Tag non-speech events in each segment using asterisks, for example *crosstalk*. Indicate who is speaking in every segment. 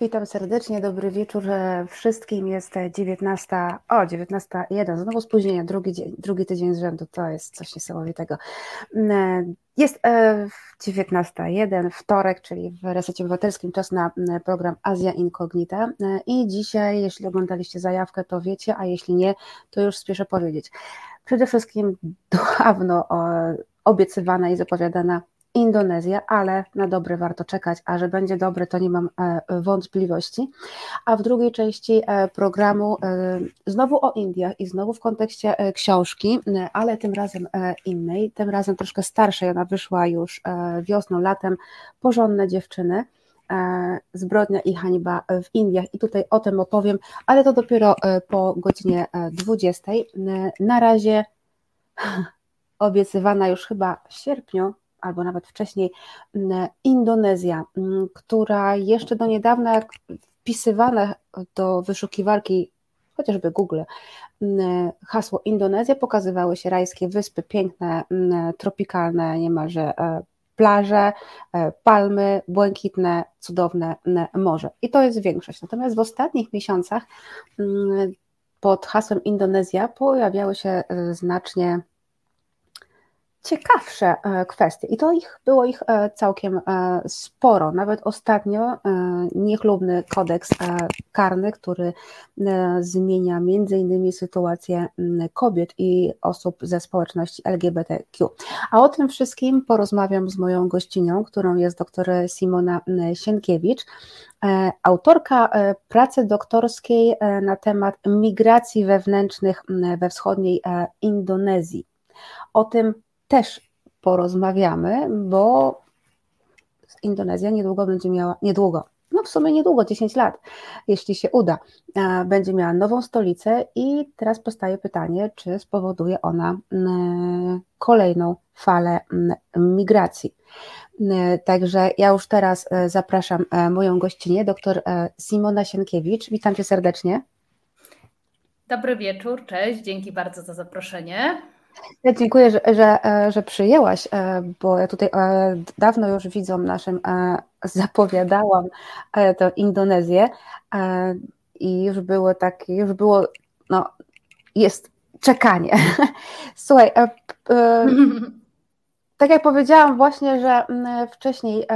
Speaker 1: Witam serdecznie, dobry wieczór wszystkim. Jest 19, o 19.01, znowu spóźnienie, drugi, dzień, drugi tydzień z rzędu, to jest coś niesamowitego. Mm, jest 19.01, e, wtorek, czyli w Resecie Obywatelskim, czas na mm, program Azja Incognita e, i dzisiaj, jeśli oglądaliście zajawkę, to wiecie, a jeśli nie, to już spieszę powiedzieć. Przede wszystkim dawno obiecywana i zapowiadana Indonezja, ale na dobre warto czekać, a że będzie dobre, to nie mam e, wątpliwości. A w drugiej części e, programu e, znowu o Indiach i znowu w kontekście książki, ale tym razem innej, tym razem troszkę starszej, ona wyszła już wiosną, latem, Porządne dziewczyny. Zbrodnia i hańba w Indiach i tutaj o tym opowiem, ale to dopiero po godzinie 20. Na razie *laughs* obiecywana już chyba w sierpniu albo nawet wcześniej mm, Indonezja, mm, która jeszcze do niedawna, jak wpisywane do wyszukiwarki chociażby Google, mm, hasło Indonezja, pokazywały się rajskie wyspy, piękne, tropikalne, niemalże e, plaże, e, palmy, błękitne, cudowne morze. I to jest większość. Natomiast w ostatnich miesiącach pod hasłem Indonezja pojawiały się e, znacznie ciekawsze e, kwestie i to ich było ich e, całkiem e, sporo. Nawet ostatnio niechlubny kodeks karny, który zmienia między innymi sytuację kobiet i osób ze społeczności LGBTQ. A o tym wszystkim porozmawiam z moją gościnią, którą jest dr Simona Sienkiewicz, autorka pracy doktorskiej na temat migracji wewnętrznych we wschodniej Indonezji. O tym też porozmawiamy, bo Indonezja niedługo będzie miała, niedługo, no w sumie niedługo, 10 lat, jeśli się uda, e, będzie miała nową stolicę i teraz powstaje pytanie, czy spowoduje ona kolejną falę migracji. Także ja już teraz e, zapraszam e, moją gościnę, dr Simona Sienkiewicz. Witam cię serdecznie.
Speaker 2: Dobry wieczór, cześć, dzięki bardzo za zaproszenie.
Speaker 1: Ja dziękuję, że, że, e, że przyjęłaś, e, bo ja tutaj e, dawno już widzom naszym zapowiadałam tę Indonezję i już było takie, już było, no jest czekanie. *laughs* Słuchaj, tak jak powiedziałam właśnie, że wcześniej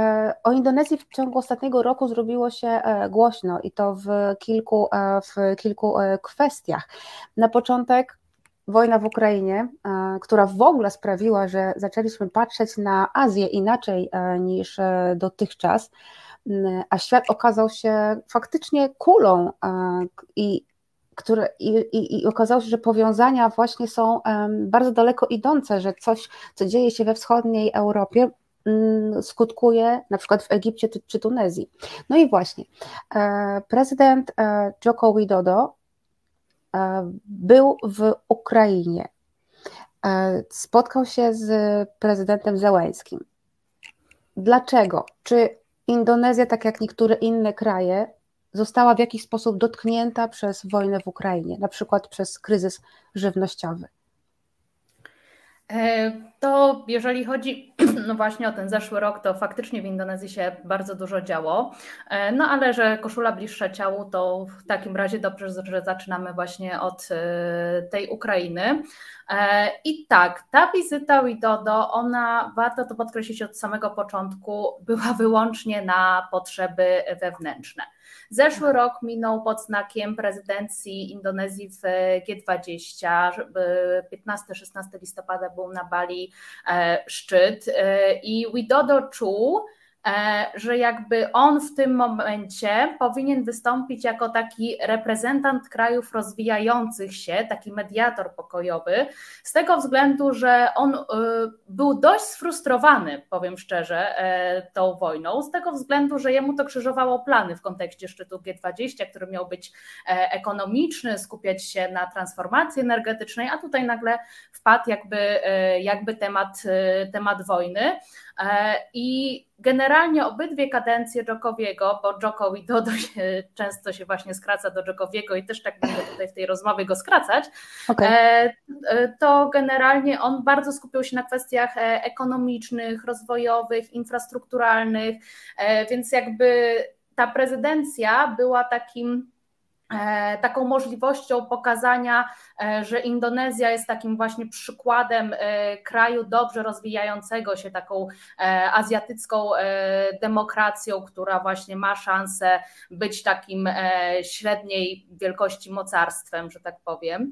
Speaker 1: o Indonezji w ciągu ostatniego roku zrobiło się głośno i to w kilku, w kilku kwestiach. Na początek wojna w Ukrainie, e, która w ogóle sprawiła, że zaczęliśmy patrzeć na Azję inaczej e, niż e, dotychczas, a świat okazał się faktycznie kulą i, które, i, i, i okazało się, że powiązania właśnie są bardzo daleko idące, że coś, co dzieje się we wschodniej Europie, skutkuje na przykład w Egipcie czy Tunezji. No i właśnie, prezydent Joko Widodo był w Ukrainie. E, spotkał się z prezydentem Zełańskim. Dlaczego? Czy Indonezja, tak jak niektóre inne kraje, została w jakiś sposób dotknięta przez wojnę w Ukrainie, na przykład przez kryzys żywnościowy?
Speaker 2: E, to jeżeli chodzi *clears throat* no właśnie o ten zeszły rok, to faktycznie w Indonezji się bardzo dużo działo. E, no ale że koszula bliższa ciału, to w takim razie dobrze, że zaczynamy właśnie od e, tej Ukrainy. I tak, ta wizyta Widodo, ona, warto to podkreślić od samego początku, była wyłącznie na potrzeby wewnętrzne. Zeszły rok minął pod znakiem prezydencji Indonezji w G20. 15-16 listopada był na Bali e, szczyt e, i Widodo E, że jakby on w tym momencie powinien wystąpić jako taki reprezentant krajów rozwijających się, taki mediator pokojowy, z tego względu, że on e, był dość sfrustrowany, powiem szczerze, e, tą wojną, z tego względu, że jemu to krzyżowało plany w kontekście szczytu G20, który miał być ekonomiczny, skupiać się na transformacji energetycznej, a tutaj nagle wpadł jakby, jakby temat, temat wojny. I generalnie obydwie kadencje Dżokowiego, bo Dżoko i Dodo się, *laughs* często się właśnie skraca do Dżokowiego i też tak będę tutaj w tej rozmowie go skracać, okay. E, e, to generalnie on bardzo skupił się na kwestiach e, ekonomicznych, rozwojowych, infrastrukturalnych, więc jakby ta prezydencja była takim E, taką możliwością pokazania, e, że Indonezja jest takim właśnie przykładem e, kraju dobrze rozwijającego się, taką azjatycką demokracją, która właśnie ma szansę być takim średniej wielkości mocarstwem, że tak powiem.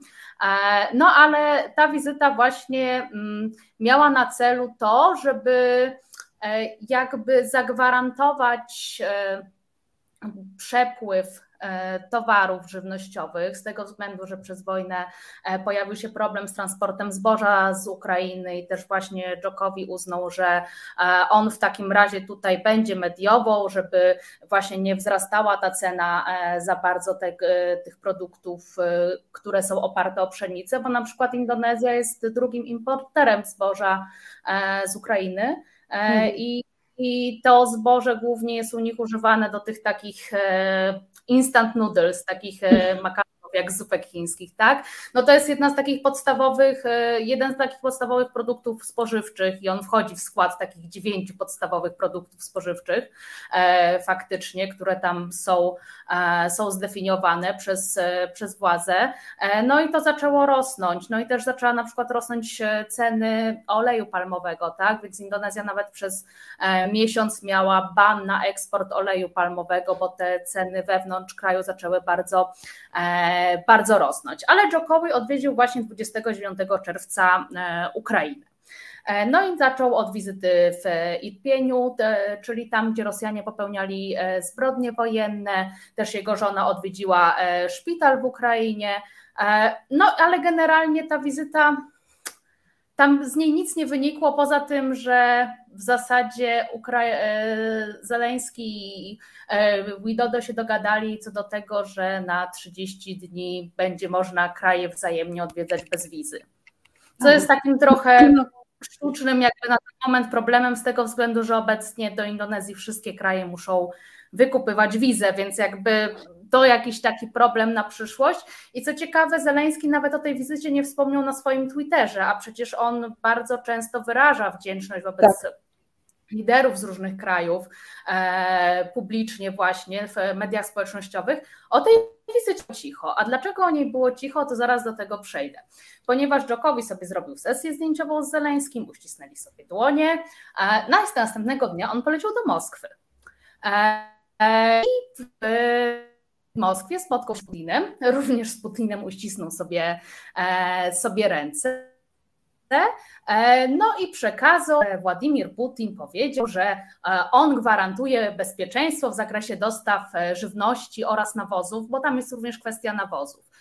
Speaker 2: No ale ta wizyta właśnie mm, miała na celu to, żeby jakby zagwarantować przepływ E, towarów żywnościowych, z tego względu, że przez wojnę e, pojawił się problem z transportem zboża z Ukrainy i też właśnie Dżokowi uznał, że e, on w takim razie tutaj będzie mediową, żeby właśnie nie wzrastała ta cena za bardzo te, tych produktów, które są oparte o pszenicę, bo na przykład Indonezja jest drugim importerem zboża z Ukrainy. Hmm. I i to zboże głównie jest u nich używane do tych takich e, instant noodles, takich e, makaronów jak zupek chińskich, tak? No to jest jedna z takich podstawowych, e, jeden z takich podstawowych produktów spożywczych i on wchodzi w skład takich dziewięciu podstawowych produktów spożywczych e, faktycznie, które tam są, e, są zdefiniowane przez, przez władze. No i to zaczęło rosnąć, no i też zaczęła na przykład rosnąć ceny oleju palmowego, tak? Więc Indonezja nawet przez miesiąc miała ban na eksport oleju palmowego, bo te ceny wewnątrz kraju zaczęły bardzo bardzo rosnąć. Ale Jokowi odwiedził właśnie 29 czerwca e, Ukrainę. E, no i zaczął od wizyty w Irpieniu, czyli tam, gdzie Rosjanie popełniali e, zbrodnie wojenne. Też jego żona odwiedziła szpital w Ukrainie. No ale generalnie ta wizyta tam z niej nic nie wynikło, poza tym, że w zasadzie Ukra- e, Zeleński i e, Widodo się dogadali co do tego, że na 30 dni będzie można kraje wzajemnie odwiedzać bez wizy. Co jest takim trochę sztucznym jakby na ten moment problemem z tego względu, że obecnie do Indonezji wszystkie kraje muszą wykupywać wizę, więc jakby to jakiś taki problem na przyszłość. I co ciekawe, Zeleński nawet o tej wizycie nie wspomniał na swoim Twitterze, a przecież on bardzo często wyraża wdzięczność wobec tak. liderów z różnych krajów e, publicznie właśnie w mediach społecznościowych. O tej wizycie cicho. A dlaczego o niej było cicho, to zaraz do tego przejdę. Ponieważ Dżokowi sobie zrobił sesję zdjęciową z Zeleńskim, uścisnęli sobie dłonie, e, no następnego dnia on poleciał do Moskwy. E, i w Moskwie spotkał się z Putinem, *laughs* również z Putinem uścisnął sobie, e, sobie ręce. E, no i przekazał, Władimir Putin powiedział, że e, on gwarantuje bezpieczeństwo w zakresie dostaw żywności oraz nawozów, bo tam jest również kwestia nawozów.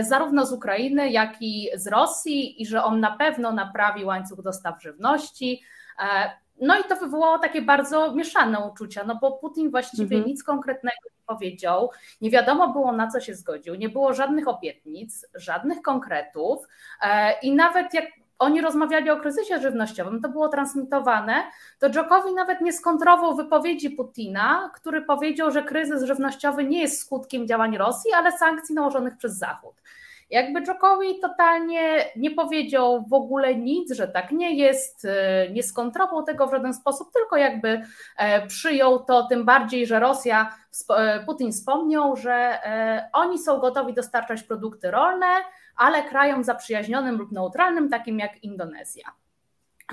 Speaker 2: Zarówno z Ukrainy, jak i z Rosji, i że on na pewno naprawi łańcuch dostaw żywności. No i to wywołało takie bardzo mieszane uczucia, no bo Putin właściwie mhm. nic konkretnego nie powiedział, nie wiadomo było na co się zgodził, nie było żadnych obietnic, żadnych konkretów e, i nawet jak oni rozmawiali o kryzysie żywnościowym, to było transmitowane, to Dżokowi nawet nie skontrował wypowiedzi Putina, który powiedział, że kryzys żywnościowy nie jest skutkiem działań Rosji, ale sankcji nałożonych przez Zachód. Jakby Dżokowi totalnie nie powiedział w ogóle nic, że tak nie jest, e, nie skontrował tego w żaden sposób, tylko jakby e, przyjął to, tym bardziej, że Rosja, e, Putin wspomniał, że oni są gotowi dostarczać produkty rolne, ale krajom zaprzyjaźnionym lub neutralnym, takim jak Indonezja.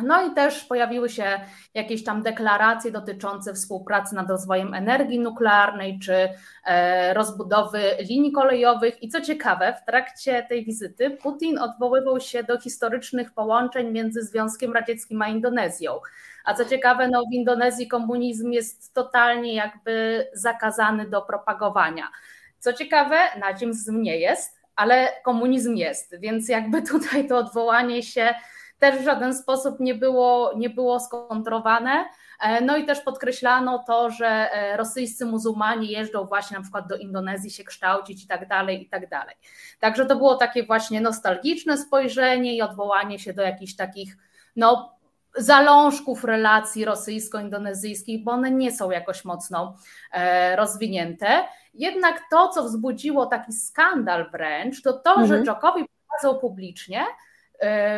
Speaker 2: No i też pojawiły się jakieś tam deklaracje dotyczące współpracy nad rozwojem energii nuklearnej czy e, rozbudowy linii kolejowych. I co ciekawe, w trakcie tej wizyty Putin odwoływał się do historycznych połączeń między Związkiem Radzieckim a Indonezją. A co ciekawe, no w Indonezji komunizm jest totalnie jakby zakazany do propagowania. Co ciekawe, nazizm nie jest, ale komunizm jest, więc jakby tutaj to odwołanie się też w żaden sposób nie było, nie było skontrowane. E, no i też podkreślano to, że e, rosyjscy muzułmanie jeżdżą właśnie na przykład do Indonezji się kształcić i tak dalej, i tak dalej. Także to było takie właśnie nostalgiczne spojrzenie i odwołanie się do jakichś takich no, zalążków relacji rosyjsko-indonezyjskich, bo one nie są jakoś mocno e, rozwinięte. Jednak to, co wzbudziło taki skandal wręcz, to to, mhm. że Dżokowi pokazał publicznie,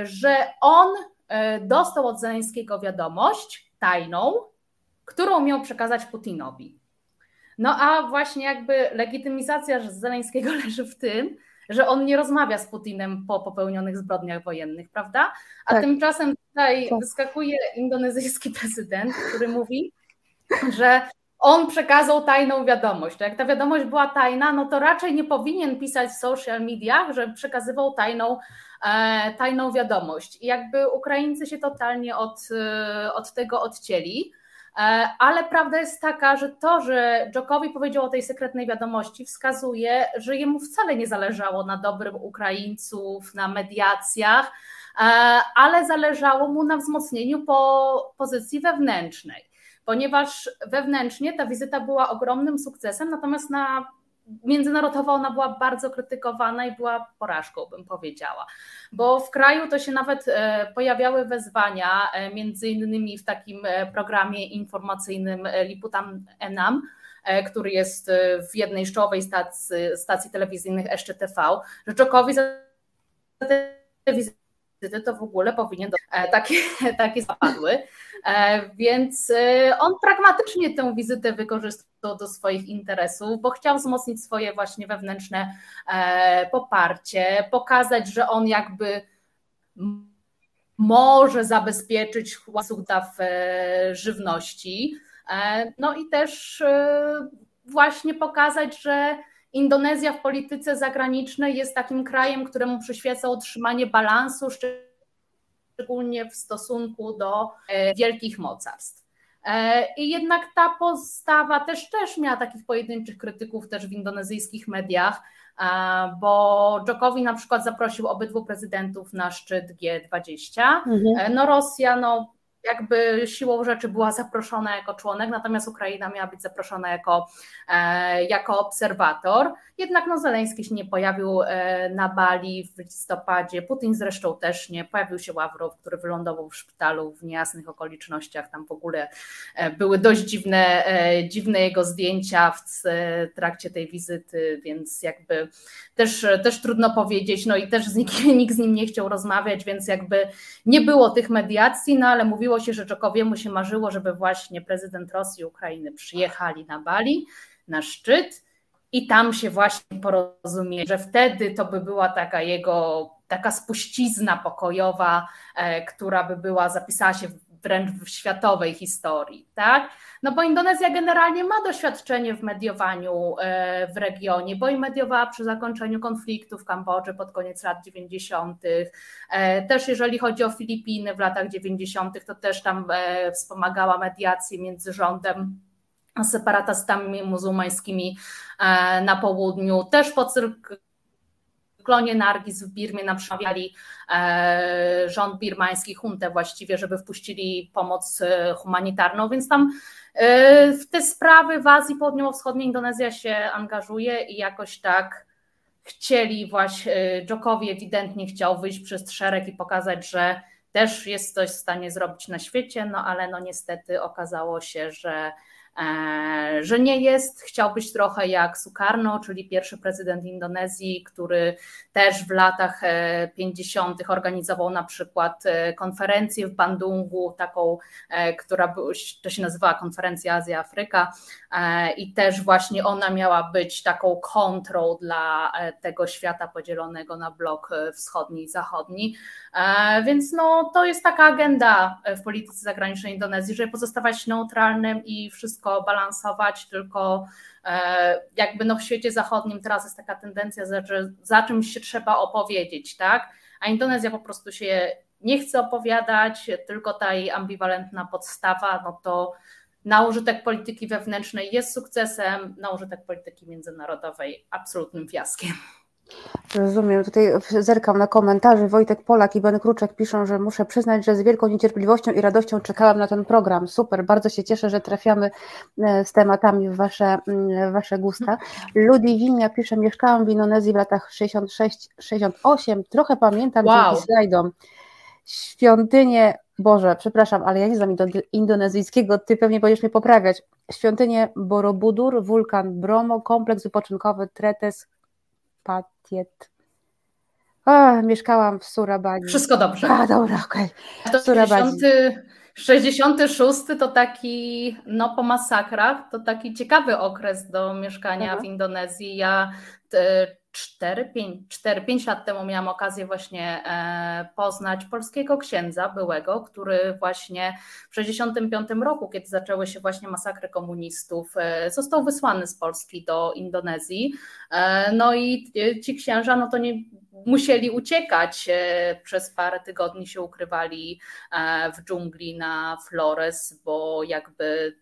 Speaker 2: że on e, dostał od Zeleńskiego wiadomość tajną, którą miał przekazać Putinowi. No a właśnie jakby legitymizacja Zeleńskiego *laughs* leży w tym, że on nie rozmawia z Putinem po popełnionych zbrodniach wojennych, prawda? A tak. tymczasem tutaj tak. wyskakuje indonezyjski prezydent, który mówi, że on przekazał tajną wiadomość. Jak ta wiadomość była tajna, no to raczej nie powinien pisać w social mediach, że przekazywał tajną, e, tajną wiadomość. I jakby Ukraińcy się totalnie od, e, od tego odcięli. E, ale prawda jest taka, że to, że Dżokowi powiedział o tej sekretnej wiadomości, wskazuje, że jemu wcale nie zależało na dobrym Ukraińców, na mediacjach, e, ale zależało mu na wzmocnieniu po pozycji wewnętrznej, ponieważ wewnętrznie ta wizyta była ogromnym sukcesem, natomiast na międzynarodowo ona była bardzo krytykowana i była porażką, bym powiedziała. Bo w kraju to się nawet e, pojawiały wezwania, e, między innymi w takim e, programie informacyjnym Liputam Enam, który jest w jednej z czołowej stacji, stacji telewizyjnych SCTV, że Czokowi za te wizyty to w ogóle powinien do, takie, *laughs* takie zapadły. E, więc e, on pragmatycznie tę wizytę wykorzystał do swoich interesów, bo chciał wzmocnić swoje właśnie wewnętrzne e, poparcie, pokazać, że on jakby może zabezpieczyć dostaw żywności. No i też właśnie pokazać, że Indonezja w polityce zagranicznej jest takim krajem, któremu przyświeca utrzymanie balansu, szczególnie w stosunku do e, wielkich mocarstw. E, I jednak ta postawa też, też miała takich pojedynczych krytyków też w indonezyjskich mediach, e, bo Dżokowi na przykład zaprosił obydwu prezydentów na szczyt G20. Mhm. No Rosja, no jakby siłą rzeczy była zaproszona jako członek, natomiast Ukraina miała być zaproszona jako, e, jako obserwator. Jednak no, Zeleński się nie pojawił e, na Bali w listopadzie, Putin zresztą też nie, pojawił się Ławrow, który wylądował w szpitalu w niejasnych okolicznościach, tam w ogóle e, były dość dziwne, dziwne jego zdjęcia w trakcie tej wizyty, więc jakby też, też trudno powiedzieć, no i też z nikim, *laughs* nikt z nim nie chciał rozmawiać, więc jakby nie było tych mediacji, no ale mówiło się, że Czokowiemu się marzyło, żeby właśnie prezydent Rosji i Ukrainy przyjechali na Bali, na szczyt i tam się właśnie porozumieli, że wtedy to by była taka jego taka spuścizna pokojowa, e, która by była, zapisała się wręcz w światowej historii, tak? No bo Indonezja generalnie ma doświadczenie w mediowaniu e, w regionie, bo i mediowała przy zakończeniu konfliktu w Kambodży pod koniec lat 90. E, też jeżeli chodzi o Filipiny w latach 90., to też tam e, wspomagała mediację między rządem separatystami muzułmańskimi na południu. Też po klonie Nargis w Birmie nam przemawiali e, rząd birmański, huntę właściwie, żeby wpuścili pomoc e, humanitarną, więc tam e, w te sprawy w Azji Południowo-Wschodniej Indonezja się angażuje i jakoś tak chcieli właśnie, Dżokowi ewidentnie chciał wyjść przez szereg i pokazać, że też jest coś w stanie zrobić na świecie, no ale no niestety okazało się, że że nie jest. Chciał być trochę jak Sukarno, czyli pierwszy prezydent Indonezji, który też w latach 50. E, organizował na przykład e, konferencję w Bandungu, taką, która to się nazywała Konferencja Azja-Afryka i też właśnie ona miała być taką kontrą dla tego świata podzielonego na blok wschodni i zachodni. Więc no, to jest taka agenda w polityce zagranicznej Indonezji, żeby pozostawać neutralnym i wszystko wszystko balansować, tylko e, jakby no w świecie zachodnim teraz jest taka tendencja, że za czymś się trzeba opowiedzieć, tak? A Indonezja po prostu się nie chce opowiadać, tylko ta jej ambiwalentna podstawa, no to na użytek polityki wewnętrznej jest sukcesem, na użytek polityki międzynarodowej absolutnym fiaskiem.
Speaker 1: Rozumiem. Tutaj zerkam na komentarze. Wojtek Polak i Ben Kruczek piszą, że muszę przyznać, że z wielką niecierpliwością i radością czekałam na ten program. Super, bardzo się cieszę, że trafiamy e, z tematami w wasze, w wasze gusta. Ludwinia pisze, mieszkałam w Indonezji w latach 66-68. Trochę pamiętam wow. dzięki slajdom. Świątynię, Boże, przepraszam, ale ja nie znam indonezyjskiego, ty pewnie będziesz mnie poprawiać. Świątynię Borobudur, wulkan Bromo, kompleks wypoczynkowy Tretes, Patiet. A, mieszkałam w Surabadzi.
Speaker 2: Wszystko dobrze.
Speaker 1: A, dobra, okej.
Speaker 2: Okay. W 60, 66 to taki, no po masakrach, to taki ciekawy okres do mieszkania mhm. w Indonezji. Ja 4-5 lat temu miałam okazję właśnie e, poznać polskiego księdza byłego, który właśnie w 1965 roku, kiedy zaczęły się właśnie masakry komunistów, e, został wysłany z Polski do Indonezji. E, no i ci księża, no to nie musieli uciekać. Przez parę tygodni się ukrywali w dżungli na Flores, bo jakby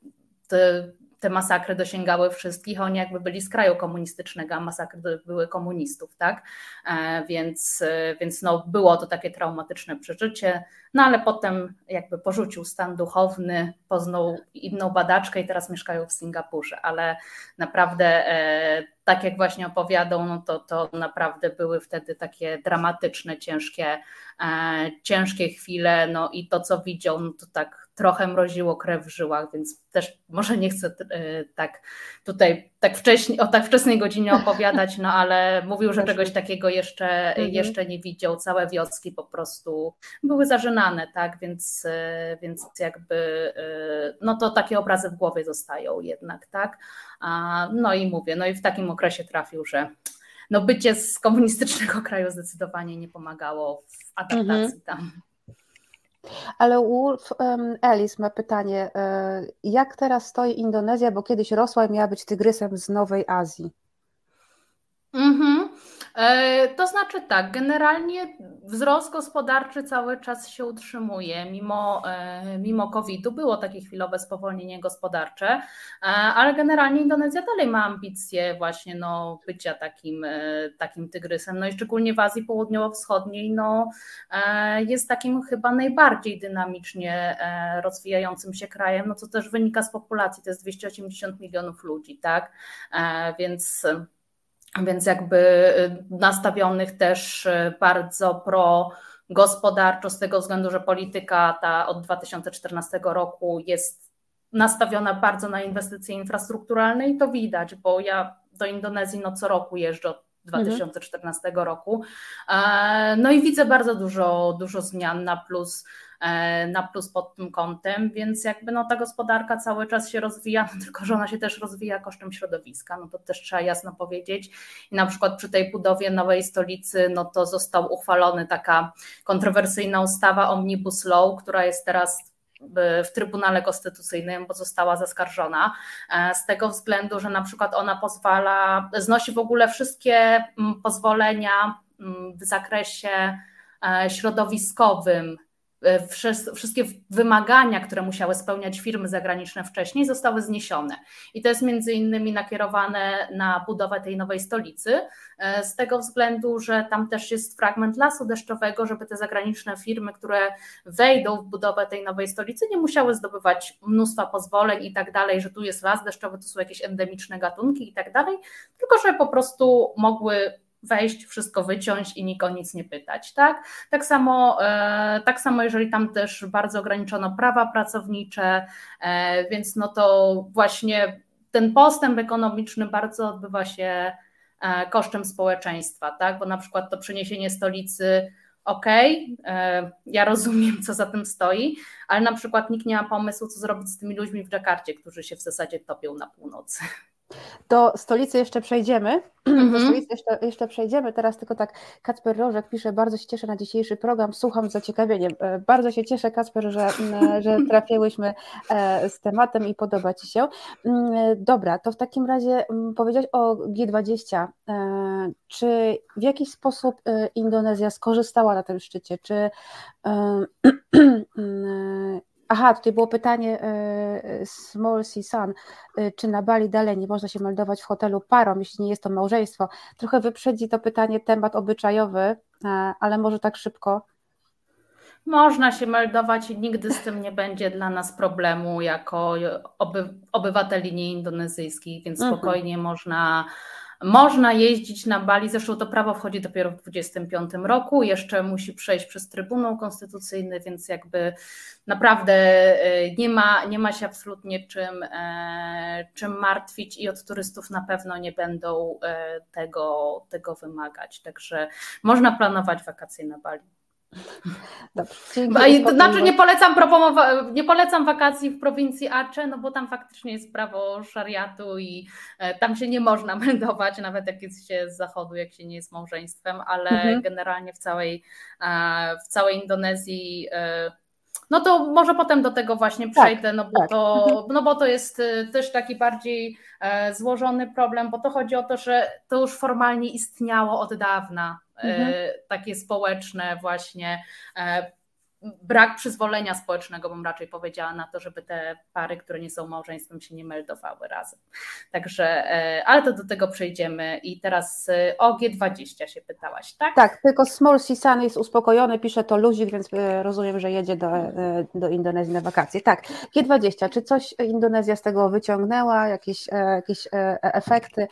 Speaker 2: te te masakry dosięgały wszystkich, oni jakby byli z kraju komunistycznego, a masakry były komunistów, tak? E, więc, e, więc no, było to takie traumatyczne przeżycie, no ale potem jakby porzucił stan duchowny, poznał inną badaczkę i teraz mieszkają w Singapurze, ale naprawdę e, tak jak właśnie opowiadał, no to, to naprawdę były wtedy takie dramatyczne, ciężkie, ciężkie chwile, no i to co widział, no to tak trochę mroziło krew w żyłach, więc też może nie chcę e, tak tutaj tak wcześnie, o tak wczesnej godzinie opowiadać, no ale mówił, że czegoś takiego jeszcze, mhm. jeszcze nie widział. Całe wioski po prostu były zażynane, tak, więc, e, więc jakby e, no to takie obrazy w głowie zostają jednak, tak. No i mówię, no i w takim okresie trafił, że no bycie z komunistycznego kraju zdecydowanie nie pomagało w adaptacji mhm. tam.
Speaker 1: Ale Wolf um, ma pytanie, e, jak teraz stoi Indonezja, bo kiedyś rosła i miała być tygrysem z Nowej Azji?
Speaker 2: Mhm. E, to znaczy tak, generalnie wzrost gospodarczy cały czas się utrzymuje, mimo, e, mimo COVID-u. Było takie chwilowe spowolnienie gospodarcze, e, ale generalnie Indonezja dalej ma ambicje właśnie no, bycia takim, takim tygrysem, no i szczególnie w Azji Południowo-Wschodniej no, jest takim chyba najbardziej dynamicznie rozwijającym się krajem, no co też wynika z populacji, to jest 280 milionów ludzi, tak, więc więc jakby y, nastawionych też y, bardzo pro gospodarczo z tego względu, że polityka ta od 2014 roku jest nastawiona bardzo na inwestycje infrastrukturalne i to widać, bo ja do Indonezji no co roku jeżdżę od 2014 mhm. roku. E, no i widzę bardzo dużo, dużo zmian na plus E, na plus pod tym kątem, więc jakby no ta gospodarka cały czas się rozwija, *laughs* tylko że ona się też rozwija kosztem środowiska, no to też trzeba jasno powiedzieć. I na przykład przy tej budowie nowej stolicy, no to został uchwalony taka kontrowersyjna ustawa Omnibus Law, która jest teraz w Trybunale Konstytucyjnym, bo została zaskarżona, e, z tego względu, że na przykład ona pozwala, znosi w ogóle wszystkie mm, pozwolenia mm, w zakresie e, środowiskowym wszystkie wymagania, które musiały spełniać firmy zagraniczne wcześniej, zostały zniesione. I to jest między innymi nakierowane na budowę tej nowej stolicy, e, z tego względu, że tam też jest fragment lasu deszczowego, żeby te zagraniczne firmy, które wejdą w budowę tej nowej stolicy, nie musiały zdobywać mnóstwa pozwoleń i tak dalej, że tu jest las deszczowy, to są jakieś endemiczne gatunki i tak dalej, tylko że po prostu mogły wejść, wszystko wyciąć i nikt o nic nie pytać, tak? Tak samo, e, tak samo jeżeli tam też bardzo ograniczono prawa pracownicze, e, więc no to właśnie ten postęp ekonomiczny bardzo odbywa się e, kosztem społeczeństwa, tak? Bo na przykład to przeniesienie stolicy okay, ja rozumiem, co za tym stoi, ale na przykład nikt nie ma pomysłu, co zrobić z tymi ludźmi w Dżakarcie, którzy się w zasadzie topią na północy.
Speaker 1: Do stolicy jeszcze przejdziemy. Mm-hmm. *clears throat* Do mhm. stolicy jeszcze, jeszcze przejdziemy. Teraz tylko tak Kacper Rożek pisze, bardzo się cieszę na dzisiejszy program, słucham z zaciekawieniem. E, bardzo się cieszę, Kacper, że, że *laughs* trafiłyśmy e, z tematem i podoba Ci się. Mm, dobra, to w takim razie powiedziałeś o G20. E, czy w jakiś sposób Indonezja skorzystała na tym szczycie? Czy *clears throat* Aha, tutaj było pytanie y, Small Sea Sun, y, czy na Bali dalej nie można się meldować w hotelu parą, jeśli nie jest to małżeństwo. Trochę wyprzedzi to pytanie temat obyczajowy, ale może tak szybko.
Speaker 2: Można się meldować i nigdy z tym nie będzie dla nas problemu jako oby, obywateli nieindonezyjskich, więc mhm. spokojnie można można jeździć na Bali, zresztą to prawo wchodzi dopiero w 2025 roku, jeszcze musi przejść przez Trybunał Konstytucyjny, więc jakby naprawdę e, nie ma, nie ma się absolutnie czym, e, czym martwić i od turystów na pewno nie będą e, tego, tego wymagać. Także można planować wakacje na Bali. Dobrze, znaczy nie polecam, nie polecam wakacji w prowincji Aceh, no bo tam faktycznie jest prawo szariatu i e, tam się nie można *laughs* meldować, nawet jak jest się z zachodu, jak się nie jest małżeństwem, ale mhm. generalnie w całej, e, w całej Indonezji e, no to może potem do tego właśnie tak, przejdę, no, bo tak. to, mhm. no bo to jest też taki bardziej złożony problem, bo to chodzi o to, że to już formalnie istniało od dawna mhm. E, takie społeczne właśnie e, brak przyzwolenia społecznego, bym raczej powiedziała na to, żeby te pary, które nie są małżeństwem, się nie meldowały razem. *laughs* Także, e, ale to do tego przejdziemy. I teraz o G20 się pytałaś, tak?
Speaker 1: Tak, tylko Small Sisan jest uspokojony, pisze to luzik, więc rozumiem, że jedzie do, do Indonezji na wakacje. Tak, G20, czy coś Indonezja z tego wyciągnęła, jakieś, jakieś efekty?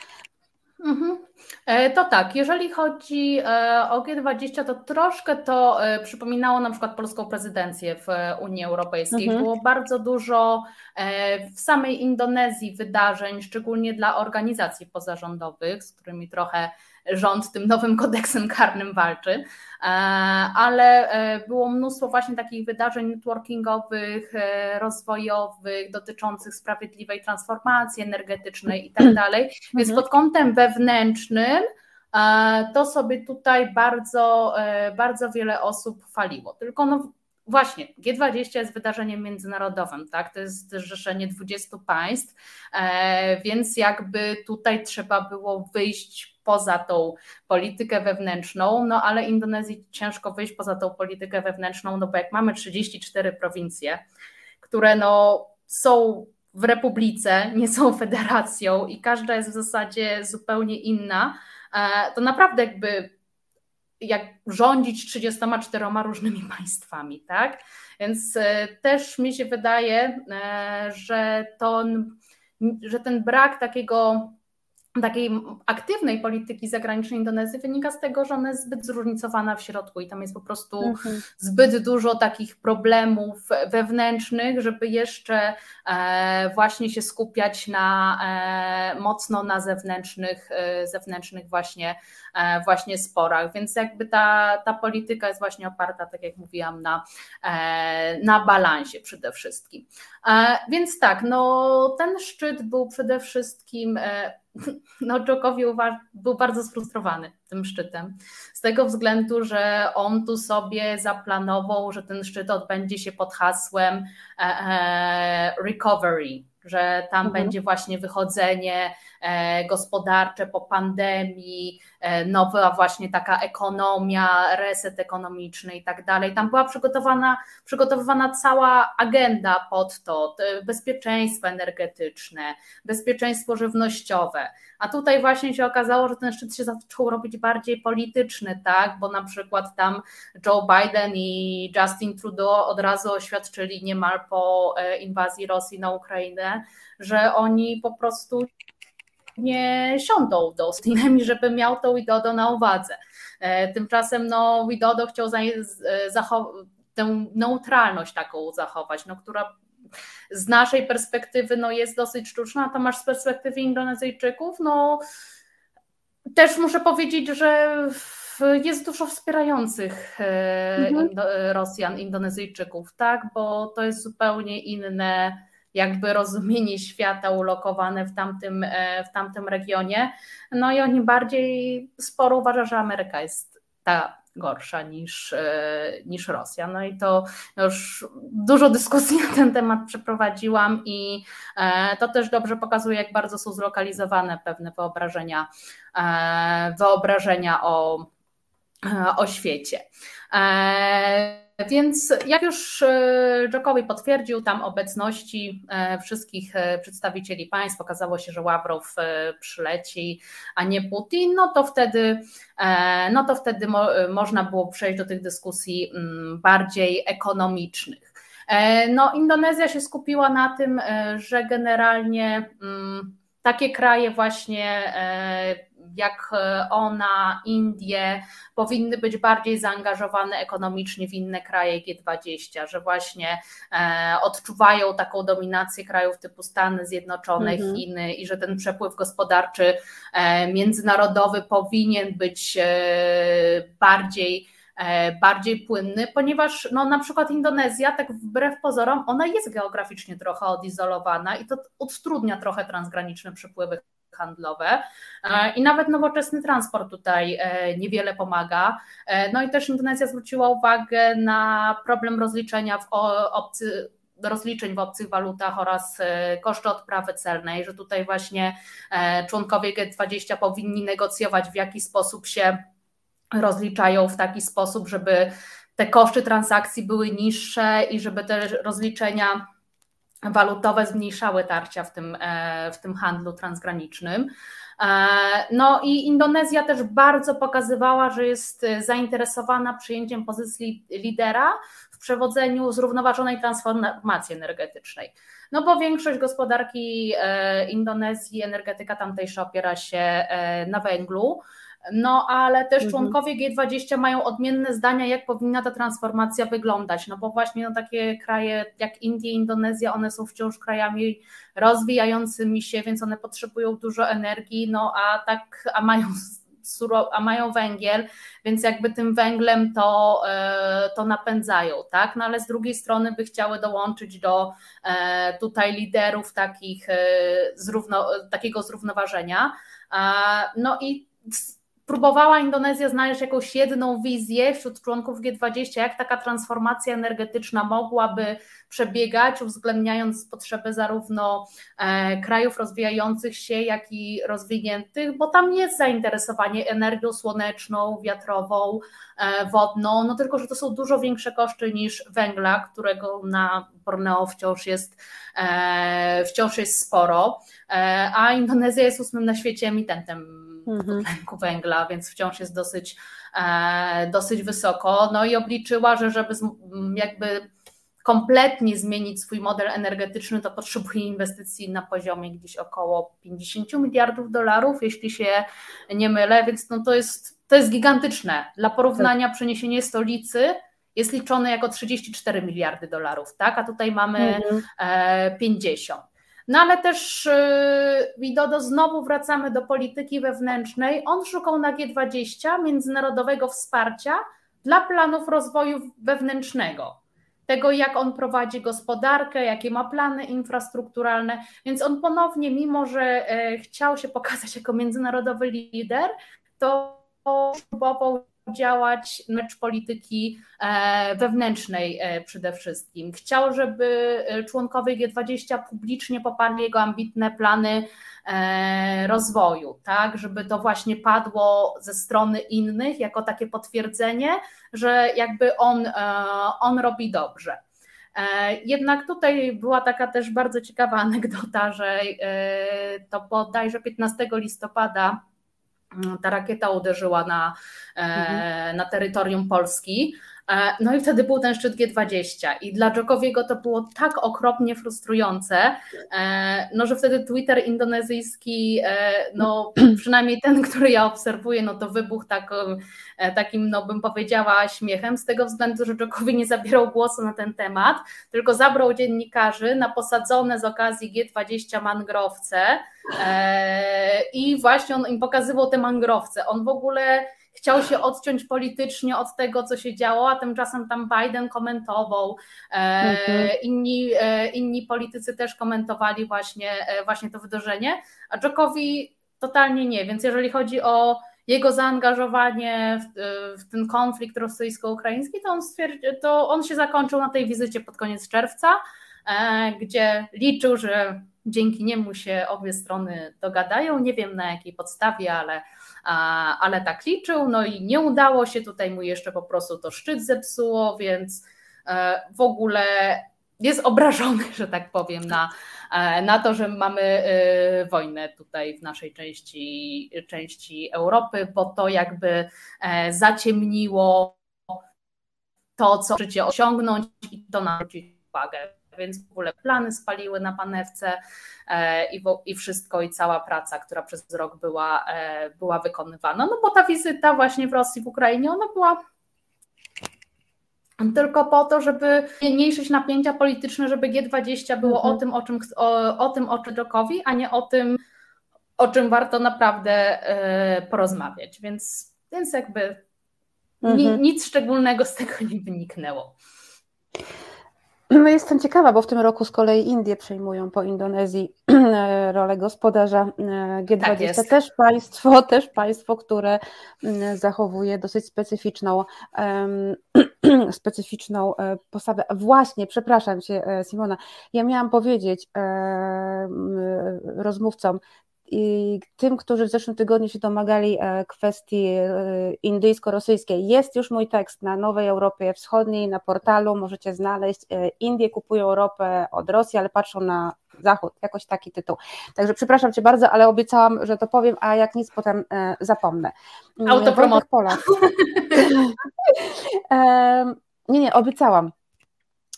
Speaker 2: Mhm. E, to tak, jeżeli chodzi e, o G20, to troszkę to e, przypominało na przykład polską prezydencję w Unii Europejskiej. Mhm. Było bardzo dużo w samej Indonezji wydarzeń, szczególnie dla organizacji pozarządowych, z którymi trochę rząd tym nowym kodeksem karnym walczy, e, ale e, było mnóstwo właśnie takich wydarzeń networkingowych, e, rozwojowych, dotyczących sprawiedliwej transformacji energetycznej i tak dalej. Więc mhm. pod kątem wewnętrznym to sobie tutaj bardzo, bardzo wiele osób faliło. Tylko no, Właśnie, G20 jest wydarzeniem międzynarodowym, tak? To jest zrzeszenie 20 państw, więc jakby tutaj trzeba było wyjść poza tą politykę wewnętrzną, no ale Indonezji ciężko wyjść poza tą politykę wewnętrzną, no bo jak mamy 34 prowincje, które no są w republice, nie są *laughs* federacją i każda jest w zasadzie zupełnie inna, e, to naprawdę jakby jak rządzić 34 różnymi *laughs* państwami, tak? Więc e, też mi się wydaje, e, że, to, że ten brak takiego takiej aktywnej polityki zagranicznej Indonezji wynika z tego, że ona jest zbyt zróżnicowana w środku i tam jest po prostu mhm. zbyt dużo takich problemów wewnętrznych, żeby jeszcze e, właśnie się skupiać na e, mocno na zewnętrznych, e, zewnętrznych właśnie, właśnie sporach. Więc jakby ta, ta polityka jest właśnie oparta, tak jak mówiłam, na, na balansie przede wszystkim. Więc tak, no ten szczyt był przede wszystkim no Dżokowi był bardzo sfrustrowany tym szczytem. Z tego względu, że on tu sobie zaplanował, że ten szczyt odbędzie się pod hasłem e, e, recovery, że tam mhm. będzie właśnie wychodzenie gospodarcze po pandemii, e, nowa właśnie taka ekonomia, reset ekonomiczny i tak dalej. Tam była przygotowana, przygotowywana cała agenda pod to, bezpieczeństwo energetyczne, bezpieczeństwo żywnościowe. A tutaj właśnie się okazało, że ten szczyt się zaczął robić bardziej polityczny, tak? Bo na przykład tam Joe Biden i Justin Trudeau od razu oświadczyli niemal po e, inwazji Rosji na Ukrainę, że oni po prostu nie siądą do Stinem, żeby miał tą Widodo na uwadze. E, tymczasem no, Widodo chciał zachować tę neutralność taką zachować, no, która z naszej perspektywy no, jest dosyć sztuczna, a to masz z perspektywy Indonezyjczyków, no też muszę powiedzieć, że jest dużo wspierających e, mhm. Rosjan, Indonezyjczyków, tak, bo to jest zupełnie inne jakby rozumienie świata ulokowane w tamtym, e, w tamtym regionie. No i oni bardziej sporo uważa, że Ameryka jest ta gorsza niż, e, niż Rosja. No i to już dużo dyskusji *laughs* na ten temat przeprowadziłam i e, to też dobrze pokazuje, jak bardzo są zlokalizowane pewne wyobrażenia, wyobrażenia o, o świecie. Więc jak już Dżokowi potwierdził tam obecności wszystkich przedstawicieli państw, okazało się, że Ławrow przyleci, a nie Putin, no to wtedy E, no to wtedy mo można było przejść do tych dyskusji mm, bardziej ekonomicznych. E, no, Indonezja się skupiła na tym, e, że generalnie mm, takie kraje właśnie jak e, ona, Indie powinny być bardziej zaangażowane ekonomicznie w inne kraje G20, że właśnie e, odczuwają taką dominację krajów typu Stany Zjednoczone, mhm. Chiny i że ten przepływ gospodarczy e, międzynarodowy powinien być bardziej bardziej płynny, ponieważ no, na przykład Indonezja, tak wbrew pozorom, ona jest geograficznie trochę odizolowana i to utrudnia trochę transgraniczne przepływy handlowe i nawet nowoczesny transport tutaj niewiele pomaga. No i też Indonezja zwróciła uwagę na problem rozliczenia w obcy, rozliczeń w obcych walutach oraz e, koszty odprawy celnej, że tutaj właśnie e, członkowie G20 powinni negocjować, w jaki sposób się rozliczają w taki sposób, żeby te koszty transakcji były niższe i żeby te rozliczenia walutowe zmniejszały tarcia w tym, e, w tym handlu transgranicznym. No i Indonezja też bardzo pokazywała, że jest zainteresowana przyjęciem pozycji lidera w przewodzeniu zrównoważonej transformacji energetycznej. No bo większość gospodarki e, Indonezji, energetyka tamtejsza opiera się e, na węglu. No, ale też mhm. członkowie G20 mają odmienne zdania, jak powinna ta transformacja wyglądać. No bo właśnie no, takie kraje jak Indie, Indonezja, one są wciąż krajami rozwijającymi się, więc one potrzebują dużo energii, no a tak, a mają *laughs* a mają węgiel, więc jakby tym węglem to, e, to napędzają, tak? No ale z drugiej strony by chciały dołączyć do e, tutaj liderów takich e, zrówno, takiego zrównoważenia. No i próbowała Indonezja znaleźć jakąś jedną wizję wśród członków G20, jak taka transformacja energetyczna mogłaby przebiegać, uwzględniając potrzeby zarówno e, krajów rozwijających się, jak i rozwiniętych, bo tam jest zainteresowanie energią słoneczną, wiatrową, e, wodną, no tylko, że to są dużo większe koszty niż węgla, którego na Borneo wciąż jest, e, wciąż jest sporo, a Indonezja jest ósmym na świecie emitentem mhm. tlenku węgla, więc wciąż jest dosyć, dosyć wysoko. No i obliczyła, że żeby jakby kompletnie zmienić swój model energetyczny, to potrzebuje inwestycji na poziomie gdzieś około 50 miliardów dolarów, jeśli się nie mylę, więc no to, jest, to jest gigantyczne. Dla porównania tak. przeniesienie stolicy jest liczone jako 34 miliardy dolarów, tak? a tutaj mamy mhm. 50. E, no ale też Widodo, e, znowu wracamy do polityki wewnętrznej. On szukał na G20 międzynarodowego wsparcia dla planów rozwoju wewnętrznego tego, jak on prowadzi gospodarkę, jakie ma plany infrastrukturalne. Więc on ponownie, mimo że e, chciał się pokazać jako międzynarodowy lider, to próbował działać na rzecz polityki e, wewnętrznej e, przede wszystkim. Chciał, żeby członkowie G20 publicznie poparli jego ambitne plany rozwoju, tak, żeby to właśnie padło ze strony innych jako takie potwierdzenie, że jakby on, on robi dobrze. Jednak tutaj była taka też bardzo ciekawa anegdota, że to bodajże 15 listopada ta rakieta uderzyła na, e, mhm. na terytorium Polski. E, no i wtedy był ten szczyt G20 i dla Djokoviego to było tak okropnie frustrujące, e, no że wtedy Twitter indonezyjski, no *clears throat* przynajmniej ten, który ja obserwuję, no to wybuchł tak, takim, no bym powiedziała, śmiechem z tego względu, że Djokovic nie zabierał głosu na ten temat, tylko zabrał dziennikarzy na posadzone z okazji G20 mangrowce, E, I właśnie on im pokazywał te mangrowce. On w ogóle chciał się odciąć politycznie od tego, co się działo, a tymczasem tam Biden komentował, e, mhm. inni, e, inni politycy też komentowali właśnie, właśnie to wydarzenie, a Dżokowi totalnie nie, więc jeżeli chodzi o jego zaangażowanie w, w ten konflikt rosyjsko-ukraiński, to on, to on się zakończył na tej wizycie pod koniec czerwca, gdzie liczył, że dzięki niemu się obie strony dogadają. Nie wiem na jakiej podstawie, ale, ale tak liczył. No i nie udało się, tutaj mu jeszcze po prostu to szczyt zepsuło, więc e, w ogóle jest obrażony, *laughs* że tak powiem, na, e, na to, że mamy e, wojnę tutaj w naszej części, części Europy, bo to jakby zaciemniło to, co chcecie osiągnąć i to na uwagę więc w ogóle plany spaliły na panewce e, i, i wszystko, i cała praca, która przez rok była, e, była wykonywana. No bo ta wizyta właśnie w Rosji, w Ukrainie, ona była tylko po to, żeby zmniejszyć napięcia polityczne, żeby G20 było mhm. o tym, o czym o, o tym, o Czedokowi, a nie o tym, o czym warto naprawdę e, porozmawiać. Więc, więc jakby mhm. nic szczególnego z tego nie wyniknęło.
Speaker 1: No jestem ciekawa, bo w tym roku z kolei Indie przejmują po Indonezji *clears throat* rolę gospodarza e, G20. Tak też państwo, *laughs* też państwo, które mm, zachowuje dosyć specyficzną, um, *clears throat* specyficzną e, postawę. Właśnie, przepraszam cię, e, Simona, ja miałam powiedzieć um, rozmówcom, i tym, którzy w zeszłym tygodniu się domagali e, kwestii e, indyjsko-rosyjskiej. Jest już mój tekst na Nowej Europie Wschodniej, na portalu, możecie znaleźć. E, Indie kupują ropę od Rosji, ale patrzą na Zachód, jakoś taki tytuł. Także przepraszam Cię bardzo, ale obiecałam, że to powiem, a jak nic potem zapomnę.
Speaker 2: Autopromocja. *laughs*
Speaker 1: nie, nie, obiecałam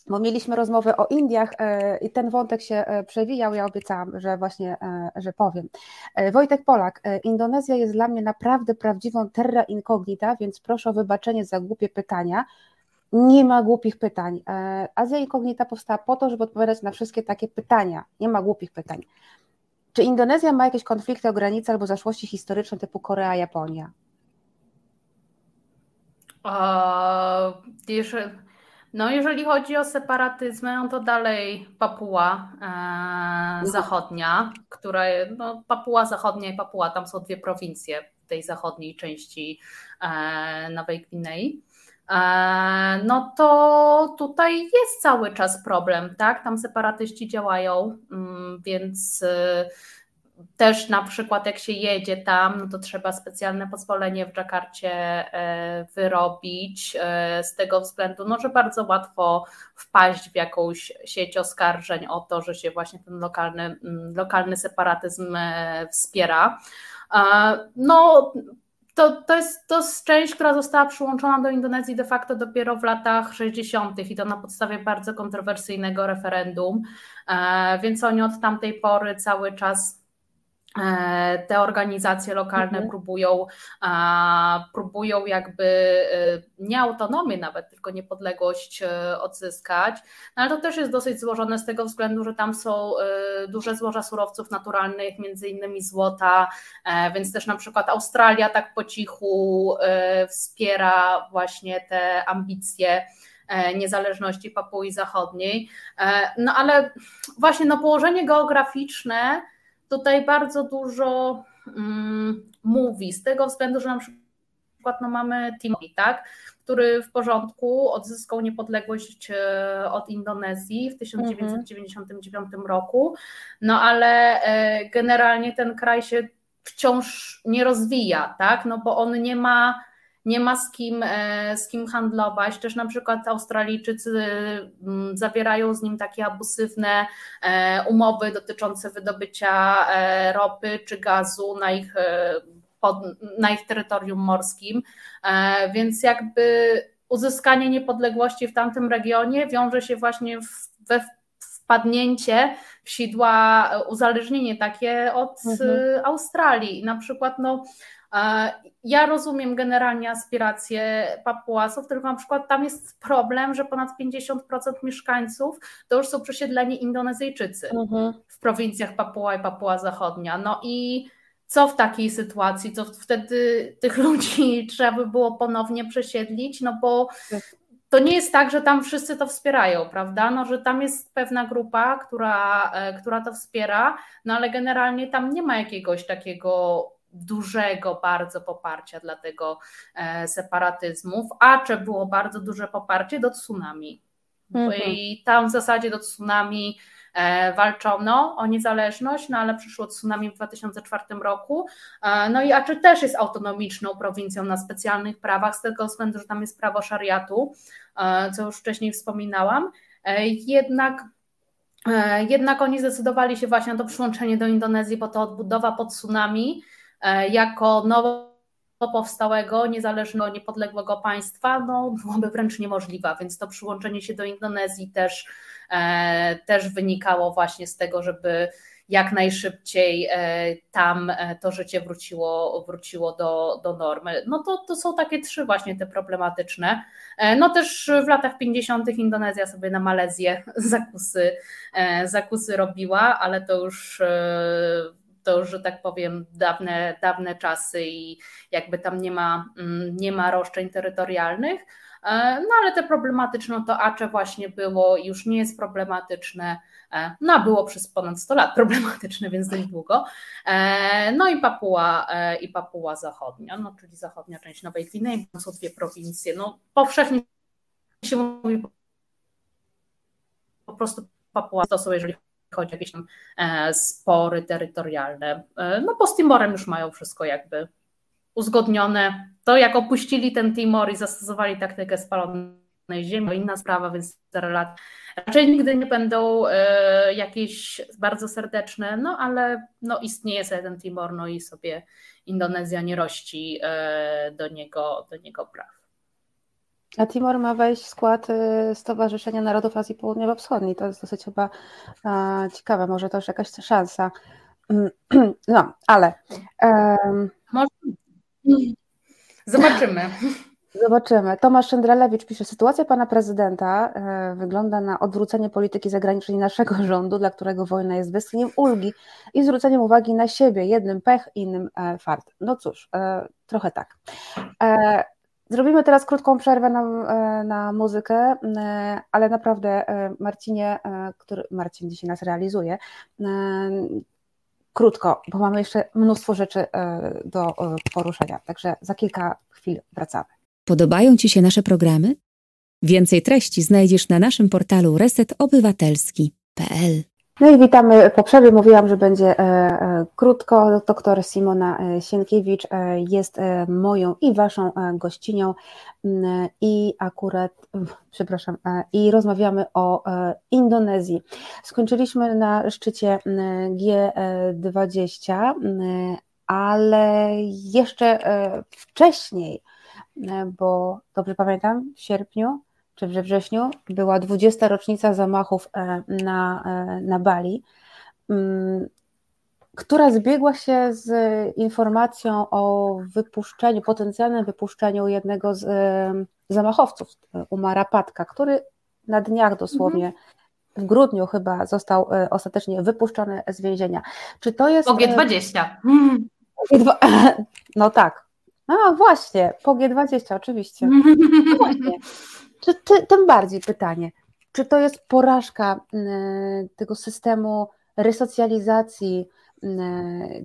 Speaker 1: bo mieliśmy rozmowę o Indiach e, i ten wątek się e, przewijał, ja obiecałam, że właśnie, e, że powiem. Wojtek Polak, Indonezja jest dla mnie naprawdę prawdziwą terra incognita, więc proszę o wybaczenie za głupie pytania. Nie ma głupich pytań. Azja incognita powstała po to, żeby odpowiadać na wszystkie takie pytania. Nie ma głupich pytań. Czy Indonezja ma jakieś konflikty o granice albo zaszłości historyczne typu Korea, Japonia?
Speaker 2: Uh, no, jeżeli chodzi o separatyzm, no to dalej Papua e, Zachodnia, która, no, Papua Zachodnia i Papua, tam są dwie prowincje w tej zachodniej części e, Nowej Gwinei. E, no to tutaj jest cały czas problem, tak? Tam separatyści działają, mm, więc e, też na przykład jak się jedzie tam, no to trzeba specjalne pozwolenie w Dżakarcie e, wyrobić e, z tego względu, no, że bardzo łatwo wpaść w jakąś sieć oskarżeń o to, że się właśnie ten lokalny, mm, lokalny separatyzm e, wspiera. No, to, to, jest, to jest część, która została przyłączona do Indonezji de facto dopiero w latach 60. i to na podstawie bardzo kontrowersyjnego referendum, więc oni od tamtej pory cały czas te organizacje lokalne mhm. próbują, próbują jakby e, nie autonomię nawet, tylko niepodległość e, odzyskać, no ale to też jest dosyć złożone z tego względu, że tam są duże złoża surowców naturalnych, między innymi złota, więc też na przykład Australia tak po cichu wspiera właśnie te ambicje niezależności Papui Zachodniej. No ale właśnie no położenie geograficzne tutaj bardzo dużo mm, mówi, z tego względu, że na przykład no, mamy Timor, tak, który w porządku odzyskał niepodległość e, od Indonezji w 1999 mhm. roku, no ale e, generalnie ten kraj się wciąż nie rozwija, tak, no bo on nie ma nie ma z kim, e, z kim handlować. Też na przykład Australijczycy mm, zawierają z nim takie abusywne e, umowy dotyczące wydobycia e, ropy czy gazu na ich, na ich terytorium morskim. Więc jakby uzyskanie niepodległości w tamtym regionie wiąże się właśnie we wpadnięcie w sidła, uzależnienie takie od mhm. Australii. Na przykład no, ja rozumiem generalnie aspiracje Papuasów, tylko na przykład tam jest problem, że ponad 50% mieszkańców to już są przesiedleni Indonezyjczycy mhm. w prowincjach Papua i Papua Zachodnia. No i co w takiej sytuacji? Co wtedy tych *laughs* ludzi trzeba by było ponownie przesiedlić? No bo to nie jest tak, że tam wszyscy to wspierają, prawda? No, że tam jest pewna grupa, która, e, która to wspiera, no ale generalnie tam nie ma jakiegoś takiego dużego bardzo poparcia dla tego e, separatyzmów, a czy było bardzo duże poparcie do tsunami. Mhm. I tam w zasadzie do tsunami e, walczono o niezależność, no ale przyszło tsunami w 2004 roku. E, no i Aceh też jest autonomiczną prowincją na specjalnych prawach, z tego względu, że tam jest prawo szariatu, co już wcześniej wspominałam. Jednak jednak oni zdecydowali się właśnie na to przyłączenie do Indonezji, bo to odbudowa po tsunami jako nowo powstałego, niezależnego, niepodległego państwa, no, byłaby wręcz niemożliwa, więc to przyłączenie się do Indonezji też, e, też wynikało właśnie z tego, żeby jak najszybciej e, tam to życie wróciło, wróciło do, do normy. No to, to są takie trzy właśnie te problematyczne. No też w latach 50. Indonezja sobie na Malezję *laughs* zakusy, zakusy robiła, ale to już to że tak powiem, dawne, dawne czasy i jakby tam nie ma, mm, nie ma roszczeń terytorialnych. E, no ale te problematyczne to Acze właśnie było, już nie jest problematyczne. E, no było przez ponad 100 lat problematyczne, więc dość długo. E, no i Papua, i Papua Zachodnia, no czyli zachodnia część Nowej Gwinei, są dwie prowincje. No powszechnie się mówi po prostu Papua to są, jeżeli chodzi o jakieś tam spory terytorialne. No po Timorem już mają wszystko jakby uzgodnione. To jak opuścili ten Timor i zastosowali taktykę spalonej ziemi, to inna sprawa, więc 4 lat raczej nigdy nie będą e, jakieś bardzo serdeczne, no ale no, istnieje sobie ten Timor, no i sobie Indonezja nie rości e, do niego, do niego praw.
Speaker 1: A Timor ma wejść w skład e, Stowarzyszenia Narodów Azji Południowo-Wschodniej. To jest dosyć chyba ciekawe, może to już jakaś szansa. *clears throat* No, ale. Um...
Speaker 2: Może *laughs* Zobaczymy.
Speaker 1: Zobaczymy. Tomasz Szendrelewicz pisze, sytuacja pana prezydenta e, wygląda na odwrócenie polityki zagranicznej naszego *laughs* rządu, dla którego wojna jest westchnieniem ulgi i zwróceniem uwagi na siebie, jednym pech, innym e, fart. No cóż, e, trochę tak. Zrobimy teraz krótką przerwę na, na muzykę, ale naprawdę Marcinie, który Marcin dzisiaj nas realizuje, krótko, bo mamy jeszcze mnóstwo rzeczy e, do e, poruszenia, także za kilka chwil wracamy.
Speaker 3: Podobają Ci się nasze programy? Więcej treści znajdziesz na naszym portalu resetobywatelski.pl.
Speaker 1: No i witamy po przerwie. Mówiłam, że będzie e, e, krótko. Doktor Simona e, Sienkiewicz jest moją i waszą gościnią i akurat, przepraszam, i rozmawiamy o Indonezji. Skończyliśmy na szczycie G20, ale jeszcze wcześniej, bo dobrze pamiętam, w sierpniu czy we wrześniu była 20. rocznica zamachów e, na, e, na Bali, mm, która zbiegła się z informacją o wypuszczeniu, potencjalnym wypuszczeniu jednego z e, zamachowców, Umara Patka, który na dniach dosłownie w grudniu chyba został ostatecznie wypuszczony z więzienia. Czy to jest.
Speaker 2: Po G20. *laughs*
Speaker 1: No tak. A właśnie, po G20, oczywiście. *laughs* No właśnie. Czy ty, tym bardziej pytanie, czy to jest porażka y, tego systemu resocjalizacji y,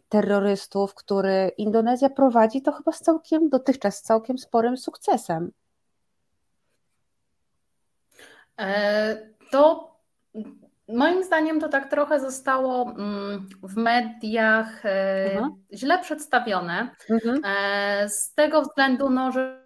Speaker 1: terrorystów, który Indonezja prowadzi, to chyba z całkiem, dotychczas z całkiem sporym sukcesem.
Speaker 2: E, to moim zdaniem to tak trochę zostało mm, w mediach e, mhm. źle przedstawione. Mhm. E, z tego względu, no, że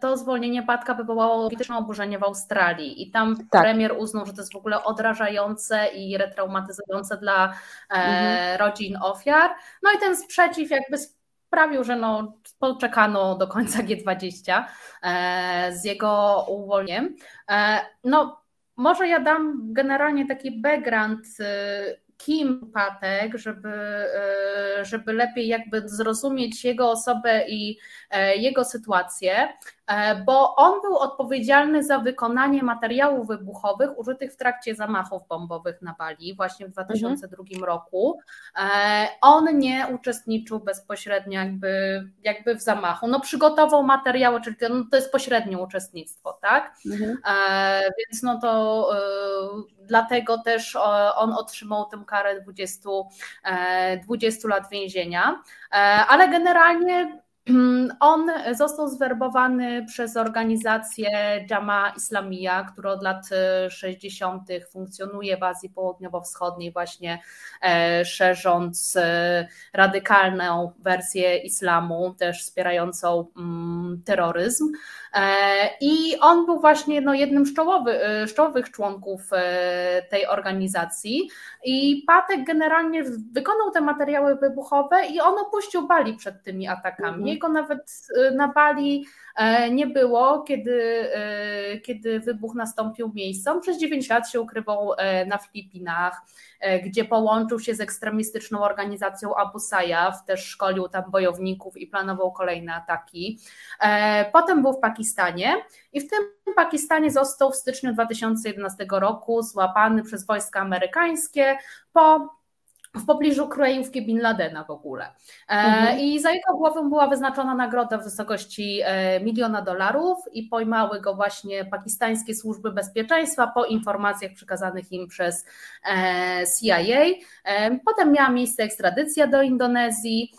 Speaker 2: to zwolnienie Patka wywołało polityczne oburzenie w Australii i tam tak. premier uznał, że to jest w ogóle odrażające i retraumatyzujące dla e, mhm. rodzin ofiar. No i ten sprzeciw jakby sprawił, że no, poczekano do końca G20 e, z jego uwolnieniem. E, no, może ja dam generalnie taki background kim Patek, żeby, żeby lepiej jakby zrozumieć jego osobę i jego sytuację. E, bo on był odpowiedzialny za wykonanie materiałów wybuchowych użytych w trakcie zamachów bombowych na Bali właśnie w 2002 mhm. roku. E, on nie uczestniczył bezpośrednio jakby, jakby w zamachu. No przygotował materiały, czyli to, no, to jest pośrednie uczestnictwo, tak? Mhm. E, więc no to dlatego też on otrzymał tę karę 20, 20 lat więzienia. Ale generalnie *clears throat* On został zwerbowany przez organizację Jama Islamia, która od lat 60. E, funkcjonuje w Azji Południowo-Wschodniej, właśnie e, szerząc e, radykalną wersję islamu, też wspierającą mm, terroryzm. I on był właśnie no, jednym z, czołowy, z czołowych członków tej organizacji. I Patek generalnie wykonał te materiały wybuchowe i on opuścił Bali przed tymi atakami. Mhm. Jego nawet na Bali e, nie było, kiedy, e, kiedy wybuch nastąpił miejsce. On przez 9 lat się ukrywał e, na Filipinach, gdzie połączył się z ekstremistyczną organizacją Abu Sayyaf, też szkolił tam bojowników i planował kolejne ataki. Potem był w Pakistanie i w tym Pakistanie został w styczniu 2011 roku złapany przez wojska amerykańskie po w pobliżu krajówki Bin Ladena w ogóle. E, mhm. I za jego głowę była wyznaczona nagroda w wysokości e, miliona dolarów i pojmały go właśnie pakistańskie służby bezpieczeństwa po informacjach przekazanych im przez e, CIA. Potem miała miejsce ekstradycja do Indonezji.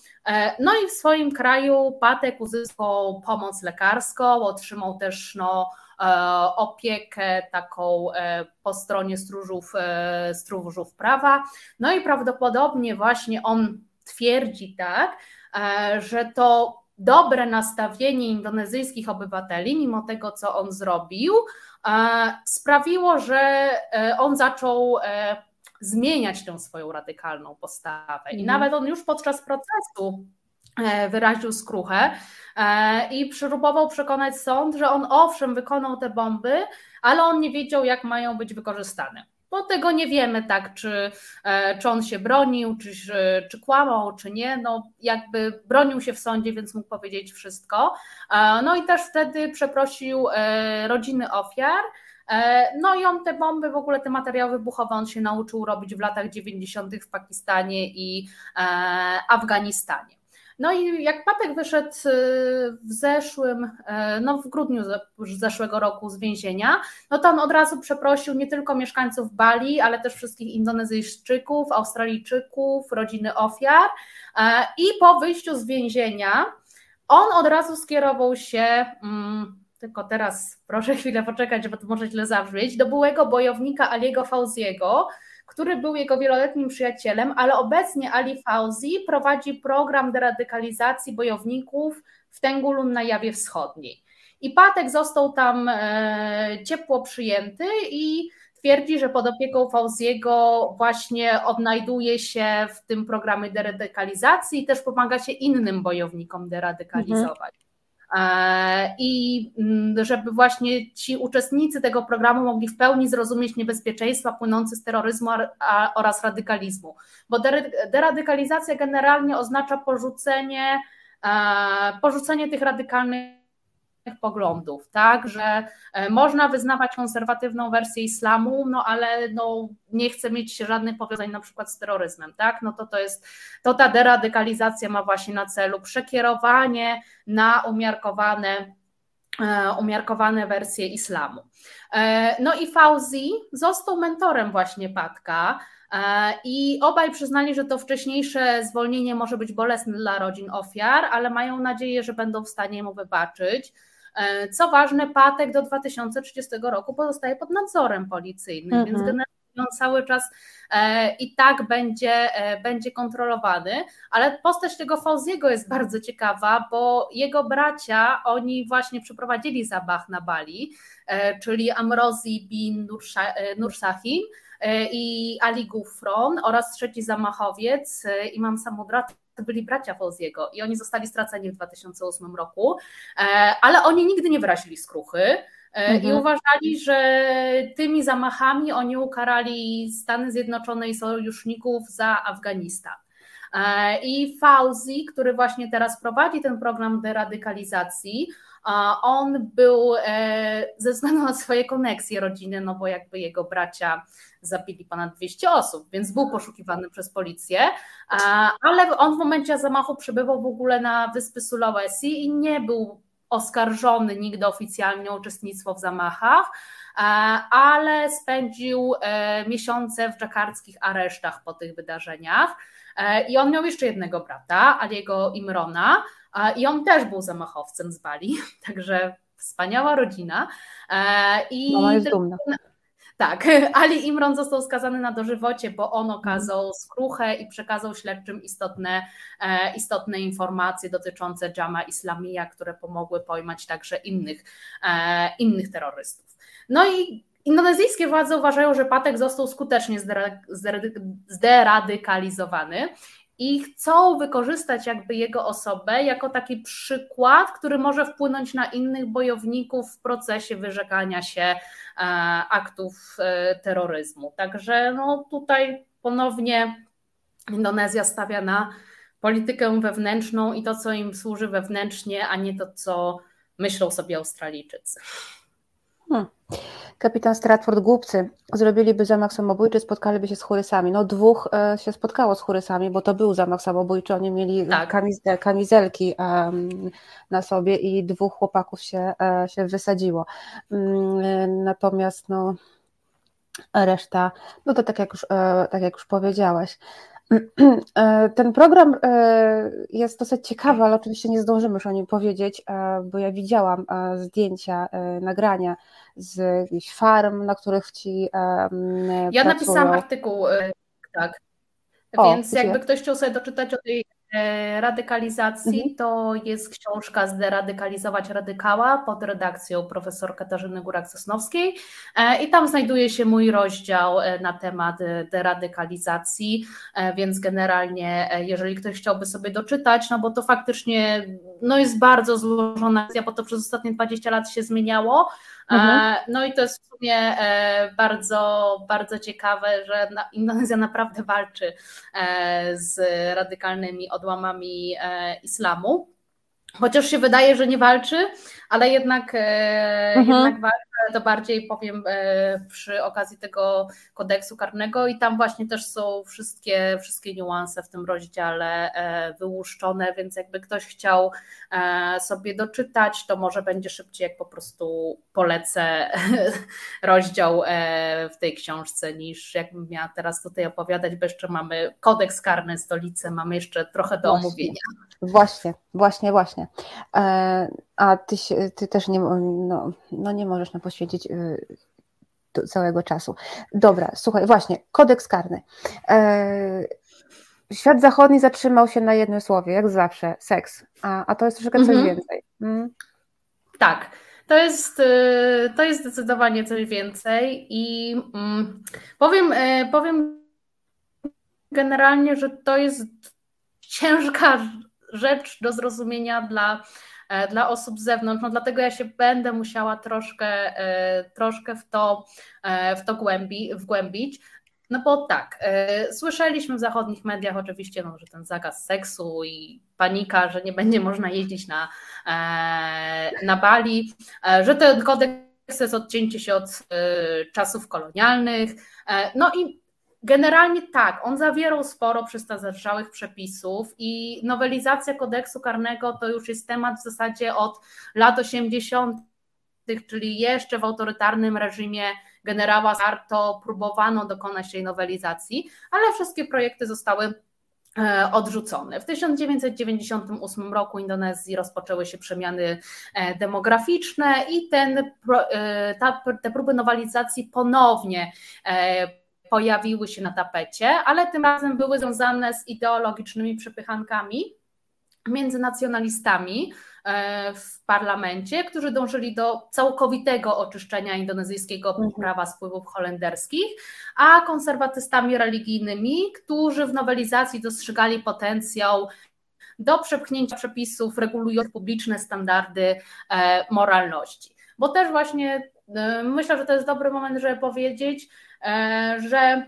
Speaker 2: No i w swoim kraju Patek uzyskał pomoc lekarską, otrzymał też no, opiekę taką e, po stronie stróżów, e, stróżów prawa. No i prawdopodobnie właśnie on twierdzi tak, że to dobre nastawienie indonezyjskich obywateli, mimo tego, co on zrobił, sprawiło, że on zaczął zmieniać tę swoją radykalną postawę. I mhm. nawet on już podczas procesu E, wyraził skruchę e, i próbował przekonać sąd, że on owszem wykonał te bomby, ale on nie wiedział, jak mają być wykorzystane. Bo tego nie wiemy, tak, czy, e, czy on się bronił, czy, czy kłamał, czy nie. No, jakby bronił się w sądzie, więc mógł powiedzieć wszystko. No i też wtedy przeprosił rodziny ofiar. No i on te bomby, w ogóle te materiały wybuchowe, on się nauczył robić w latach 90. w Pakistanie i Afganistanie. No i jak Patek wyszedł y, w zeszłym, y, no w grudniu zeszłego roku z więzienia, no to on od razu przeprosił nie tylko mieszkańców Bali, ale też wszystkich Indonezyjczyków, Australijczyków, rodziny ofiar. E, I po wyjściu z więzienia on od razu skierował się. Mm, tylko teraz proszę chwilę poczekać, bo to może źle zabrzmieć, do byłego bojownika Aliego Fauziego, który był jego wieloletnim przyjacielem, ale obecnie Ali Fauzi prowadzi program deradykalizacji bojowników w Tengulun na Jawie Wschodniej. I Patek został tam e, ciepło przyjęty i twierdzi, że pod opieką Fauziego właśnie odnajduje się w tym programie deradykalizacji i też pomaga się innym bojownikom deradykalizować. Mhm. E, i mm, żeby właśnie ci uczestnicy tego programu mogli w pełni zrozumieć niebezpieczeństwa płynące z terroryzmu oraz radykalizmu. Bo deradykalizacja generalnie oznacza porzucenie, e, porzucenie tych radykalnych poglądów, tak, że e, można wyznawać konserwatywną wersję islamu, no ale no, nie chce mieć żadnych powiązań na przykład z terroryzmem, tak, no to to jest, to ta deradykalizacja ma właśnie na celu przekierowanie na umiarkowane e, umiarkowane wersje islamu. E, no i Fauzi został mentorem właśnie Patka, i obaj przyznali, że to wcześniejsze zwolnienie może być bolesne dla rodzin ofiar, ale mają nadzieję, że będą w stanie mu wybaczyć. E, co ważne, Patek do 2030 roku pozostaje pod nadzorem policyjnym, mhm. więc generalnie on cały czas e, i tak będzie, e, będzie kontrolowany, ale postać tego Fauziego jest bardzo ciekawa, bo jego bracia, oni właśnie przeprowadzili zabach na Bali, czyli Amrozi bin Nursahim i Ali Gufron oraz trzeci zamachowiec, Imam Samudrat to byli bracia Fauziego i oni zostali straceni w 2008 roku, e, ale oni nigdy nie wyrazili skruchy. E, mhm. I uważali, że tymi zamachami oni ukarali Stany Zjednoczone i sojuszników za Afganistan. E, I Fauzi, który właśnie teraz prowadzi ten program deradykalizacji, on był ze względu na swoje koneksje rodziny, no bo jakby jego bracia zabili ponad 200 osób, więc był poszukiwany przez policję, ale on w momencie zamachu przebywał w ogóle na wyspy Sulawesi i nie był oskarżony nigdy oficjalnie o uczestnictwo w zamachach, ale spędził e, miesiące w dżakarskich aresztach po tych wydarzeniach. E, I on miał jeszcze jednego brata, Aliego Imrona, i on też był zamachowcem z Bali, *laughs* także wspaniała rodzina.
Speaker 1: E, I Mama jest dumna.
Speaker 2: Tak, *laughs* Ali Imron został skazany na dożywocie, bo on okazał skruchę i przekazał śledczym istotne, e, istotne informacje dotyczące Jama Islamija, które pomogły pojmać także innych, e, innych terrorystów. No i indonezyjskie władze uważają, że Patek został skutecznie zderadykalizowany i chcą wykorzystać jakby jego osobę jako taki przykład, który może wpłynąć na innych bojowników w procesie wyrzekania się e, aktów e, terroryzmu. Także no tutaj ponownie Indonezja stawia na politykę wewnętrzną i to, co im służy wewnętrznie, a nie to, co myślą sobie Australijczycy.
Speaker 1: Hmm. Kapitan Stratford głupcy zrobiliby zamach samobójczy, spotkaliby się z chorysami. No dwóch e, się spotkało z chorysami, bo to był zamach samobójczy, oni mieli tak. kamizelki na sobie i dwóch chłopaków się, e, się wysadziło. Mm, natomiast no reszta, no to tak jak już, tak jak już powiedziałaś. *clears throat* E, ten program e, jest dosyć ciekawy, ale oczywiście nie zdążymy już o nim powiedzieć, e, bo ja widziałam zdjęcia, nagrania z jakichś farm, na których ci.
Speaker 2: Ja pracują. napisałam artykuł, tak. O, Więc jakby ktoś chciał sobie doczytać o tej radykalizacji mhm. to jest książka Zderadykalizować radykała pod redakcją profesor Katarzyny Górak-Sosnowskiej e, i tam znajduje się mój rozdział e, na temat deradykalizacji, więc generalnie jeżeli ktoś chciałby sobie doczytać, no bo to faktycznie no jest bardzo złożona bo to przez ostatnie 20 lat się zmieniało, Mhm. No i to jest w sumie e, bardzo, bardzo ciekawe, że Indonezja naprawdę walczy e, z radykalnymi odłamami e, islamu. Chociaż się wydaje, że nie walczy, ale jednak, mhm. jednak walczy to bardziej powiem e, przy okazji tego kodeksu karnego i tam właśnie też są wszystkie, wszystkie niuanse w tym rozdziale e, wyłuszczone, więc jakby ktoś chciał e, sobie doczytać, to może będzie szybciej, jak po prostu polecę *laughs* rozdział w tej książce, niż jakbym miała teraz tutaj opowiadać, bo jeszcze mamy kodeks karny stolicę, mamy jeszcze trochę do właśnie, omówienia.
Speaker 1: Właśnie, właśnie, właśnie. A ty, ty też nie, no, no nie możesz na poświęcić y, całego czasu. Dobra, słuchaj, właśnie, kodeks karny. E, świat zachodni zatrzymał się na jednym słowie, jak zawsze, seks, a, a to jest troszeczkę coś mhm. więcej. Mm.
Speaker 2: Tak. To jest, y, to jest zdecydowanie coś więcej i mm, powiem, y, powiem generalnie, że to jest ciężka rzecz do zrozumienia dla E, dla osób z zewnątrz. No dlatego ja się będę musiała troszkę, e, troszkę w to, e, w to głębi, wgłębić. No bo tak, słyszeliśmy w zachodnich mediach oczywiście, no, że ten zakaz seksu i panika, że nie będzie można jeździć na, na Bali, że ten kodeks jest odcięcie się od czasów kolonialnych. No i Generalnie tak, on zawierał sporo przestarzałych przepisów i nowelizacja kodeksu karnego to już jest temat w zasadzie od lat 80., czyli jeszcze w autorytarnym reżimie generała Sarto próbowano dokonać tej nowelizacji, ale wszystkie projekty zostały e, odrzucone. W 1998 roku Indonezji rozpoczęły się przemiany e, demograficzne i ten, e, ta, te próby nowelizacji ponownie pojawiły się na tapecie, ale tym razem były związane z ideologicznymi przepychankami między nacjonalistami e, w parlamencie, którzy dążyli do całkowitego oczyszczenia indonezyjskiego mhm. prawa spływów holenderskich, a konserwatystami religijnymi, którzy w nowelizacji dostrzegali potencjał do przepchnięcia przepisów regulujących publiczne standardy e, moralności. Bo też właśnie myślę, że to jest dobry moment, żeby powiedzieć, E, że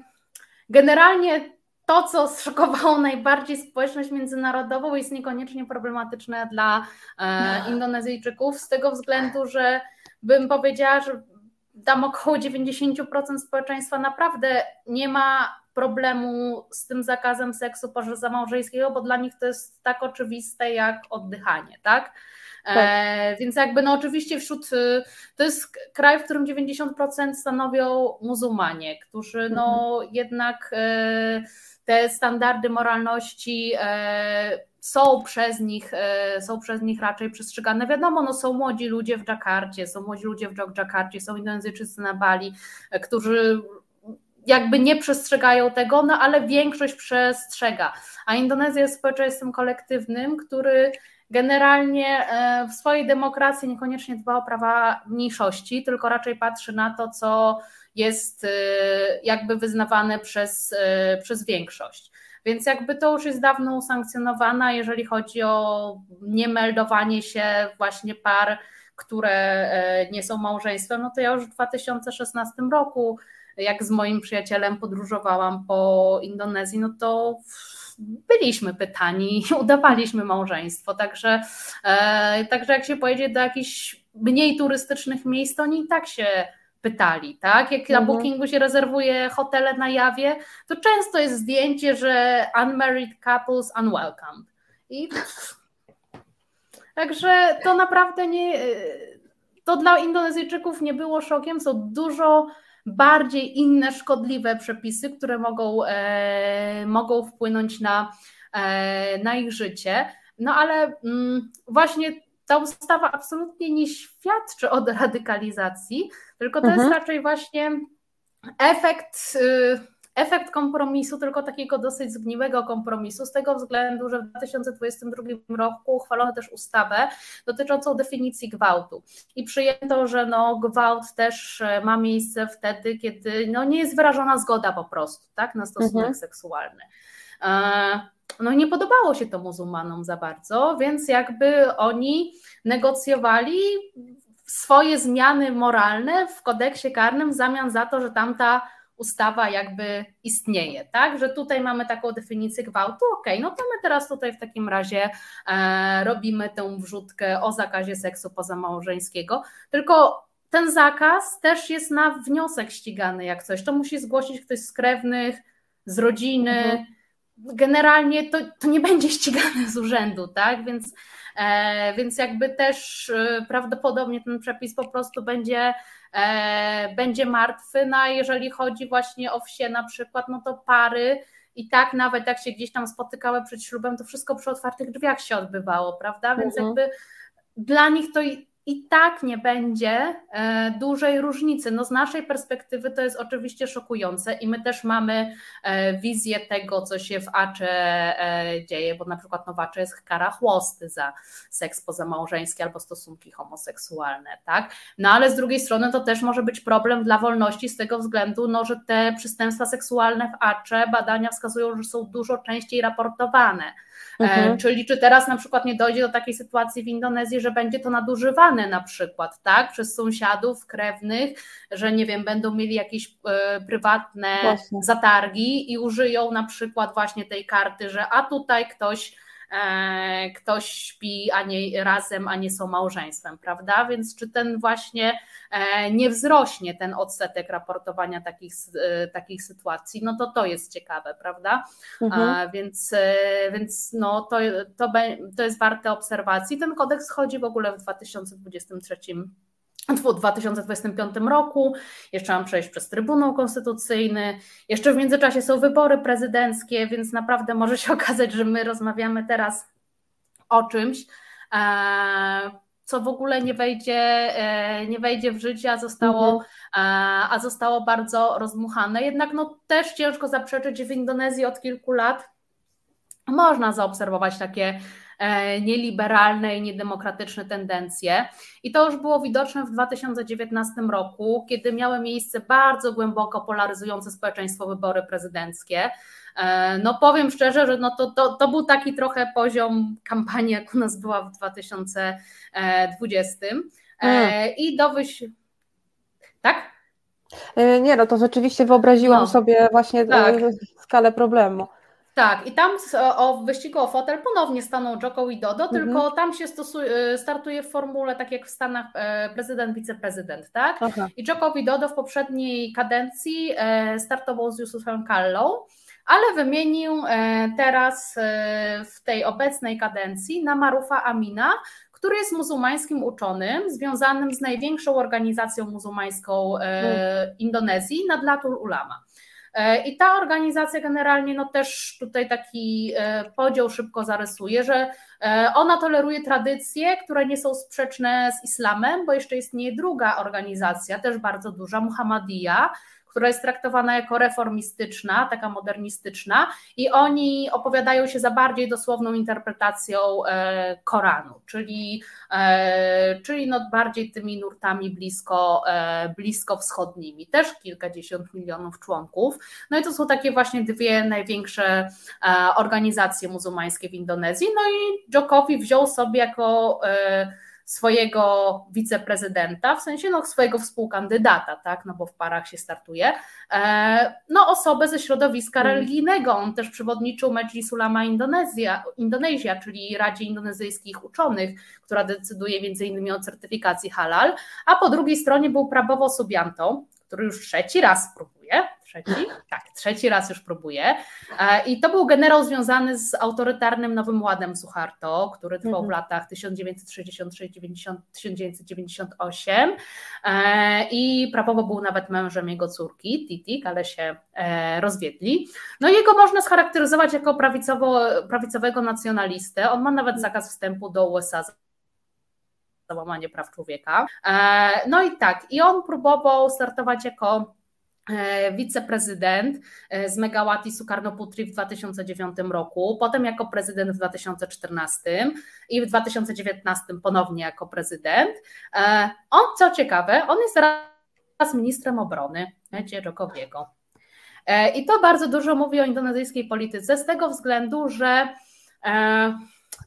Speaker 2: generalnie to, co zszokowało najbardziej społeczność międzynarodową, jest niekoniecznie problematyczne dla e, Indonezyjczyków, z tego względu, że bym powiedziała, że tam około 90% społeczeństwa naprawdę nie ma problemu z tym zakazem seksu pozamałżeńskiego, bo dla nich to jest tak oczywiste jak oddychanie, tak? Tak. E, więc jakby no oczywiście wśród, y, to jest kraj, w którym 90% stanowią muzułmanie, którzy no mhm. jednak y, te standardy moralności e, są przez nich, e, są przez nich raczej przestrzegane. Wiadomo, no są młodzi ludzie w Dżakarcie, są młodzi ludzie w Dżakarcie, są Indonezyjczycy na Bali, którzy jakby nie przestrzegają tego, no ale większość przestrzega. A Indonezja jest społeczeństwem kolektywnym, który generalnie e, w swojej demokracji niekoniecznie dba o prawa mniejszości, tylko raczej patrzy na to, co jest e, jakby wyznawane przez, e, przez większość. Więc jakby to już jest dawno usankcjonowane, jeżeli chodzi o niemeldowanie się właśnie par, które nie są małżeństwem, no to ja już w 2016 roku, jak z moim przyjacielem podróżowałam po Indonezji, no to byliśmy pytani i *laughs* udawaliśmy małżeństwo. Także, e, także jak się pojedzie do jakichś mniej turystycznych miejsc, to oni i tak się pytali, tak? Jak mhm. na Bookingu się rezerwuje hotele na jawie, to często jest zdjęcie, że unmarried couples unwelcomed. I także to naprawdę nie to dla Indonezyjczyków nie było szokiem, są dużo bardziej inne szkodliwe przepisy, które mogą, e, mogą wpłynąć na, e, na ich życie. No ale mm, właśnie ta ustawa absolutnie nie świadczy o deradykalizacji, tylko to mhm. jest raczej właśnie efekt. Efekt kompromisu, tylko takiego dosyć zgniłego kompromisu, z tego względu, że w 2022 roku uchwalono też ustawę dotyczącą definicji gwałtu. I przyjęto, że no, gwałt też e, ma miejsce wtedy, kiedy no, nie jest wyrażona zgoda po prostu tak, na stosunek mhm. seksualny. E, no nie podobało się to muzułmanom za bardzo, więc jakby oni negocjowali swoje zmiany moralne w kodeksie karnym w zamian za to, że tamta ustawa jakby istnieje, tak? Że tutaj mamy taką definicję gwałtu, ok, no to my teraz tutaj w takim razie e, robimy tę wrzutkę o zakazie seksu pozamałżeńskiego, tylko ten zakaz też jest na wniosek ścigany jak coś, to musi zgłosić ktoś z krewnych, z rodziny, mhm. Generalnie to, to nie będzie ścigane z urzędu, tak? Więc E, więc jakby też e, prawdopodobnie ten przepis po prostu będzie, e, będzie martwy, no a jeżeli chodzi właśnie o wsie na przykład, no to pary i tak nawet jak się gdzieś tam spotykały przed ślubem, to wszystko przy otwartych drzwiach się odbywało, prawda? Więc mhm. jakby dla nich to i tak nie będzie e, dużej różnicy. No z naszej perspektywy to jest oczywiście szokujące i my też mamy e, wizję tego, co się w Acze e, dzieje, bo na przykład no w Acze jest kara chłosty za seks pozamałżeński albo stosunki homoseksualne, tak? No ale z drugiej strony to też może być problem dla wolności z tego względu, no, że te przestępstwa seksualne w Acze badania wskazują, że są dużo częściej raportowane. Mhm. Czyli czy teraz na przykład nie dojdzie do takiej sytuacji w Indonezji, że będzie to nadużywane na przykład, tak, przez sąsiadów, krewnych, że nie wiem, będą mieli jakieś e, prywatne właśnie. zatargi i użyją na przykład właśnie tej karty, że a tutaj ktoś E, ktoś śpi a nie razem, a nie są małżeństwem, prawda? Więc czy ten właśnie e, nie wzrośnie ten odsetek raportowania takich, e, takich sytuacji, no to to jest ciekawe, prawda? Mhm. Więc, więc no to, to, to jest warte obserwacji. Ten kodeks chodzi w ogóle w 2023 w 2025 roku, jeszcze mam przejść przez Trybunał Konstytucyjny, jeszcze w międzyczasie są wybory prezydenckie, więc naprawdę może się *laughs* okazać, że my rozmawiamy teraz o czymś, e, co w ogóle nie wejdzie, e, nie wejdzie w życie, a zostało, mhm. E, a zostało bardzo rozmuchane. Jednak no, też ciężko zaprzeczyć, że w Indonezji od kilku lat można zaobserwować takie nieliberalne i niedemokratyczne tendencje. I to już było widoczne w 2019 roku, kiedy miały miejsce bardzo głęboko polaryzujące społeczeństwo wybory prezydenckie. E, no powiem szczerze, że no to, to, to był taki trochę poziom kampanii, jak u nas była w 2020. Hmm. I do wyś... Tak?
Speaker 1: Nie, no to rzeczywiście wyobraziłam no, sobie właśnie tak. skalę problemu.
Speaker 2: Tak, i tam o wyścigu o fotel ponownie staną Joko i Dodo, mhm. tylko tam się stosuje, startuje w formule tak jak w Stanach e, prezydent, wiceprezydent, tak? Aha. I Joko Dodo w poprzedniej kadencji e, startował z Yusufem Kallą, ale wymienił e, teraz w tej obecnej kadencji na Marufa Amina, który jest muzułmańskim uczonym, związanym z największą organizacją muzułmańską mhm. Indonezji, Nadlatul Ulama. E, I ta organizacja generalnie no też tutaj taki e, podział szybko zarysuje, że e, ona toleruje tradycje, które nie są sprzeczne z islamem, bo jeszcze istnieje druga organizacja, też bardzo duża, Muhammadiyya, która jest traktowana jako reformistyczna, taka modernistyczna, i oni opowiadają się za bardziej dosłowną interpretacją e, Koranu, czyli, e, czyli no bardziej tymi nurtami blisko, e, blisko wschodnimi, też kilkadziesiąt milionów członków. No i to są takie właśnie dwie największe organizacje muzułmańskie w Indonezji. No i Jokowi wziął sobie jako swojego wiceprezydenta, w sensie no, swojego współkandydata, tak, no bo w parach się startuje, e, no osobę ze środowiska mm. religijnego. On też przewodniczył Medżlis Ulama Indonezja, Indonezja, czyli Radzie Indonezyjskich Uczonych, która decyduje między innymi o certyfikacji halal, a po drugiej stronie był Prabowo Subianto, który już trzeci raz próbuje, trzeci? Tak, trzeci raz już próbuje. E, I to był generał związany z autorytarnym Nowym Ładem Suharto, który trwał w mhm. latach 1963-1998 e, i prawowo był nawet mężem jego córki, Titik, ale się e, rozwiedli. No i jego można scharakteryzować jako prawicowo, prawicowego nacjonalistę. On ma nawet zakaz wstępu do USA za łamanie praw człowieka. No i tak, i on próbował startować jako wiceprezydent e, z Megawati Sukarnoputri w 2009 roku, potem jako prezydent w 2014 i w 2019 ponownie jako prezydent. E, on, co ciekawe, on jest teraz ministrem obrony Dzierokowiego. I to bardzo dużo mówi o indonezyjskiej polityce z tego względu, że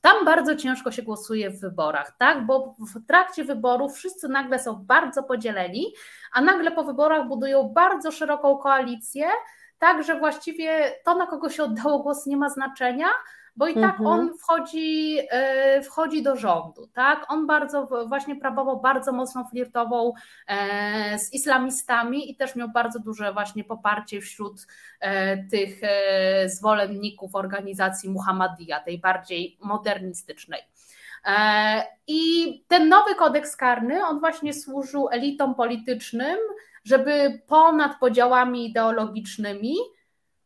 Speaker 2: tam bardzo ciężko się głosuje w wyborach, tak? Bo w trakcie wyborów wszyscy nagle są bardzo podzieleni, a nagle po wyborach budują bardzo szeroką koalicję, tak, że właściwie to, na kogo się oddało głos, nie ma znaczenia, bo i tak mhm. on wchodzi, e, wchodzi do rządu, tak? On bardzo właśnie prawowo bardzo mocno flirtował e, z islamistami i też miał bardzo duże właśnie poparcie wśród e, tych zwolenników organizacji Muhammadiyya, tej bardziej modernistycznej. I ten nowy kodeks karny, on właśnie służył elitom politycznym, żeby ponad podziałami ideologicznymi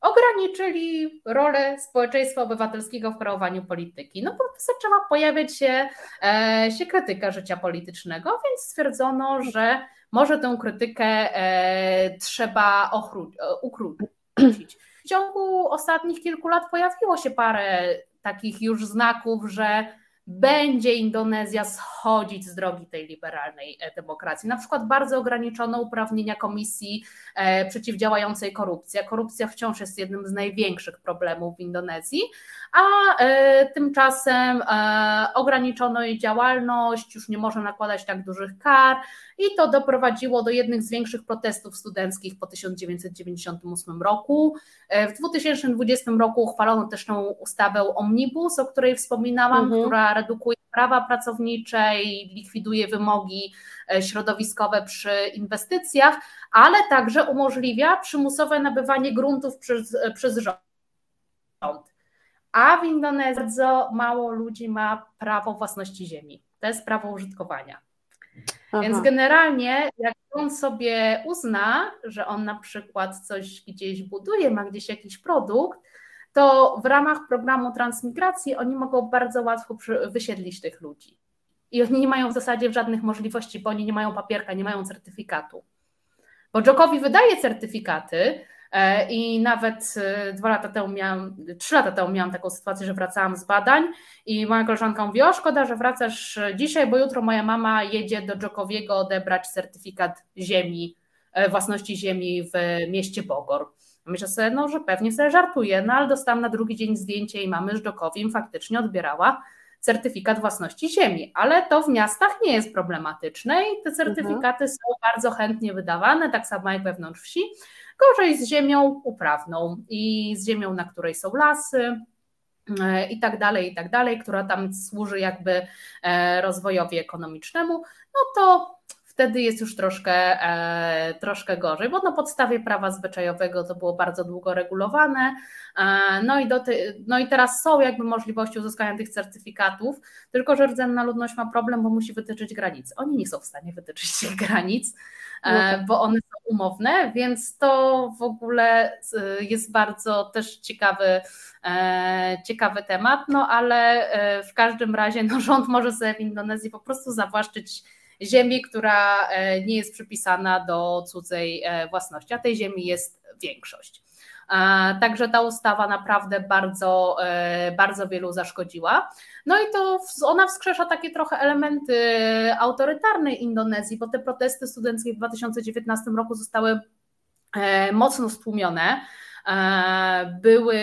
Speaker 2: ograniczyli rolę społeczeństwa obywatelskiego w kreowaniu polityki. No bo zaczęła pojawiać się, e, się krytyka życia politycznego, więc stwierdzono, że może tę krytykę e, trzeba ochru- e, ukrócić. W ciągu ostatnich kilku lat pojawiło się parę takich już znaków, że będzie Indonezja schodzić z drogi tej liberalnej e, demokracji. Na przykład bardzo ograniczono uprawnienia Komisji e, Przeciwdziałającej Korupcji. Korupcja wciąż jest jednym z największych problemów w Indonezji, a e, tymczasem ograniczono jej działalność, już nie może nakładać tak dużych kar i to doprowadziło do jednych z większych protestów studenckich po 1998 roku. W 2020 roku uchwalono też tą ustawę Omnibus, o której wspominałam, mhm. która redukuje prawa pracownicze i likwiduje wymogi e, środowiskowe przy inwestycjach, ale także umożliwia przymusowe nabywanie gruntów przez, e, przez rząd. A w Indonezji bardzo mało ludzi ma prawo własności ziemi. To jest prawo użytkowania. Aha. Więc generalnie, jak on sobie uzna, że on na przykład coś gdzieś buduje, ma gdzieś jakiś produkt, to w ramach programu transmigracji oni mogą bardzo łatwo wysiedlić tych ludzi. I oni nie mają w zasadzie żadnych możliwości, bo oni nie mają papierka, nie mają certyfikatu. Bo Jokowi wydaje certyfikaty, e, i nawet e, dwa lata temu miałam, trzy lata temu miałam taką sytuację, że wracałam z badań i moja koleżanka mówi, o szkoda, że wracasz dzisiaj, bo jutro moja mama jedzie do Jokowiego odebrać certyfikat ziemi, e, własności ziemi w mieście Bogor. Myślę sobie, no, że pewnie sobie żartuję, no ale dostałam na drugi dzień zdjęcie i mamy Żdokowi im faktycznie odbierała certyfikat własności ziemi, ale to w miastach nie jest problematyczne i te certyfikaty mhm. są bardzo chętnie wydawane, tak samo jak wewnątrz wsi, gorzej z ziemią uprawną i z ziemią, na której są lasy, e, i tak dalej, i tak dalej, która tam służy jakby e, rozwojowi ekonomicznemu, no to wtedy jest już troszkę, e, troszkę gorzej, bo na podstawie prawa zwyczajowego to było bardzo długo regulowane. E, no i, do ty, no i teraz są jakby możliwości uzyskania tych certyfikatów, tylko że rdzenna ludność ma problem, bo musi wytyczyć granice. Oni nie są w stanie wytyczyć tych granic, e, no tak. bo one są umowne, więc to w ogóle jest bardzo też ciekawy, ciekawy temat, no ale w każdym razie no, rząd może sobie w Indonezji po prostu zawłaszczyć ziemi, która e, nie jest przypisana do cudzej e, własności, a tej ziemi jest większość. E, także ta ustawa naprawdę bardzo, bardzo wielu zaszkodziła. No i to ona wskrzesza takie trochę elementy autorytarnej Indonezji, bo te protesty studenckie w 2019 roku zostały mocno stłumione. Były,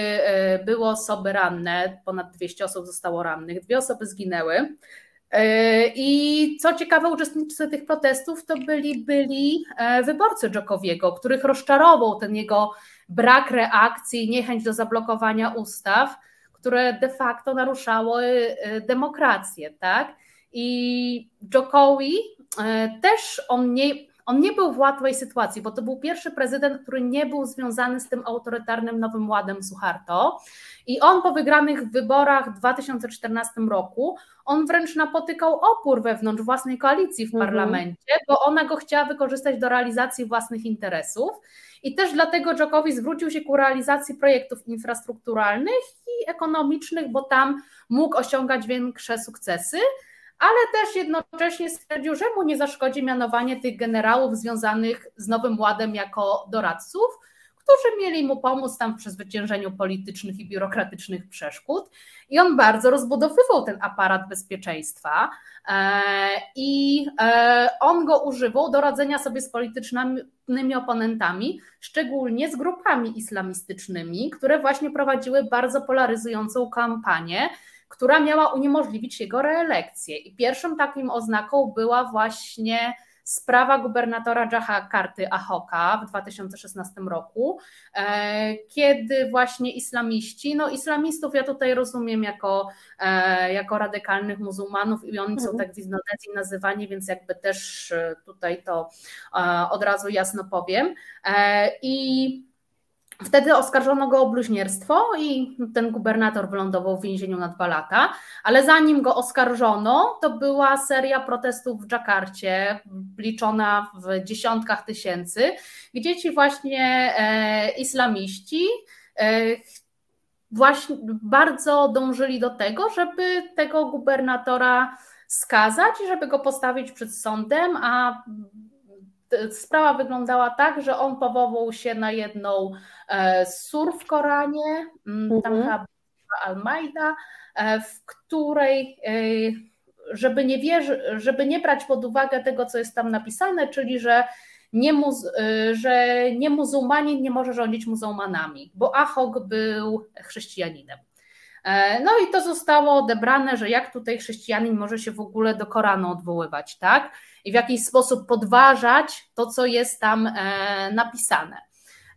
Speaker 2: były osoby ranne, ponad 200 osób zostało rannych, dwie osoby zginęły. I co ciekawe, uczestnicy tych protestów to byli byli wyborcy Dżokowiego, których rozczarował ten jego brak reakcji, niechęć do zablokowania ustaw, które de facto naruszały demokrację, tak? I Jokowi też on nie, on nie był w łatwej sytuacji, bo to był pierwszy prezydent, który nie był związany z tym autorytarnym Nowym Ładem Suharto. I on po wygranych wyborach w 2014 roku, on wręcz napotykał opór wewnątrz własnej koalicji w mhm. parlamencie, bo ona go chciała wykorzystać do realizacji własnych interesów. I też dlatego Jokowi zwrócił się ku realizacji projektów infrastrukturalnych i ekonomicznych, bo tam mógł osiągać większe sukcesy ale też jednocześnie stwierdził, że mu nie zaszkodzi mianowanie tych generałów związanych z Nowym Ładem jako doradców, którzy mieli mu pomóc tam w przezwyciężeniu politycznych i biurokratycznych przeszkód. I on bardzo rozbudowywał ten aparat bezpieczeństwa e, i e, on go używał do radzenia sobie z politycznymi oponentami, szczególnie z grupami islamistycznymi, które właśnie prowadziły bardzo polaryzującą kampanię która miała uniemożliwić jego reelekcję. I pierwszą takim oznaką była właśnie sprawa gubernatora Karty Ahoka w 2016 roku, e, kiedy właśnie islamiści, no islamistów ja tutaj rozumiem jako, e, jako radykalnych muzułmanów i oni są mhm. tak w Indonezji nazywani, więc jakby też e, tutaj to od razu jasno powiem. I Wtedy oskarżono go o bluźnierstwo i ten gubernator wylądował w więzieniu na dwa lata, ale zanim go oskarżono, to była seria protestów w Dżakarcie, liczona w dziesiątkach tysięcy, gdzie ci właśnie e, islamiści e, właśnie bardzo dążyli do tego, żeby tego gubernatora skazać i żeby go postawić przed sądem, a sprawa wyglądała tak, że on powołał się na jedną e, sur w Koranie, mm, tam mhm. chyba Al-Maida, e, w której e, żeby nie, wierzy, żeby nie brać pod uwagę tego, co jest tam napisane, czyli że nie, muz, że nie muzułmanin nie może rządzić muzułmanami, bo Ahok był chrześcijaninem. No i to zostało odebrane, że jak tutaj chrześcijanin może się w ogóle do Koranu odwoływać, tak? i w jakiś sposób podważać to, co jest tam e, napisane.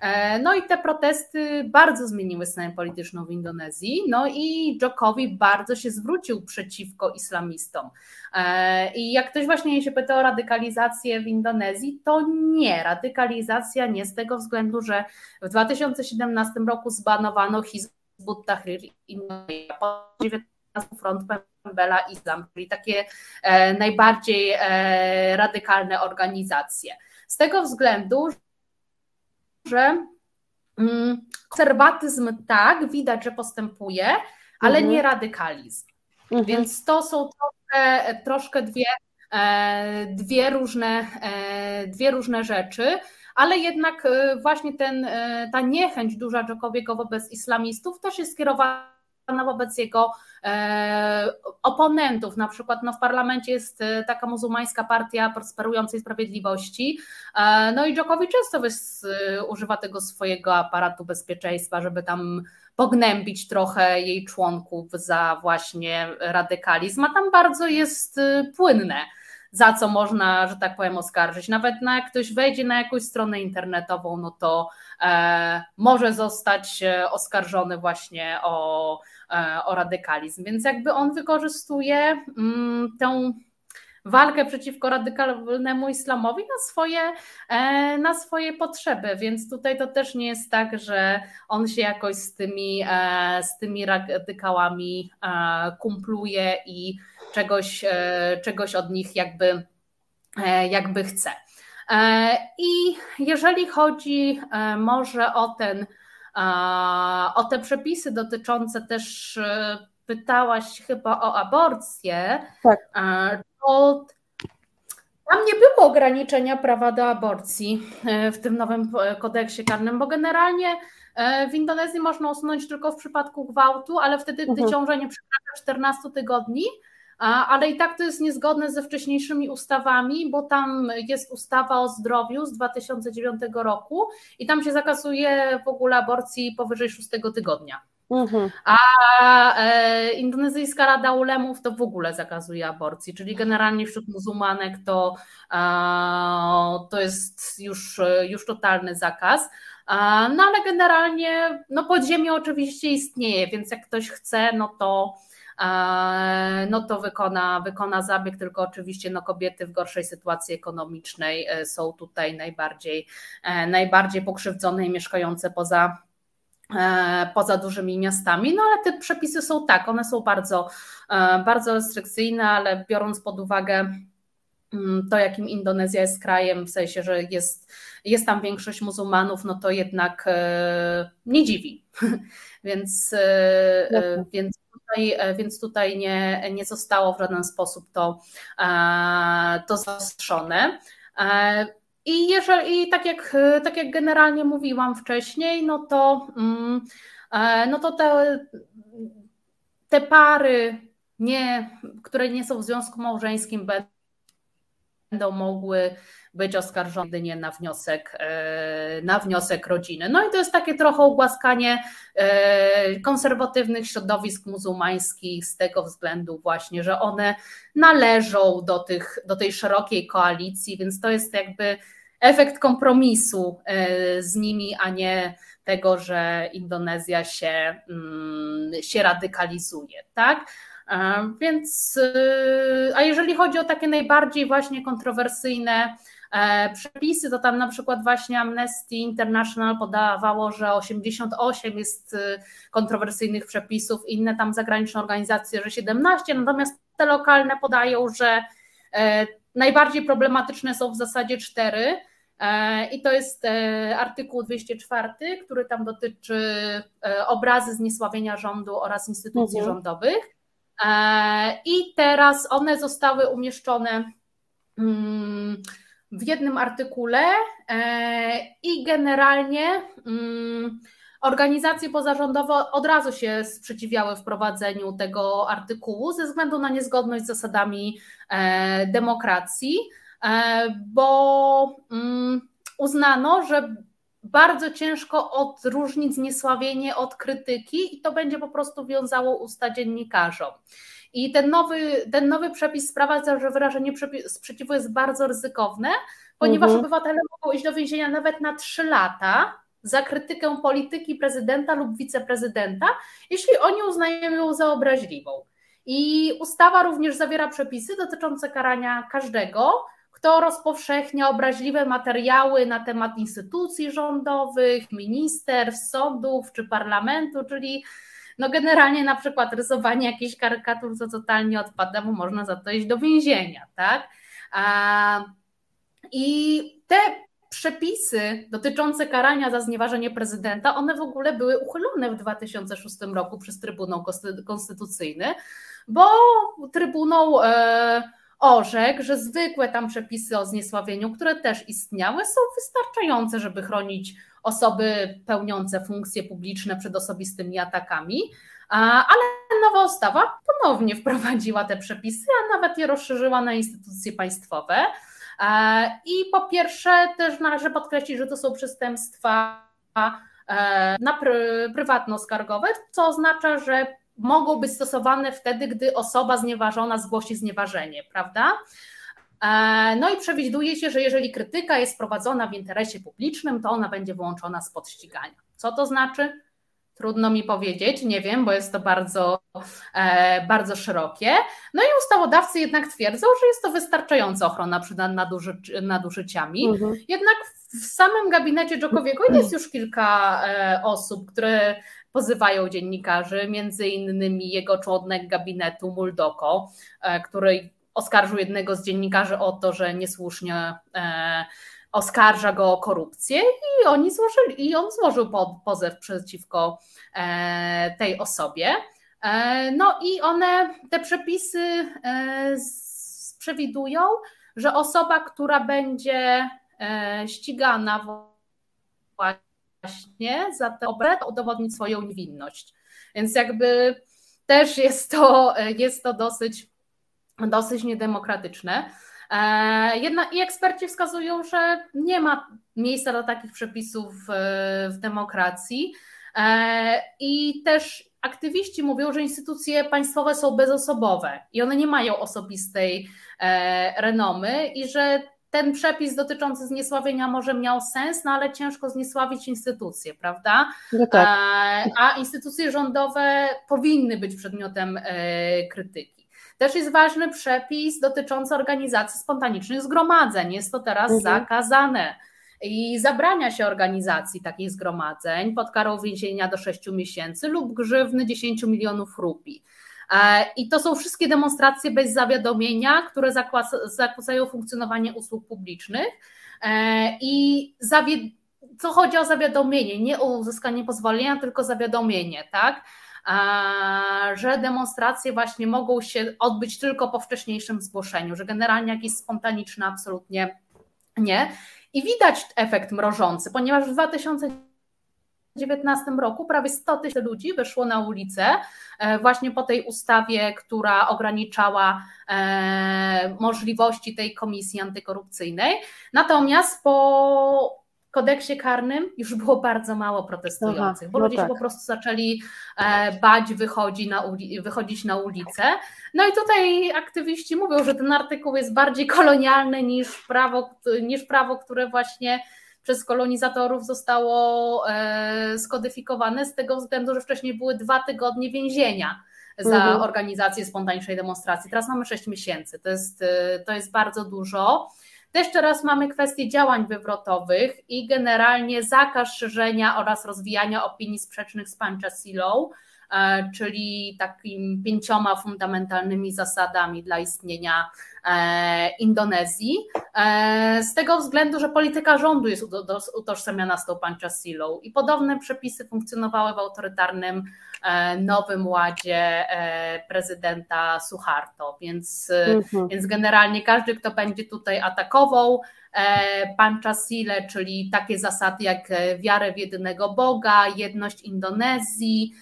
Speaker 2: E, no i te protesty bardzo zmieniły scenę polityczną w Indonezji. No i Jokowi bardzo się zwrócił przeciwko islamistom. E, I jak ktoś właśnie się pyta o radykalizację w Indonezji, to nie, radykalizacja nie z tego względu, że w 2017 roku zbanowano Hizbut Tahrir Indonesia. Po 19 front Bela Islam, czyli takie e, najbardziej radykalne organizacje. Z tego względu, że mm, konserwatyzm tak, widać, że postępuje, ale mhm. nie radykalizm. Mhm. Więc to są troszkę, troszkę dwie, e, dwie, różne, dwie różne rzeczy, ale jednak właśnie ten, ta niechęć duża Dżokowiego wobec islamistów też jest skierowana wobec jego e, oponentów. Na przykład no, w parlamencie jest e, taka muzułmańska partia prosperującej sprawiedliwości. E, no i Dżokowicz często używa tego swojego aparatu bezpieczeństwa, żeby tam pognębić trochę jej członków za właśnie radykalizm, a tam bardzo jest płynne za co można, że tak powiem, oskarżyć. Nawet na, jak ktoś wejdzie na jakąś stronę internetową, no to e, może zostać oskarżony właśnie o E, o radykalizm. Więc jakby on wykorzystuje mm, tę walkę przeciwko radykalnemu islamowi na swoje, e, na swoje potrzeby, więc tutaj to też nie jest tak, że on się jakoś z tymi, e, z tymi radykałami kumpluje i czegoś, czegoś od nich jakby, jakby chce. I jeżeli chodzi może o ten o te przepisy dotyczące też e, pytałaś chyba o aborcję, tak. to tam nie było ograniczenia prawa do aborcji e, w tym nowym e, kodeksie karnym, bo generalnie w Indonezji można usunąć tylko w przypadku gwałtu, ale wtedy, gdy mhm. ciąża nie przekracza 14 tygodni, ale i tak to jest niezgodne ze wcześniejszymi ustawami, bo tam jest ustawa o zdrowiu z 2009 roku i tam się zakazuje w ogóle aborcji powyżej 6 tygodnia. Mhm. A e, indonezyjska Rada Ulemów to w ogóle zakazuje aborcji, czyli generalnie wśród muzułmanek to, e, to jest już, już totalny zakaz. E, no ale generalnie no podziemie oczywiście istnieje, więc jak ktoś chce, no to e, no to wykona, wykona zabieg, tylko oczywiście no kobiety w gorszej sytuacji ekonomicznej e, są tutaj najbardziej, najbardziej pokrzywdzone i mieszkające poza E, poza dużymi miastami, no ale te przepisy są tak, one są bardzo, e, bardzo restrykcyjne, ale biorąc pod uwagę mm, to, jakim Indonezja jest krajem, w sensie, że jest, jest tam większość muzułmanów, no to jednak e, nie dziwi. *laughs* więc, więc tutaj, więc tutaj nie, nie zostało w żaden sposób to, to zaostrzone. I jeżeli, i tak jak, tak jak generalnie mówiłam wcześniej, no to, mm, e, no to te, te pary, nie, które nie są w związku małżeńskim, będą mogły być oskarżone jedynie na wniosek, e, na wniosek rodziny. No i to jest takie trochę ugłaskanie e, konserwatywnych środowisk muzułmańskich z tego względu właśnie, że one należą do, tych, do tej szerokiej koalicji, więc to jest jakby efekt kompromisu e, z nimi, a nie tego, że Indonezja się, mm, się radykalizuje, tak? E, więc, e, a jeżeli chodzi o takie najbardziej właśnie kontrowersyjne przepisy, to tam na przykład właśnie Amnesty International podawało, że 88 jest kontrowersyjnych przepisów, inne tam zagraniczne organizacje, że 17, natomiast te lokalne podają, że Najbardziej problematyczne są w zasadzie cztery. E, I to jest e, artykuł 204, który tam dotyczy e, obrazy zniesławienia rządu oraz instytucji mhm. rządowych. I teraz one zostały umieszczone mm, w jednym artykule i generalnie mm, Organizacje pozarządowe od razu się sprzeciwiały wprowadzeniu tego artykułu ze względu na niezgodność z zasadami demokracji, bo mm, uznano, że bardzo ciężko odróżnić zniesławienie od krytyki i to będzie po prostu wiązało usta dziennikarzom. I ten nowy, ten nowy przepis sprawia, że wyrażenie sprzeciwu jest bardzo ryzykowne, ponieważ mhm. obywatele mogą iść do więzienia nawet na 3 lata, za krytykę polityki prezydenta lub wiceprezydenta, jeśli oni uznają ją za obraźliwą. I ustawa również zawiera przepisy dotyczące karania każdego, kto rozpowszechnia obraźliwe materiały na temat instytucji rządowych, ministerstw, sądów czy parlamentu, czyli no generalnie na przykład rysowanie jakichś karykatur, co totalnie odpada, bo można za to iść do więzienia, tak? I te przepisy dotyczące karania za znieważenie prezydenta, one w ogóle były uchylone w 2006 roku przez Trybunał Konstytucyjny, bo Trybunał e, orzekł, że zwykłe tam przepisy o zniesławieniu, które też istniały, są wystarczające, żeby chronić osoby pełniące funkcje publiczne przed osobistymi atakami. Ale nowa ustawa ponownie wprowadziła te przepisy, a nawet je rozszerzyła na instytucje państwowe. E, I po pierwsze, też należy podkreślić, że to są przestępstwa e, na prywatno-skargowe, co oznacza, że mogą być stosowane wtedy, gdy osoba znieważona zgłosi znieważenie, prawda? E, no i przewiduje się, że jeżeli krytyka jest prowadzona w interesie publicznym, to ona będzie wyłączona z podścigania. Co to znaczy? Trudno mi powiedzieć, nie wiem, bo jest to bardzo, e, bardzo szerokie. No i ustawodawcy jednak twierdzą, że jest to wystarczająca ochrona przed naduży, nadużyciami. Mhm. Jednak w samym gabinecie Dżokowiego jest już kilka e, osób, które pozywają dziennikarzy, między innymi jego członek gabinetu Muldoko, e, który oskarżył jednego z dziennikarzy o to, że niesłusznie e, oskarża go o korupcję i oni złożyli, i on złożył pozew przeciwko e, tej osobie. No i one, te przepisy przewidują, że osoba, która będzie ścigana właśnie za tę obrę, udowodnić swoją niewinność. Więc jakby też jest to, *laughs* jest to dosyć, dosyć niedemokratyczne. E, jedna, I eksperci wskazują, że nie ma miejsca dla takich przepisów w, w demokracji. E, I też aktywiści mówią, że instytucje państwowe są bezosobowe i one nie mają osobistej e, renomy i że ten przepis dotyczący zniesławienia może miał sens, no ale ciężko zniesławić instytucje, prawda? No tak. E, a instytucje rządowe powinny być przedmiotem e, krytyki. Też jest ważny przepis dotyczący organizacji spontanicznych zgromadzeń. Jest to teraz mhm. zakazane i zabrania się organizacji takich zgromadzeń pod karą więzienia do 6 miesięcy lub grzywny 10 milionów rupii. E, I to są wszystkie demonstracje bez zawiadomienia, które zakłócają funkcjonowanie usług publicznych. E, I co chodzi o zawiadomienie, nie o uzyskanie pozwolenia, tylko zawiadomienie, tak? E, że demonstracje właśnie mogą się odbyć tylko po wcześniejszym zgłoszeniu, że generalnie jakieś spontaniczne absolutnie nie. I widać efekt mrożący, ponieważ w 2019 roku prawie 100 tysięcy ludzi wyszło na ulicę e, właśnie po tej ustawie, która ograniczała e, możliwości tej komisji antykorupcyjnej. Natomiast po kodeksie karnym już było bardzo mało protestujących, Aha, bo no ludzie tak. się po prostu zaczęli e, bać wychodzi na wychodzić na ulicę. No i tutaj aktywiści mówią, że ten artykuł jest bardziej kolonialny niż prawo, niż prawo które właśnie przez kolonizatorów zostało e, skodyfikowane z tego względu, że wcześniej były dwa tygodnie więzienia za mhm. organizację spontanicznej demonstracji. Teraz mamy sześć miesięcy. To jest, e, to jest bardzo dużo. Też teraz mamy kwestię działań wywrotowych i generalnie zakaz szerzenia oraz rozwijania opinii sprzecznych z Panchasilą, czyli takimi pięcioma fundamentalnymi zasadami dla istnienia e, Indonezji. E, z tego względu, że polityka rządu jest utożsamiana z tą Panchasilą i podobne przepisy funkcjonowały w autorytarnym E, nowym ładzie e, prezydenta Suharto. Więc, mhm. więc generalnie każdy, kto będzie tutaj atakował e, Panchasile, czyli takie zasady jak wiarę w jedynego Boga, jedność Indonezji,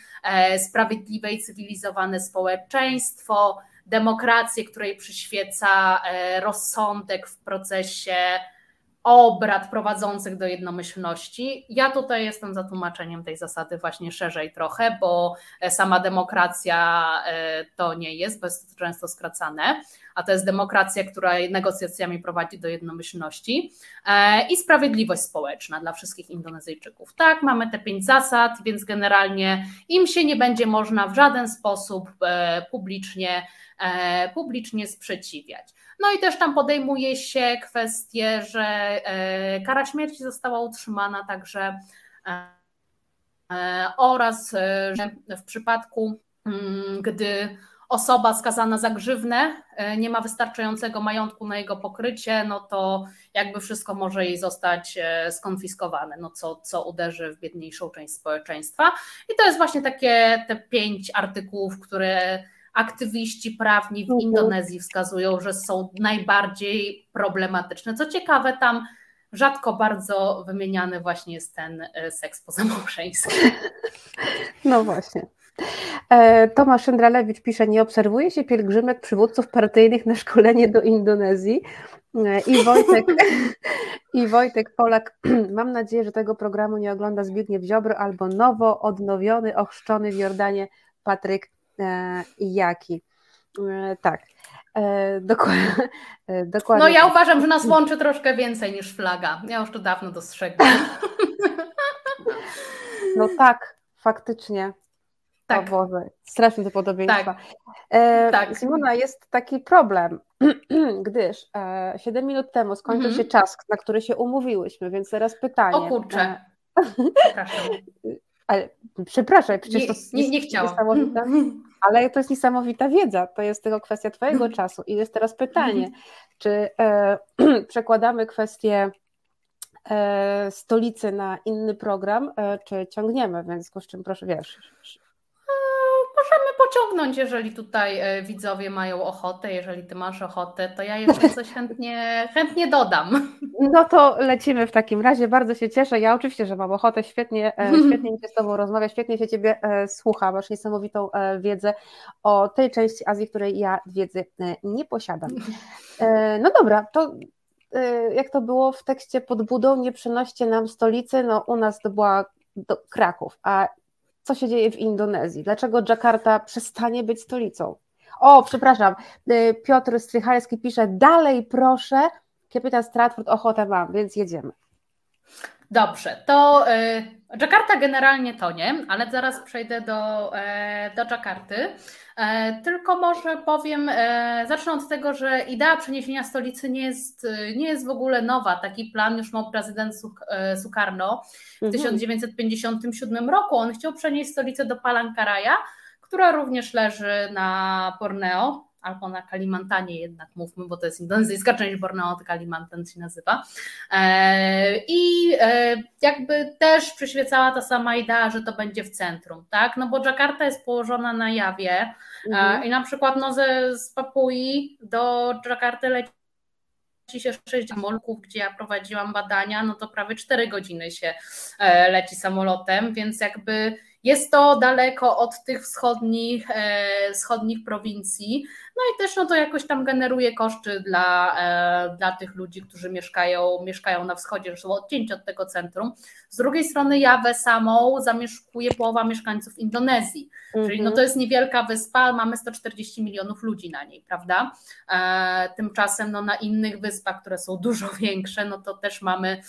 Speaker 2: sprawiedliwe i cywilizowane społeczeństwo, demokrację, której przyświeca rozsądek w procesie obrad prowadzących do jednomyślności. Ja tutaj jestem za tłumaczeniem tej zasady właśnie szerzej trochę, bo e, sama demokracja e, to nie jest, bo jest to często skracane, a to jest demokracja, która negocjacjami prowadzi do jednomyślności e, i sprawiedliwość społeczna dla wszystkich Indonezyjczyków. Tak, mamy te pięć zasad, więc generalnie im się nie będzie można w żaden sposób publicznie, publicznie sprzeciwiać. No i też tam podejmuje się kwestię, że e, kara śmierci została utrzymana także e, e, oraz, że w przypadku, mm, gdy osoba skazana za grzywnę nie ma wystarczającego majątku na jego pokrycie, no to jakby wszystko może jej zostać skonfiskowane, no co, co uderzy w biedniejszą część społeczeństwa. I to jest właśnie takie te pięć artykułów, które aktywiści prawni w mhm. Indonezji wskazują, że są najbardziej problematyczne. Co ciekawe, tam rzadko bardzo wymieniany właśnie jest ten e, seks pozamałżeński. *laughs*
Speaker 1: No właśnie. E, Tomasz Szyndralewicz pisze, nie obserwuje się pielgrzymek przywódców partyjnych na szkolenie do Indonezji. E, I Wojtek, *laughs* I Wojtek Polak, *clears throat* mam nadzieję, że tego programu nie ogląda Zbigniew Ziobro albo nowo odnowiony, ochrzczony w Jordanie Patryk E, jaki. Tak. Dokładnie, *laughs* dokładnie.
Speaker 2: No ja uważam, że nas łączy troszkę więcej niż flaga. Ja już to dawno dostrzegłam. *laughs*
Speaker 1: No tak, faktycznie. Tak. O Boże, strasznie to podobieństwa. Tak. E, tak. Simona, jest taki problem, *clears throat* gdyż e, 7 minut temu skończył mhm. się czas, na który się umówiłyśmy, więc teraz pytanie.
Speaker 2: O kurczę. Przepraszam. *laughs*
Speaker 1: Ale przepraszam, przecież
Speaker 2: nie,
Speaker 1: to
Speaker 2: nie, nie chciałam. *laughs*
Speaker 1: Ale to jest niesamowita wiedza, to jest tylko kwestia Twojego czasu. I jest teraz pytanie, mhm. czy e, *clears throat* przekładamy kwestię e, stolicy na inny program, e, czy ciągniemy, w związku z czym proszę, wiesz,
Speaker 2: możemy pociągnąć, jeżeli tutaj e, widzowie mają ochotę, jeżeli ty masz ochotę, to ja jeszcze coś chętnie, chętnie dodam.
Speaker 1: No to lecimy w takim razie, bardzo się cieszę, ja oczywiście, że mam ochotę, świetnie, e, *laughs* świetnie mi się z Tobą rozmawia, świetnie się Ciebie e, słucha, masz niesamowitą wiedzę o tej części Azji, której ja wiedzy nie posiadam. No dobra, to jak to było w tekście pod budą, nie przenoście nam stolicy, no u nas to była do Kraków, a co się dzieje w Indonezji. Dlaczego Jakarta przestanie być stolicą? O, przepraszam, y, Piotr Strychalski pisze, dalej proszę, kapitan Stratford, ochotę mam, więc jedziemy.
Speaker 2: Dobrze, to y, Jakarta generalnie to nie, ale zaraz przejdę do, e, do Jakarty. E, tylko może powiem, zacznę od tego, że idea przeniesienia stolicy nie jest, nie jest w ogóle nowa. Taki plan już miał prezydent Sukarno w mhm. 1957 roku. On chciał przenieść stolicę do Palankaraja, która również leży na Borneo albo na Kalimantanie jednak mówmy, bo to jest indonezyjska *laughs* część Borneo, Kalimantan się nazywa. E, I e, jakby też przyświecała ta sama idea, że to będzie w centrum, tak? No bo Jakarta jest położona na Jawie e, mhm. i na przykład no ze, z Papui do Jakarty leci się sześć samolotów, gdzie ja prowadziłam badania, no to prawie cztery godziny się leci samolotem, więc jakby jest to daleko od tych wschodnich, wschodnich prowincji, no i też no to jakoś tam generuje koszty dla, e, dla tych ludzi, którzy mieszkają, mieszkają na wschodzie, że są odcięci od tego centrum. Z drugiej strony Jawę samą zamieszkuje połowa mieszkańców Indonezji, -hmm. czyli no to jest niewielka wyspa, mamy 140 milionów ludzi na niej, prawda? E, tymczasem no na innych wyspach, które są dużo *laughs* większe, no to też mamy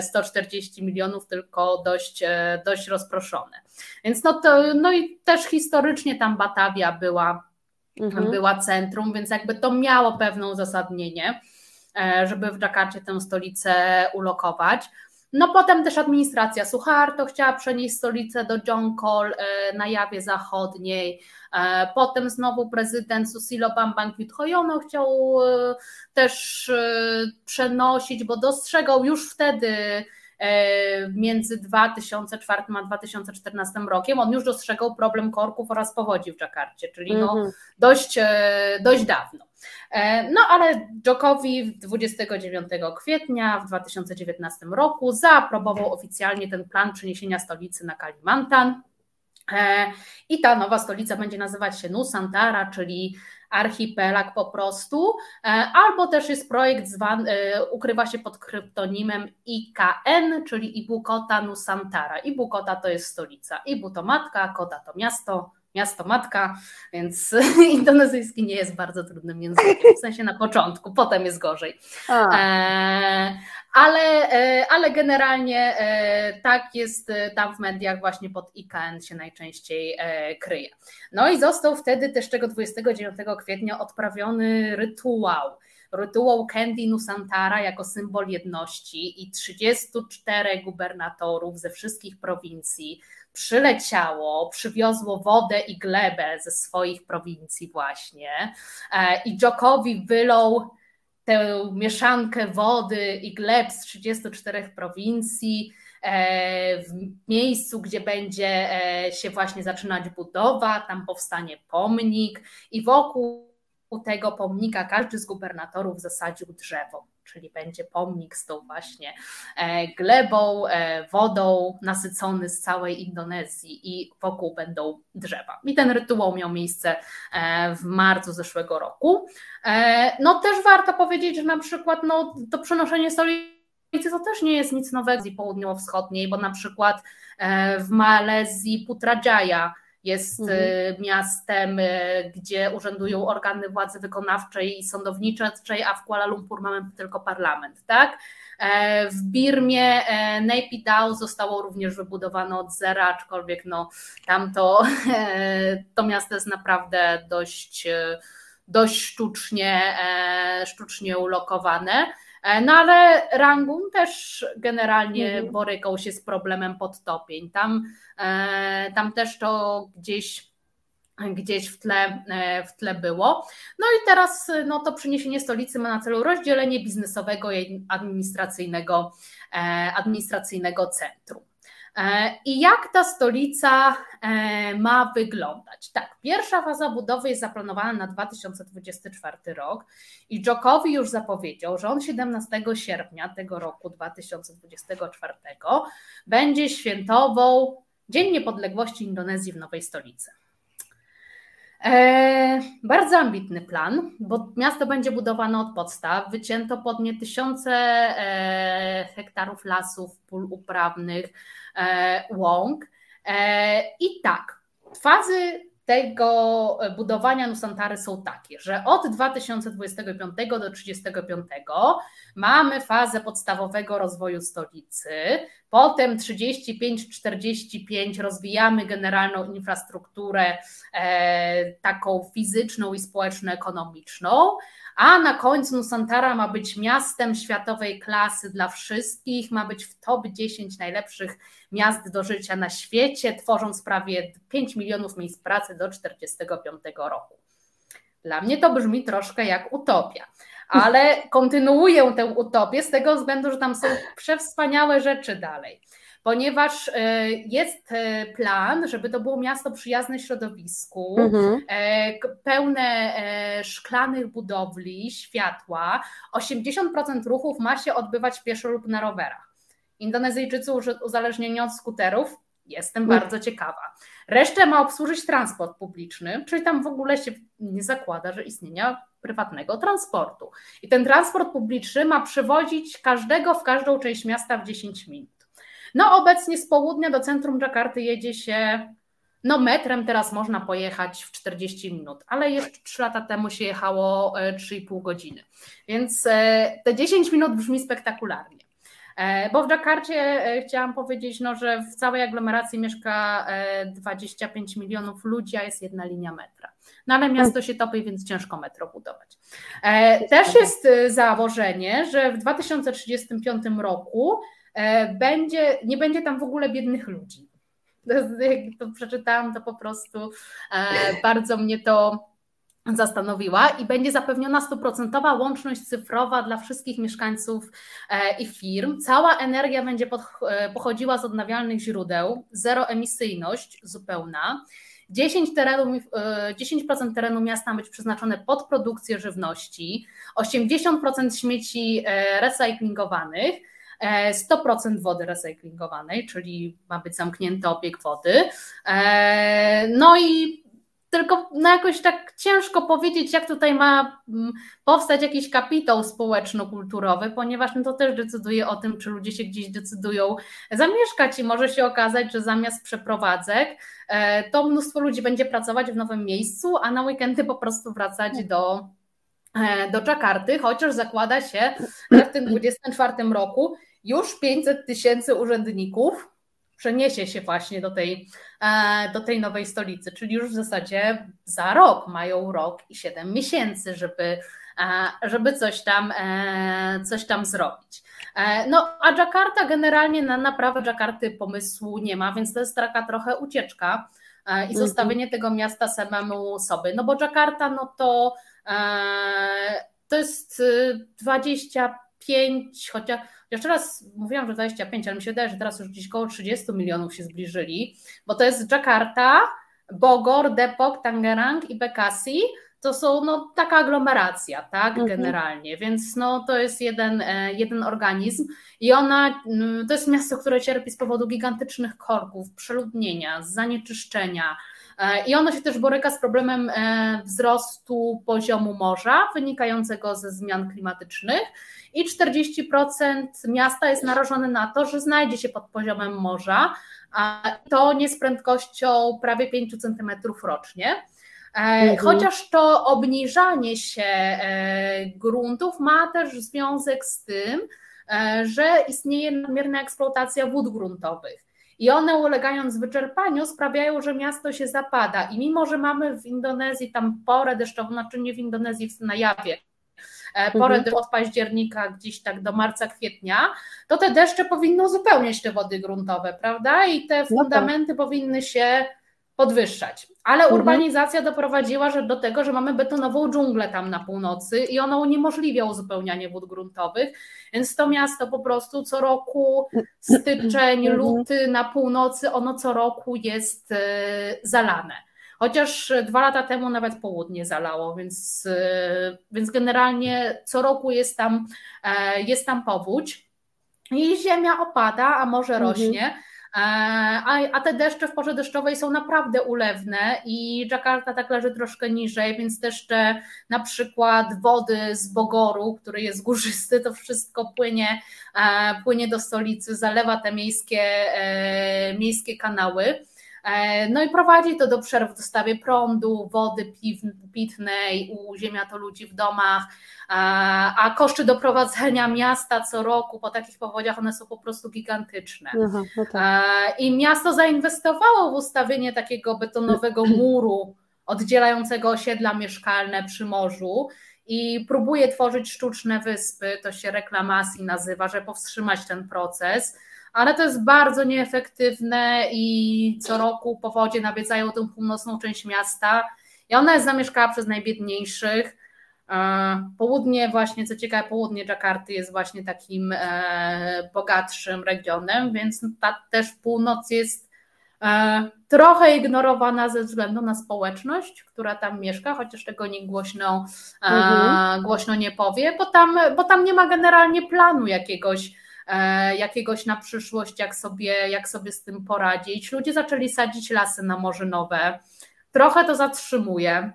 Speaker 2: 140 milionów, tylko dość, dość rozproszone. Więc no, to, no i też historycznie tam Batawia była, mhm. była centrum, więc jakby to miało pewne uzasadnienie, e, żeby w Dżakarcie tę stolicę ulokować. No potem też administracja Suharto chciała przenieść stolicę do Jonkol e, na Jawie Zachodniej. E, potem znowu prezydent Susilo Bambang Yudhoyono chciał też przenosić, bo dostrzegał już wtedy między 2004 a 2014 rokiem. On już dostrzegał problem korków oraz powodzi w Dżakarcie, czyli no mhm. dość, e, dość dawno. E, no ale Djokowi 29 kwietnia w 2019 roku zaaprobował oficjalnie ten plan przeniesienia stolicy na Kalimantan. I ta nowa stolica będzie nazywać się Nusantara, czyli archipelag po prostu, e, albo też jest projekt zwany, e, ukrywa się pod kryptonimem IKN, czyli Ibukota Nusantara. Ibukota to jest stolica, Ibu to matka, Kota to miasto, miasto matka, więc *laughs* indonezyjski nie jest bardzo trudnym językiem, w sensie na początku, potem jest gorzej. E, ale, e, ale generalnie e, tak jest tam w mediach właśnie pod IKN się najczęściej kryje. No i został wtedy też tego 29 kwietnia odprawiony rytuał rytuał Candy Nusantara jako symbol jedności i 34 gubernatorów ze wszystkich prowincji przyleciało, przywiozło wodę i glebę ze swoich prowincji właśnie e, i Jokowi wylał tę mieszankę wody i gleb z 34 prowincji e, w miejscu, gdzie będzie e, się właśnie zaczynać budowa, tam powstanie pomnik i wokół tego pomnika każdy z gubernatorów zasadził drzewo czyli będzie pomnik z tą właśnie e, glebą, e, wodą nasycony z całej Indonezji i wokół będą drzewa. I ten rytuał miał miejsce e, w marcu zeszłego roku. No też warto powiedzieć, że na przykład no, to przenoszenie stolicy to też nie jest nic nowego z południowo-wschodniej, bo na przykład w Malezji Putrajaya jest mhm. Y, miastem, y, gdzie urzędują organy władzy wykonawczej i sądowniczej, a w Kuala Lumpur mamy tylko parlament, tak? E, w Birmie e, Naypyidaw zostało również wybudowane od zera, aczkolwiek no, tam to, *laughs* to miasto jest naprawdę dość, dość sztucznie, e, sztucznie ulokowane. No ale Rangun też generalnie mhm. borykał się z problemem podtopień. Tam, tam też to gdzieś gdzieś w tle, w tle było. No i teraz no, to przeniesienie stolicy ma na celu rozdzielenie biznesowego i administracyjnego, administracyjnego centrum. E, I jak ta stolica e, ma wyglądać? Tak, pierwsza faza budowy jest zaplanowana na 2024 rok i Jokowi już zapowiedział, że on 17 sierpnia tego roku 2024 będzie świętował Dzień Niepodległości Indonezji w nowej stolicy. E, bardzo ambitny plan, bo miasto będzie budowane od podstaw. Wycięto pod nie tysiące e, hektarów lasów, pól uprawnych, e, łąk. I tak, fazy tego budowania Nusantary są takie, że od 2025 do 2035 mamy fazę podstawowego rozwoju stolicy, potem 35-45 rozwijamy generalną infrastrukturę e, taką fizyczną i społeczno-ekonomiczną, a na końcu Nusantara ma być miastem światowej klasy dla wszystkich, ma być w top 10 najlepszych miast do życia na świecie, tworząc prawie 5 milionów miejsc pracy do 1945 roku. Dla mnie to brzmi troszkę jak utopia, ale kontynuuję tę utopię z tego względu, że tam są przewspaniałe rzeczy dalej ponieważ e, jest e, plan, żeby to było miasto przyjazne środowisku, mhm. E, pełne szklanych budowli, światła. 80% ruchów ma się odbywać pieszo lub na rowerach. Indonezyjczycy uzależnieni od skuterów, jestem mhm. bardzo ciekawa. Resztę ma obsłużyć transport publiczny, czyli tam w ogóle się nie zakłada, że istnienia prywatnego transportu. I ten transport publiczny ma przewozić każdego w każdą część miasta w 10 minut. No obecnie z południa do centrum Dżakarty jedzie się, no metrem teraz można pojechać w 40 minut, ale jeszcze 3 lata temu się jechało 3,5 e, godziny. Więc e, te 10 minut brzmi spektakularnie. E, bo w Dżakarcie chciałam powiedzieć, no, że w całej aglomeracji mieszka 25 milionów ludzi, a jest jedna linia metra. No ale miasto się topi, więc ciężko metro budować. Też jest założenie, że w 2035 roku E, będzie, nie będzie tam w ogóle biednych ludzi. Jak to przeczytałam, to po prostu e, bardzo mnie to zastanowiła i będzie zapewniona stuprocentowa łączność cyfrowa dla wszystkich mieszkańców e, i firm. Cała energia będzie pochodziła z odnawialnych źródeł, zeroemisyjność zupełna. 10%, terenu, 10 terenu miasta ma być przeznaczone pod produkcję żywności, 80% śmieci recyklingowanych, 100% e, wody recyklingowanej, czyli ma być zamknięty obieg wody. E, no i tylko no jakoś tak ciężko powiedzieć, jak tutaj ma mm, powstać jakiś kapitał społeczno-kulturowy, ponieważ no to też decyduje o tym, czy ludzie się gdzieś decydują zamieszkać. I może się okazać, że zamiast przeprowadzek, e, to mnóstwo ludzi będzie pracować w nowym miejscu, a na weekendy po prostu wracać do, do Czakarty, chociaż zakłada się, że w tym 24 roku już 500 tysięcy urzędników przeniesie się właśnie do tej, e, do tej nowej stolicy, czyli już w zasadzie za rok, mają rok i 7 miesięcy, żeby, e, żeby coś, tam, e, coś tam zrobić. No, a Jakarta generalnie na naprawę Jakarty pomysłu nie ma, więc to jest taka trochę ucieczka i mhm. zostawienie tego miasta samemu sobie. No bo Jakarta, no to to jest 25, chociaż jeszcze raz mówiłam, że 25, ale mi się wydaje, że teraz już gdzieś około 30 milionów się zbliżyli, bo to jest Jakarta, Bogor, Depok, Tangerang i Bekasi. To są no, taka aglomeracja, tak, mhm. generalnie, więc no, to jest jeden, e, jeden organizm i ona, mm, to jest miasto, które cierpi z powodu gigantycznych korków, przeludnienia, zanieczyszczenia, i ono się też boryka z problemem e, wzrostu poziomu morza wynikającego ze zmian klimatycznych i 40% miasta jest narażone na to, że znajdzie się pod poziomem morza, a to nie z prędkością prawie 5 cm rocznie. E, mhm. Chociaż to obniżanie się e, gruntów ma też związek z tym, e, że istnieje nadmierna eksploatacja wód gruntowych. I one ulegając wyczerpaniu sprawiają, że miasto się zapada. I mimo, że mamy w Indonezji tam porę deszczową, znaczy nie w Indonezji, na Jawie, E, porę mhm. od października gdzieś tak do marca, kwietnia, to te deszcze powinny uzupełniać te wody gruntowe, prawda? I te no tak. fundamenty no powinny się podwyższać. Ale mhm. urbanizacja doprowadziła że do tego, że mamy betonową dżunglę tam na północy i ona uniemożliwia uzupełnianie wód gruntowych, więc to miasto po prostu co roku, styczeń, mhm. luty na północy, ono co roku jest e, zalane. Chociaż dwa lata temu nawet południe zalało, więc, e, więc generalnie co roku jest tam, e, jest tam powódź i ziemia opada, a morze mhm. rośnie. E, a, a te deszcze w porze deszczowej są naprawdę ulewne i Jakarta tak leży troszkę niżej, więc deszcze na przykład wody z Bogoru, który jest górzysty, to wszystko płynie, płynie do stolicy, zalewa te miejskie, miejskie kanały. E, no i prowadzi to do przerw w dostawie prądu, wody pitnej, uziemia to ludzi w domach, a koszty doprowadzenia miasta co roku po takich powodziach one są po prostu gigantyczne. Aha, no tak. I miasto zainwestowało w ustawienie takiego betonowego *clears throat* muru oddzielającego osiedla mieszkalne przy morzu i próbuje tworzyć sztuczne wyspy, to się reklamacji nazywa, żeby powstrzymać ten proces ale to jest bardzo nieefektywne i co roku powodzie nawiedzają tę północną część miasta i ona jest zamieszkała przez najbiedniejszych. E, południe właśnie, co ciekawe, południe Dżakarty jest właśnie takim e, bogatszym regionem, więc ta też północ jest e, trochę ignorowana ze względu na społeczność, która tam mieszka, chociaż tego nikt głośno, mhm. głośno nie powie, bo tam, bo tam nie ma generalnie planu jakiegoś jakiegoś na przyszłość, jak sobie, jak sobie z tym poradzić. Ludzie zaczęli sadzić lasy namorzynowe. Trochę to zatrzymuje,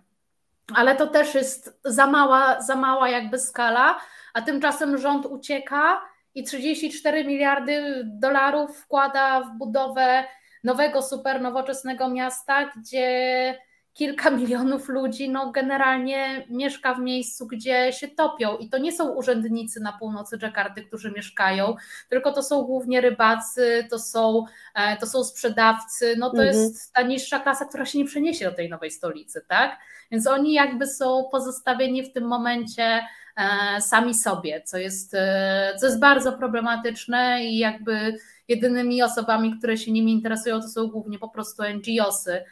Speaker 2: ale to też jest za mała, za mała jakby skala, a tymczasem rząd ucieka i 34 miliardy dolarów wkłada w budowę nowego, super nowoczesnego miasta, gdzie kilka milionów ludzi no generalnie mieszka w miejscu, gdzie się topią i to nie są urzędnicy na północy Dżakarty, którzy mieszkają, tylko to są głównie rybacy, to są, e, to są sprzedawcy, no to mhm. jest ta niższa klasa, która się nie przeniesie do tej nowej stolicy, tak? Więc oni jakby są pozostawieni w tym momencie e, sami sobie, co jest, e, co jest bardzo problematyczne i jakby jedynymi osobami, które się nimi interesują, to są głównie po prostu NGOsy,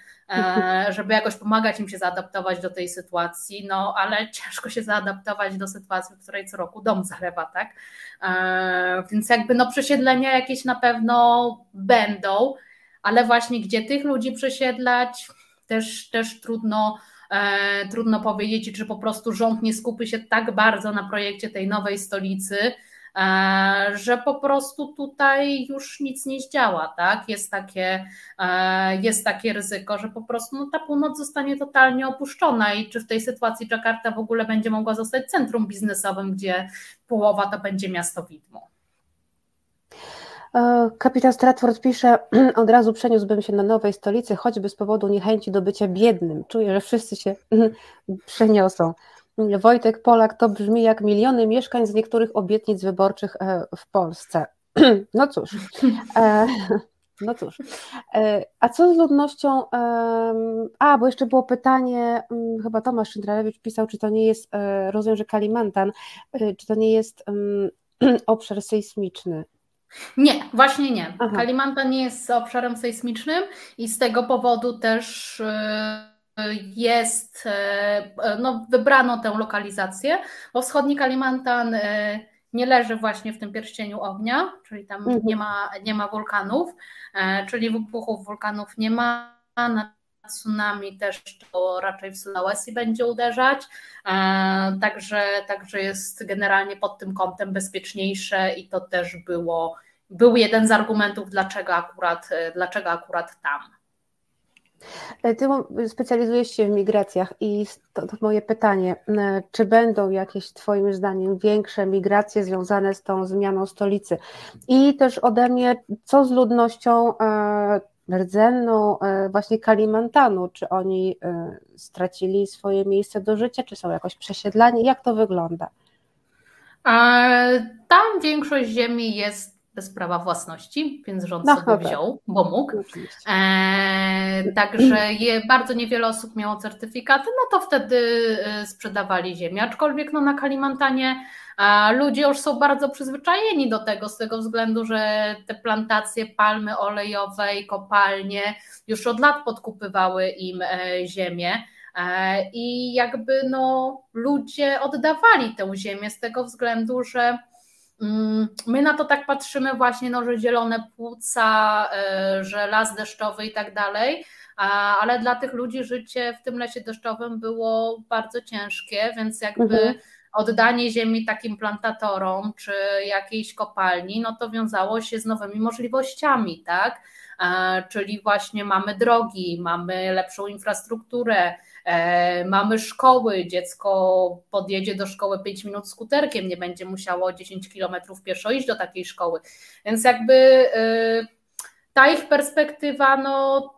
Speaker 2: żeby jakoś pomagać im się zaadaptować do tej sytuacji, no ale ciężko się zaadaptować do sytuacji, w której co roku dom zalewa, tak? E, więc jakby no przesiedlenia jakieś na pewno będą, ale właśnie gdzie tych ludzi przesiedlać, też, też trudno, e, trudno powiedzieć, czy po prostu rząd nie skupi się tak bardzo na projekcie tej nowej stolicy, E, że po prostu tutaj już nic nie zdziała, tak? Jest takie, e, jest takie ryzyko, że po prostu no, ta północ zostanie totalnie opuszczona i czy w tej sytuacji Jakarta w ogóle będzie mogła zostać centrum biznesowym, gdzie połowa to będzie miasto widmo.
Speaker 1: E, kapitan Stratford pisze, *clears throat* od razu przeniósłbym się na nowej stolicy, choćby z powodu niechęci do bycia biednym. Czuję, że wszyscy się *clears throat* przeniosą. Wojtek Polak to brzmi jak miliony mieszkań z niektórych obietnic wyborczych e, w Polsce. *clears throat* No cóż. E, no cóż. E, a co z ludnością? A, bo jeszcze było pytanie, chyba Tomasz Szyndralewicz pisał, czy to nie jest, rozumiem, że Kalimantan, czy to nie jest *clears throat* obszar sejsmiczny.
Speaker 2: Nie, właśnie nie. Aha. Kalimantan nie jest obszarem sejsmicznym i z tego powodu też jest, e, no, wybrano tę lokalizację, bo wschodni Kalimantan e, nie leży właśnie w tym pierścieniu ognia, czyli tam mhm. nie, ma, nie ma wulkanów, e, czyli wybuchów wulkanów nie ma, na tsunami też to raczej w Sulawesi będzie uderzać, także, także jest generalnie pod tym kątem bezpieczniejsze i to też było, był jeden z argumentów, dlaczego akurat, dlaczego akurat tam.
Speaker 1: E, ty specjalizujesz się w migracjach i to, to, moje pytanie, e, czy będą jakieś Twoim zdaniem większe migracje związane z tą zmianą stolicy? I też ode mnie, co z ludnością e, rdzenną właśnie Kalimantanu? Czy oni stracili swoje miejsce do życia, czy są jakoś przesiedlani? Jak to wygląda?
Speaker 2: Tam większość ziemi jest bez prawa własności, więc rząd no, sobie wziął, bo mógł. E, także je, bardzo niewiele osób miało certyfikaty, no to wtedy e, sprzedawali ziemię. Aczkolwiek no, na Kalimantanie a ludzie już są bardzo przyzwyczajeni do tego, z tego względu, że te plantacje palmy olejowej, kopalnie już od lat podkupywały im e, ziemię. E, I jakby no, ludzie oddawali tę ziemię z tego względu, że my na to tak patrzymy właśnie, no, że zielone płuca, e, że las deszczowy i tak dalej, ale dla tych ludzi życie w tym lesie deszczowym było bardzo ciężkie, więc jakby mhm. oddanie ziemi takim plantatorom czy jakiejś kopalni, no to wiązało się z nowymi możliwościami, tak? E, czyli właśnie mamy drogi, mamy lepszą infrastrukturę, mamy szkoły, dziecko podjedzie do szkoły 5 minut skuterkiem, nie będzie musiało 10 kilometrów pieszo iść do takiej szkoły. Więc jakby e, ta ich perspektywa, no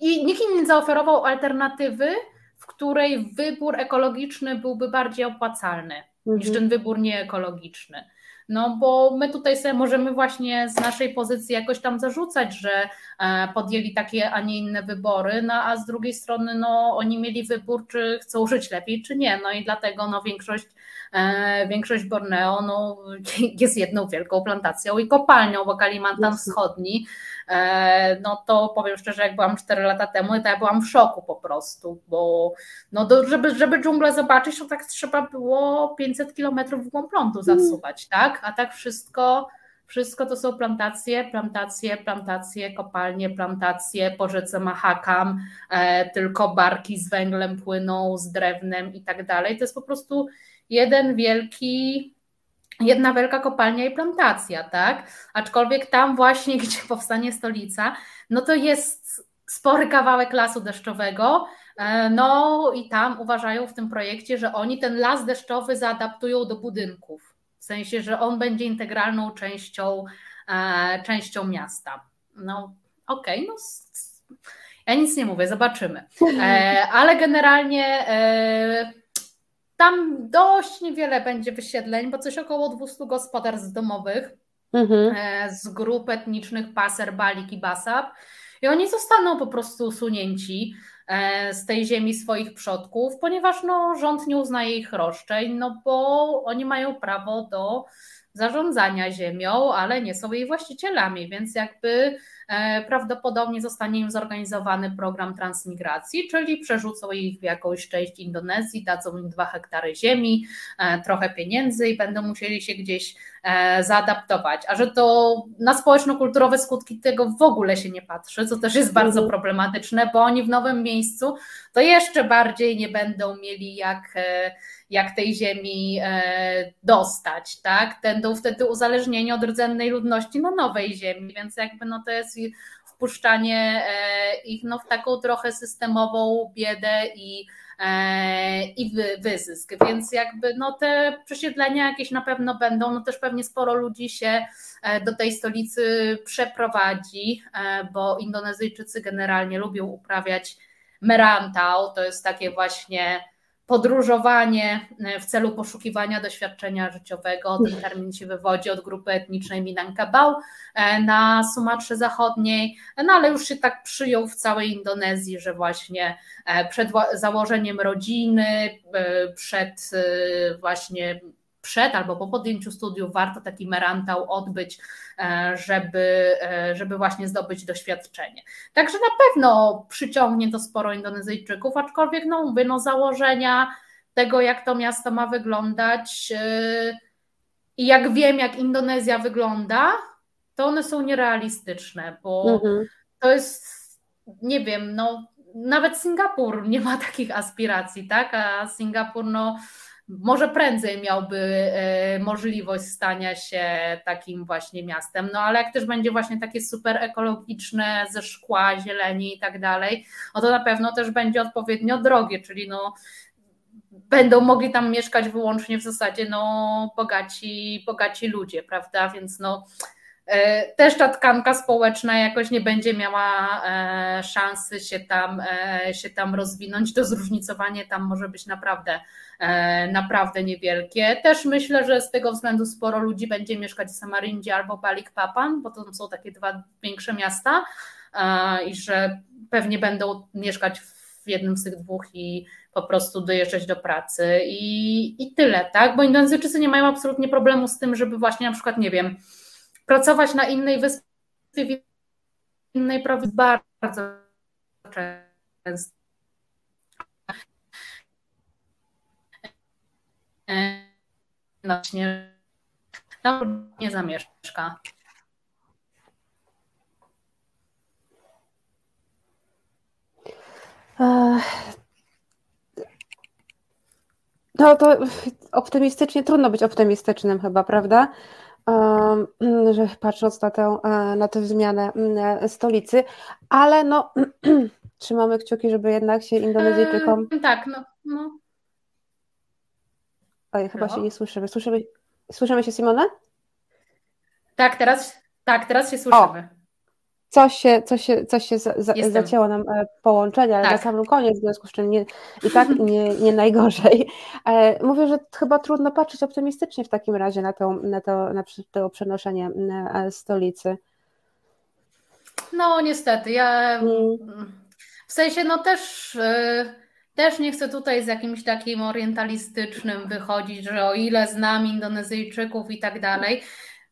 Speaker 2: i nikt im nie zaoferował alternatywy, w której wybór ekologiczny byłby bardziej opłacalny mhm. niż ten wybór nieekologiczny. No bo my tutaj sobie możemy właśnie z naszej pozycji jakoś tam zarzucać, że e, podjęli takie, a nie inne wybory, no a z drugiej strony no oni mieli wybór, czy chcą żyć lepiej, czy nie. No i dlatego no większość większość Borneo no, *laughs* jest jedną wielką plantacją i kopalnią, bo Kalimantan Wschodni, e, no to powiem szczerze, jak byłam 4 lata temu, to ja byłam w szoku po prostu, bo no do, żeby, żeby dżunglę zobaczyć, to tak trzeba było 500 kilometrów w głąb lądu mm. zasuwać, tak? A tak wszystko wszystko to są plantacje, plantacje, plantacje, kopalnie, plantacje po rzece Mahakam, e, tylko barki z węglem płyną, z drewnem i tak dalej. To jest po prostu jeden wielki, jedna wielka kopalnia i plantacja, tak? Aczkolwiek tam właśnie, *laughs* gdzie powstanie stolica, no to jest spory kawałek lasu deszczowego, e, no i tam uważają w tym projekcie, że oni ten las deszczowy zaadaptują do budynków. W sensie, że on będzie integralną częścią, e, częścią miasta. No okej, okay, no ja nic nie mówię, zobaczymy. E, ale generalnie tam dość niewiele będzie wysiedleń, bo coś około 200 gospodarstw domowych mhm. E, z grup etnicznych Paser, Balik i Basab. I oni zostaną po prostu usunięci e, z tej ziemi swoich przodków, ponieważ no, rząd nie uznaje ich roszczeń, no bo oni mają prawo do zarządzania ziemią, ale nie są jej właścicielami, więc jakby E, prawdopodobnie zostanie im zorganizowany program transmigracji, czyli przerzucą ich w jakąś część Indonezji, dadzą im dwa hektary ziemi, e, trochę pieniędzy i będą musieli się gdzieś zaadaptować. A że to na społeczno-kulturowe skutki tego w ogóle się nie patrzy, co też jest bardzo mhm. problematyczne, bo oni w nowym miejscu to jeszcze bardziej nie będą mieli jak jak tej ziemi dostać, tak? Będą wtedy uzależnieni od rdzennej ludności na nowej ziemi, więc jakby no to jest wpuszczanie e, ich no, w taką trochę systemową biedę i, e, i wyzysk. Więc jakby no, te przesiedlenia jakieś na pewno będą, no też pewnie sporo ludzi się e, do tej stolicy przeprowadzi, bo Indonezyjczycy generalnie lubią uprawiać merantau, to jest takie właśnie podróżowanie e, w celu poszukiwania doświadczenia życiowego. Ten termin się wywodzi od grupy etnicznej Minangkabau e, na Sumatrze Zachodniej, no ale już się tak przyjął w całej Indonezji, że właśnie e, przed założeniem rodziny, przed właśnie przed albo po podjęciu studiów warto taki merantał odbyć, e, żeby, e, żeby właśnie zdobyć doświadczenie. Także na pewno przyciągnie to sporo Indonezyjczyków, aczkolwiek no mówię, no założenia tego, jak to miasto ma wyglądać e, i jak wiem, jak Indonezja wygląda, to one są nierealistyczne, bo mhm. to jest, nie wiem, no nawet Singapur nie ma takich aspiracji, tak? A Singapur, no może prędzej miałby e, możliwość stania się takim właśnie miastem. No ale jak też będzie właśnie takie super ekologiczne, ze szkła, zieleni i tak dalej, no to na pewno też będzie odpowiednio drogie, czyli no będą mogli tam mieszkać wyłącznie w zasadzie no bogaci, bogaci ludzie, prawda? Więc no też ta tkanka społeczna jakoś nie będzie miała e, szansy się tam, e, się tam rozwinąć. To zróżnicowanie tam może być naprawdę, naprawdę niewielkie. Też myślę, że z tego względu sporo ludzi będzie mieszkać w Samarindzie albo Balikpapan, bo to są takie dwa większe miasta i że pewnie będą mieszkać w jednym z tych dwóch i po prostu dojeżdżać do pracy i, i tyle, tak? Bo Indonezyjczycy nie mają absolutnie problemu z tym, żeby właśnie na przykład, nie wiem, pracować na innej wyspie, w innej prowincji bardzo często. Właśnie tam nie zamieszka.
Speaker 1: No to optymistycznie trudno być optymistycznym chyba, prawda? Że patrząc na tę, e, na tę zmianę e, stolicy, ale no *clears throat* trzymamy kciuki, żeby jednak się Indonezyjczykom...
Speaker 2: Eee, tak, no. no.
Speaker 1: Oj, chyba no. się nie słyszymy. Słyszymy, słyszymy się, Simone?
Speaker 2: Tak, teraz, tak, teraz się słyszymy.
Speaker 1: Coś się, coś się, coś się za, zacięło nam e, połączenie, ale tak. na samym koniec, w związku z czym nie, i *laughs* tak nie, nie najgorzej. E, mówię, że chyba trudno patrzeć optymistycznie w takim razie na to, na to, na to przenoszenie e, stolicy.
Speaker 2: No niestety, ja mm. w sensie no też też nie chcę tutaj z jakimś takim orientalistycznym wychodzić, że o ile znam Indonezyjczyków i tak dalej,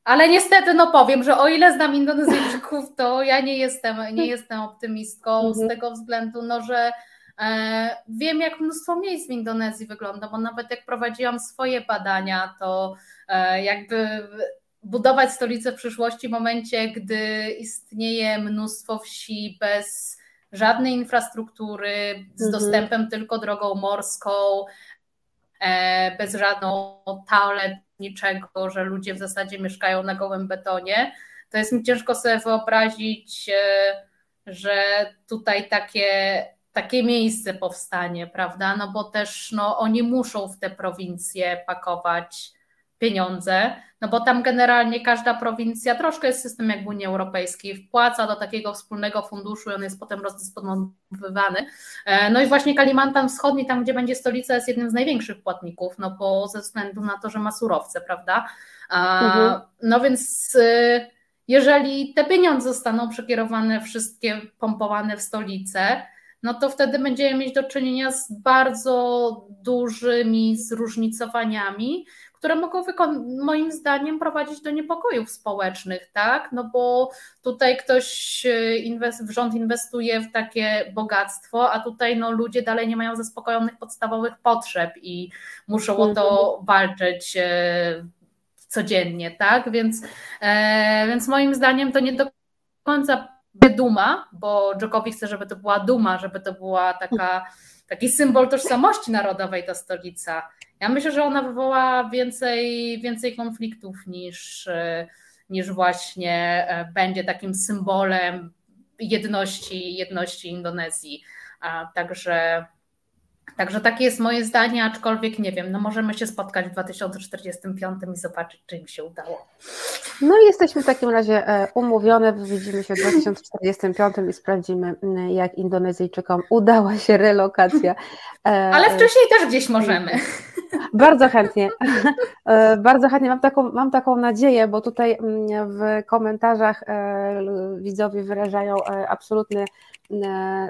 Speaker 2: ale niestety, no powiem, że o ile znam Indonezyjczyków, to ja nie jestem, nie jestem optymistką z mhm. tego względu, no, że e, wiem, jak mnóstwo miejsc w Indonezji wygląda, bo nawet jak prowadziłam swoje badania, to e, jakby budować stolicę w przyszłości w momencie, gdy istnieje mnóstwo wsi bez żadnej infrastruktury, z mhm. dostępem tylko drogą morską, e, bez żadną toalet, niczego, że ludzie w zasadzie mieszkają na gołym betonie, to jest mi ciężko sobie wyobrazić, e, że tutaj takie, takie miejsce powstanie, prawda? No bo też no, oni muszą w te prowincje pakować pieniądze, no bo tam generalnie każda prowincja, troszkę jest system jak w Unii Europejskiej, wpłaca do takiego wspólnego funduszu i on jest potem rozdysponowywany. E, no i właśnie Kalimantan Wschodni, tam gdzie będzie stolica, jest jednym z największych płatników, no bo ze względu na to, że ma surowce, prawda? Mhm. No więc y, jeżeli te pieniądze zostaną przekierowane wszystkie, pompowane w stolicę, no to wtedy będziemy mieć do czynienia z bardzo dużymi zróżnicowaniami, które mogą moim zdaniem prowadzić do niepokojów społecznych, tak? No bo tutaj ktoś, e, inwest rząd inwestuje w takie bogactwo, a tutaj no, ludzie dalej nie mają zaspokojonych podstawowych potrzeb i muszą o to mhm. walczyć e, codziennie, tak? Więc, e, więc moim zdaniem to nie do końca duma, bo Dżokowi chce, żeby to była duma, żeby to była taka, taki symbol tożsamości narodowej ta stolica. Ja myślę, że ona wywoła więcej, więcej konfliktów niż, niż właśnie e, będzie takim symbolem jedności, jedności Indonezji. Także Także takie jest moje zdanie, aczkolwiek nie wiem, no możemy się spotkać w 2045 i zobaczyć, czy im się udało.
Speaker 1: No i jesteśmy w takim razie e, umówione, widzimy się w 2045 i sprawdzimy, jak Indonezyjczykom udała się relokacja.
Speaker 2: E, Ale wcześniej też gdzieś możemy. *laughs*
Speaker 1: Bardzo chętnie. *laughs* E, bardzo chętnie. Mam taką, mam taką nadzieję, bo tutaj w komentarzach widzowie wyrażają absolutny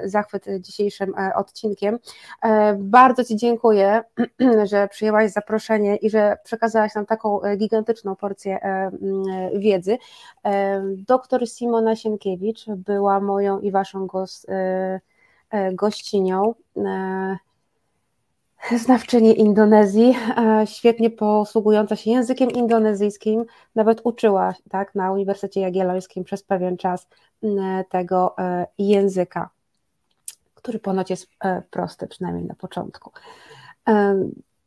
Speaker 1: zachwyt dzisiejszym odcinkiem. Bardzo Ci dziękuję, *clears throat* że przyjęłaś zaproszenie i że przekazałaś nam taką e, gigantyczną porcję e, wiedzy. E, doktor Simona Sienkiewicz była moją i Waszą gościnią znawczyni Indonezji, świetnie posługująca się językiem indonezyjskim, nawet uczyła tak, na Uniwersytecie Jagiellońskim przez pewien czas tego języka który ponoć jest e, prosty, przynajmniej na początku.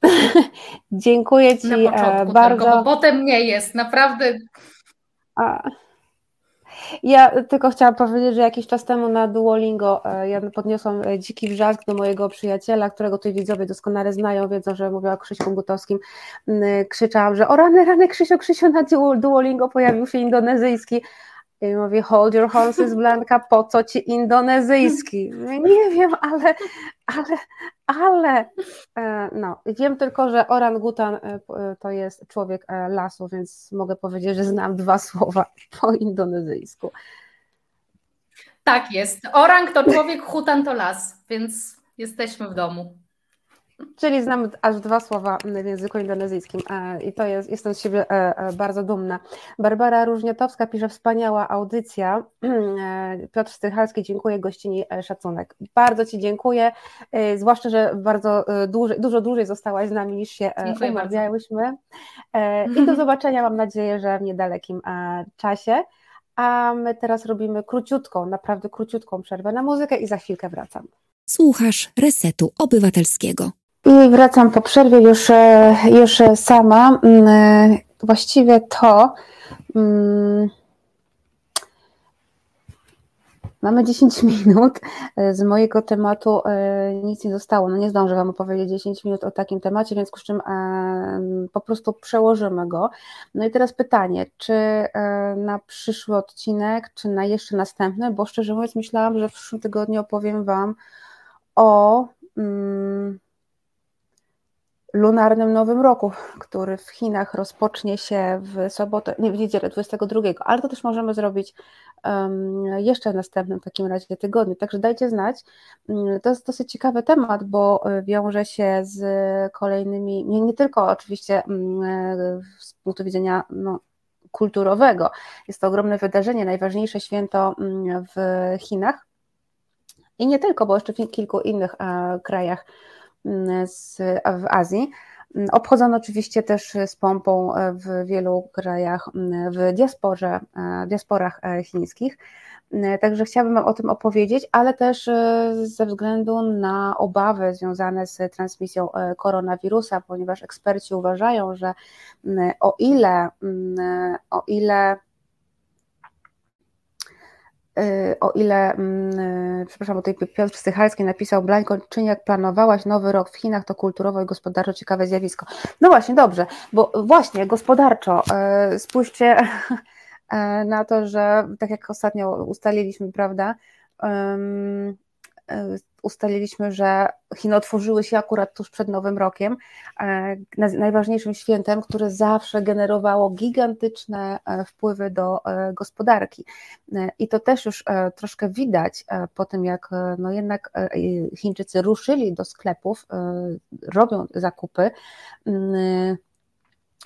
Speaker 1: *laughs* Dziękuję Ci na początku bardzo. Tylko,
Speaker 2: bo potem nie jest, naprawdę.
Speaker 1: A. Ja tylko chciałam powiedzieć, że jakiś czas temu na Duolingo e, ja podniosłam e, dziki wrzask do mojego przyjaciela, którego tutaj widzowie doskonale znają, wiedzą, że mówię o Krzyśku Gutowskim. Krzyczałam, że o rany, rany Krzysio, Krzysio na Duolingo pojawił się indonezyjski. I mówi, hold your horses, Blanka, po co ci indonezyjski? Nie wiem, ale, ale, ale, e, no, wiem tylko, że orangutan e, to jest człowiek e, lasu, więc mogę powiedzieć, że znam dwa *laughs* słowa po indonezyjsku.
Speaker 2: Tak jest. Orang to człowiek, hutan to las, więc jesteśmy w domu.
Speaker 1: Czyli znam aż dwa słowa w języku indonezyjskim e, i to jest, jestem z siebie e, e, bardzo dumna. Barbara Różniatowska pisze, wspaniała audycja. *clears throat* Piotr Stychalski, dziękuję, gościni szacunek. Bardzo Ci dziękuję, zwłaszcza, że bardzo dłużej, dużo dłużej zostałaś z nami niż się dziękuję umawiałyśmy. *laughs* I do zobaczenia, mam nadzieję, że w niedalekim czasie. A my teraz robimy króciutką, naprawdę króciutką przerwę na muzykę i za chwilkę wracam.
Speaker 3: Słuchasz Resetu Obywatelskiego.
Speaker 1: I wracam po przerwie już, e, już sama. Mm, e, właściwie to. Mm, Mamy 10 *laughs* minut. Z mojego tematu e, nic nie zostało. No nie zdążę Wam opowiedzieć 10 minut o takim temacie, więc z czym e, po prostu przełożymy go. No i teraz pytanie, czy e, na przyszły odcinek, czy na jeszcze następny, bo szczerze mówiąc myślałam, że w przyszłym tygodniu opowiem Wam o. Mm, lunarnym Nowym Roku, który w Chinach rozpocznie się w sobotę, nie w niedzielę 22, ale to też możemy zrobić um, jeszcze w następnym takim razie tygodniu. Także dajcie znać. Mm, to jest dosyć ciekawy temat, bo e, wiąże się z kolejnymi, nie, nie tylko oczywiście um, z punktu widzenia no, kulturowego. Jest to ogromne wydarzenie, najważniejsze święto mm, w Chinach. I nie tylko, bo jeszcze w kilku innych e, krajach z, w Azji. Obchodzono oczywiście też z pompą w wielu krajach, w diasporze, diasporach chińskich. Także chciałabym o tym opowiedzieć, ale też ze względu na obawy związane z transmisją koronawirusa, ponieważ eksperci uważają, że o ile, o ile o ile, mm, y, przepraszam, bo tutaj Piotr Stychalski napisał, Blańko, jak planowałaś nowy rok w Chinach, to kulturowo i gospodarczo ciekawe zjawisko. No właśnie, dobrze, bo właśnie gospodarczo, y, spójrzcie *laughs* na to, że tak jak ostatnio ustaliliśmy, prawda, E, ustaliliśmy, że Chiny otworzyły się akurat tuż przed Nowym Rokiem, e, najważniejszym świętem, które zawsze generowało gigantyczne e, wpływy do gospodarki. I to też już troszkę widać po tym, jak no jednak Chińczycy ruszyli do sklepów, robią zakupy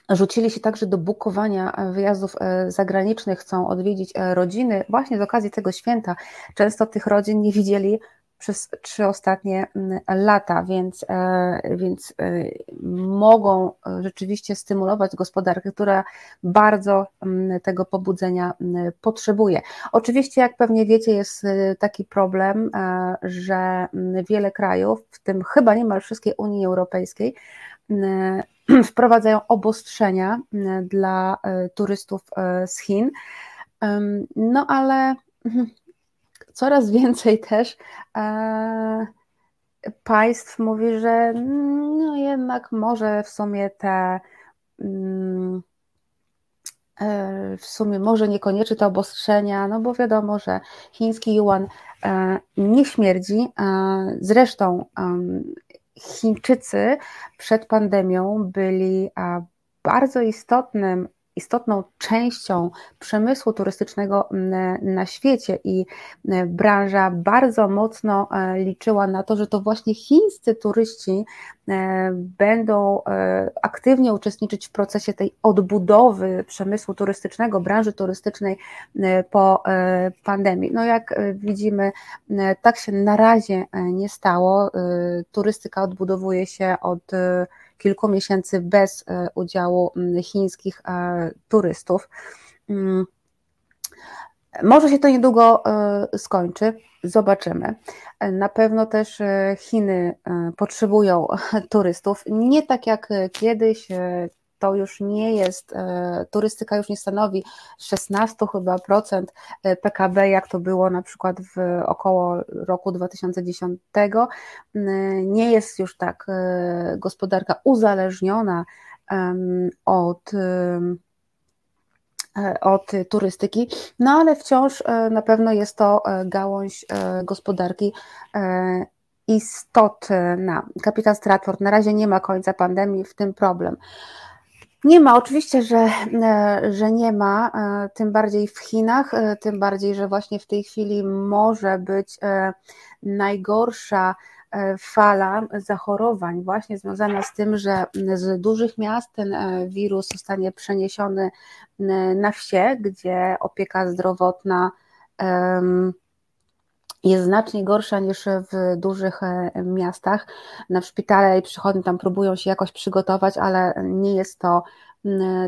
Speaker 1: rzucili się także do bukowania wyjazdów zagranicznych, chcą odwiedzić rodziny właśnie z okazji tego święta. Często tych rodzin nie widzieli przez trzy ostatnie mm, lata, więc, e, więc e, mogą rzeczywiście stymulować gospodarkę, która bardzo mm, tego pobudzenia mm, potrzebuje. Oczywiście, jak pewnie wiecie, jest e, taki problem, że wiele krajów, w tym chyba niemal wszystkie Unii Europejskiej, *clears throat* wprowadzają obostrzenia dla turystów z Chin. No ale mhm, coraz więcej też e, państw mówi, że no jednak może w sumie te mm, e, w sumie może niekoniecznie te obostrzenia, no bo wiadomo, że chiński yuan e, nie śmierdzi. Zresztą Chińczycy przed pandemią byli bardzo istotnym istotną częścią przemysłu turystycznego na świecie i branża bardzo mocno e, liczyła na to, że to właśnie chińscy turyści e, będą e, aktywnie uczestniczyć w procesie tej odbudowy przemysłu turystycznego, branży turystycznej po pandemii. No jak widzimy, tak się na razie nie stało. Turystyka odbudowuje się od kilku miesięcy bez e, udziału chińskich e, turystów. Mm. Może się to niedługo e, skończy, zobaczymy. Na pewno też Chiny potrzebują *laughs* turystów, nie tak jak kiedyś, to już nie jest, e, turystyka już nie stanowi 16 chyba procent e, PKB, jak to było na przykład w około roku 2010. Nie jest już tak e, gospodarka uzależniona od od turystyki, no ale wciąż na pewno jest to gałąź gospodarki istotna. Kapitan Stratford, na razie nie ma końca pandemii, w tym problem. Nie ma, oczywiście, że, e, że nie ma, e, tym bardziej w Chinach, e, tym bardziej, że właśnie w tej chwili może być najgorsza fala zachorowań, właśnie związana z tym, że z dużych miast ten wirus zostanie przeniesiony na wsie, gdzie opieka zdrowotna jest znacznie gorsza niż w dużych e, miastach. Na szpitale i przychodnie tam próbują się jakoś przygotować, ale nie jest to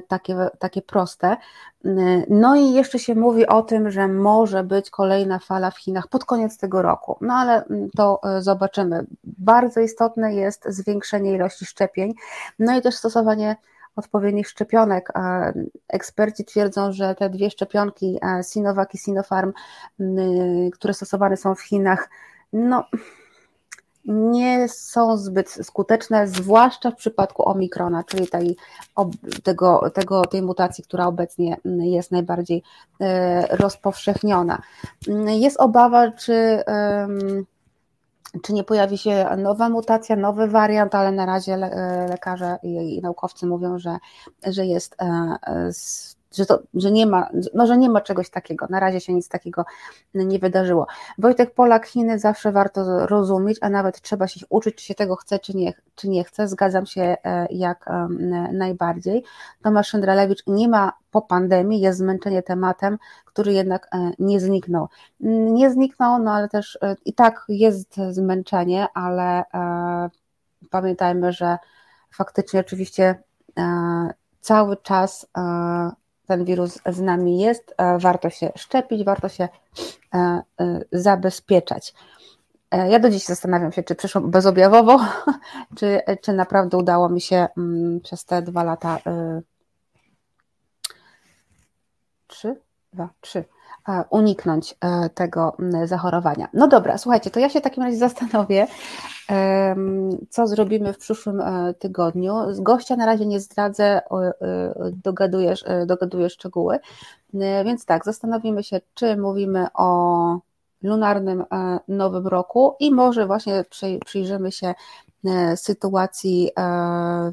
Speaker 1: takie, takie proste. No i jeszcze się mówi o tym, że może być kolejna fala w Chinach pod koniec tego roku. No ale to e, zobaczymy. Bardzo istotne jest zwiększenie ilości szczepień, no i też stosowanie odpowiednich szczepionek. Eksperci twierdzą, że te dwie szczepionki Sinovac i Sinopharm, które stosowane są w Chinach, no, nie są zbyt skuteczne, zwłaszcza w przypadku omikrona, czyli tej, tego, tego, tej mutacji, która obecnie jest najbardziej e, rozpowszechniona. Jest obawa, czy, czy nie pojawi się nowa mutacja, nowy wariant, ale na razie lekarze i naukowcy mówią, że, że jest e, że, to, że, nie ma, no, że nie ma czegoś takiego. Na razie się nic takiego nie wydarzyło. Wojtek Polak, Chiny zawsze warto rozumieć, a nawet trzeba się uczyć, czy się tego chce, czy nie, czy nie chce. Zgadzam się e, jak najbardziej. Tomasz Szyndralewicz nie ma po pandemii, jest zmęczenie tematem, który jednak e, nie zniknął. Nie zniknął, no ale też e, i tak jest zmęczenie, ale pamiętajmy, że faktycznie oczywiście cały czas ten wirus z nami jest, e, warto się szczepić, warto się e, e, zabezpieczać. Ja do dziś zastanawiam się, czy przyszłam bezobjawowo, *laughs* czy, czy naprawdę udało mi się mm, przez te dwa lata, trzy, dwa, trzy, uniknąć tego zachorowania. No dobra, słuchajcie, to ja się w takim razie *laughs* zastanowię, co zrobimy w przyszłym e, tygodniu. Z gościa na razie nie zdradzę, dogadujesz, e, dogaduję szczegóły, e, więc tak, zastanowimy się, czy mówimy o lunarnym nowym roku i może właśnie przyjrzymy się sytuacji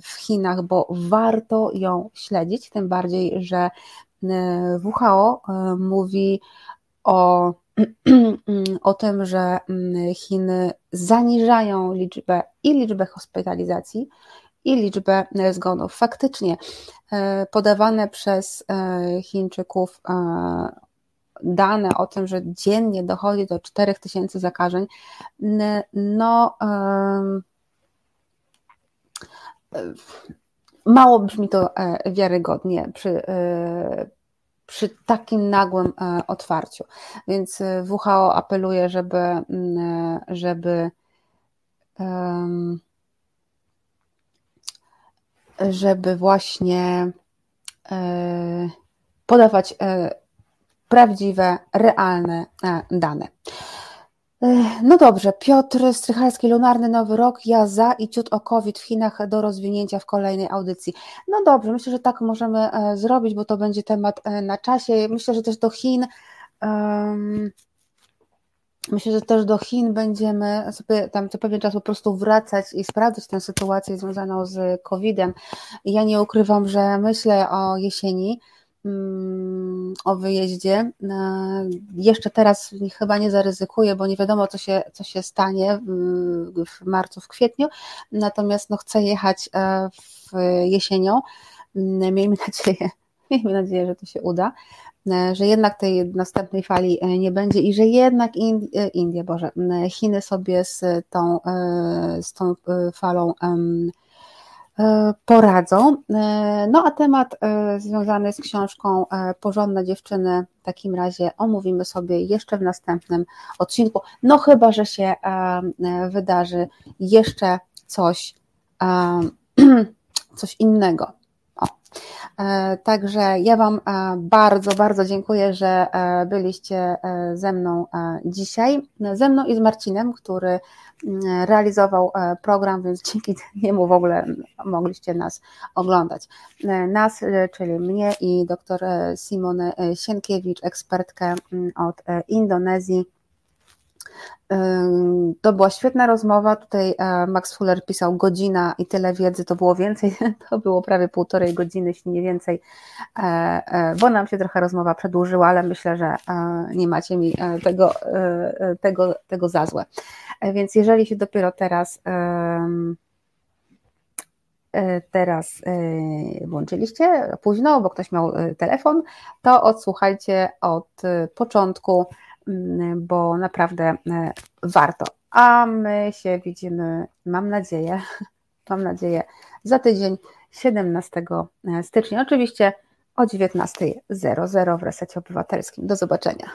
Speaker 1: w Chinach, bo warto ją śledzić, tym bardziej, że WHO mówi o *clears throat* o tym, że mm, Chiny zaniżają liczbę i liczbę hospitalizacji, i liczbę e, zgonów. Faktycznie e, podawane przez e, Chińczyków dane o tym, że dziennie dochodzi do 4000 zakażeń, no mało brzmi to wiarygodnie przy, przy takim nagłym e, otwarciu. Więc e, WHO apeluje, żeby, e, żeby żeby właśnie podawać prawdziwe, realne dane. No dobrze, Piotr Strychalski, Lunarny Nowy Rok, ja za i ciut o COVID w Chinach do rozwinięcia w kolejnej audycji. No dobrze, myślę, że tak możemy e, zrobić, bo to będzie temat e, na czasie. Myślę, że też do Chin. Um, Myślę, że też do Chin będziemy sobie tam co pewien czas po prostu wracać i sprawdzać tę sytuację związaną z COVID-em. Ja nie ukrywam, że myślę o jesieni, o wyjeździe. E, jeszcze teraz chyba nie zaryzykuję, bo nie wiadomo, co się, co się stanie w marcu, w kwietniu. Natomiast no, chcę jechać e, w jesienią. Mm, miejmy nadzieję, *laughs* miejmy nadzieję, że to się uda, e, że jednak tej następnej fali nie będzie i że jednak Indie, Boże, Chiny sobie z tą, z tą falą poradzą. E, no a temat e, związany z książką Porządne dziewczyny w takim razie omówimy sobie jeszcze w następnym odcinku. No chyba, że się wydarzy jeszcze coś, *clears throat* coś innego. O. Także ja Wam bardzo, bardzo dziękuję, że byliście ze mną dzisiaj. Ze mną i z Marcinem, który realizował e, program, więc *laughs* dzięki niemu w ogóle mogliście nas oglądać. E, nas, e, czyli mnie i dr Simone Sienkiewicz, ekspertkę mm, od Indonezji. To była świetna rozmowa. Tutaj Max Fuller pisał godzina i tyle wiedzy, to było więcej, *laughs* to było prawie półtorej godziny, jeśli nie więcej, bo nam się trochę rozmowa przedłużyła, ale myślę, że nie macie mi tego, tego, tego za złe. E, więc jeżeli się dopiero teraz e, teraz e, włączyliście późno, bo ktoś miał telefon, to odsłuchajcie od początku, bo naprawdę warto. A my się widzimy, mam nadzieję, *laughs* mam nadzieję, za tydzień 17 stycznia, oczywiście o 19.00 w resecie obywatelskim. Do zobaczenia.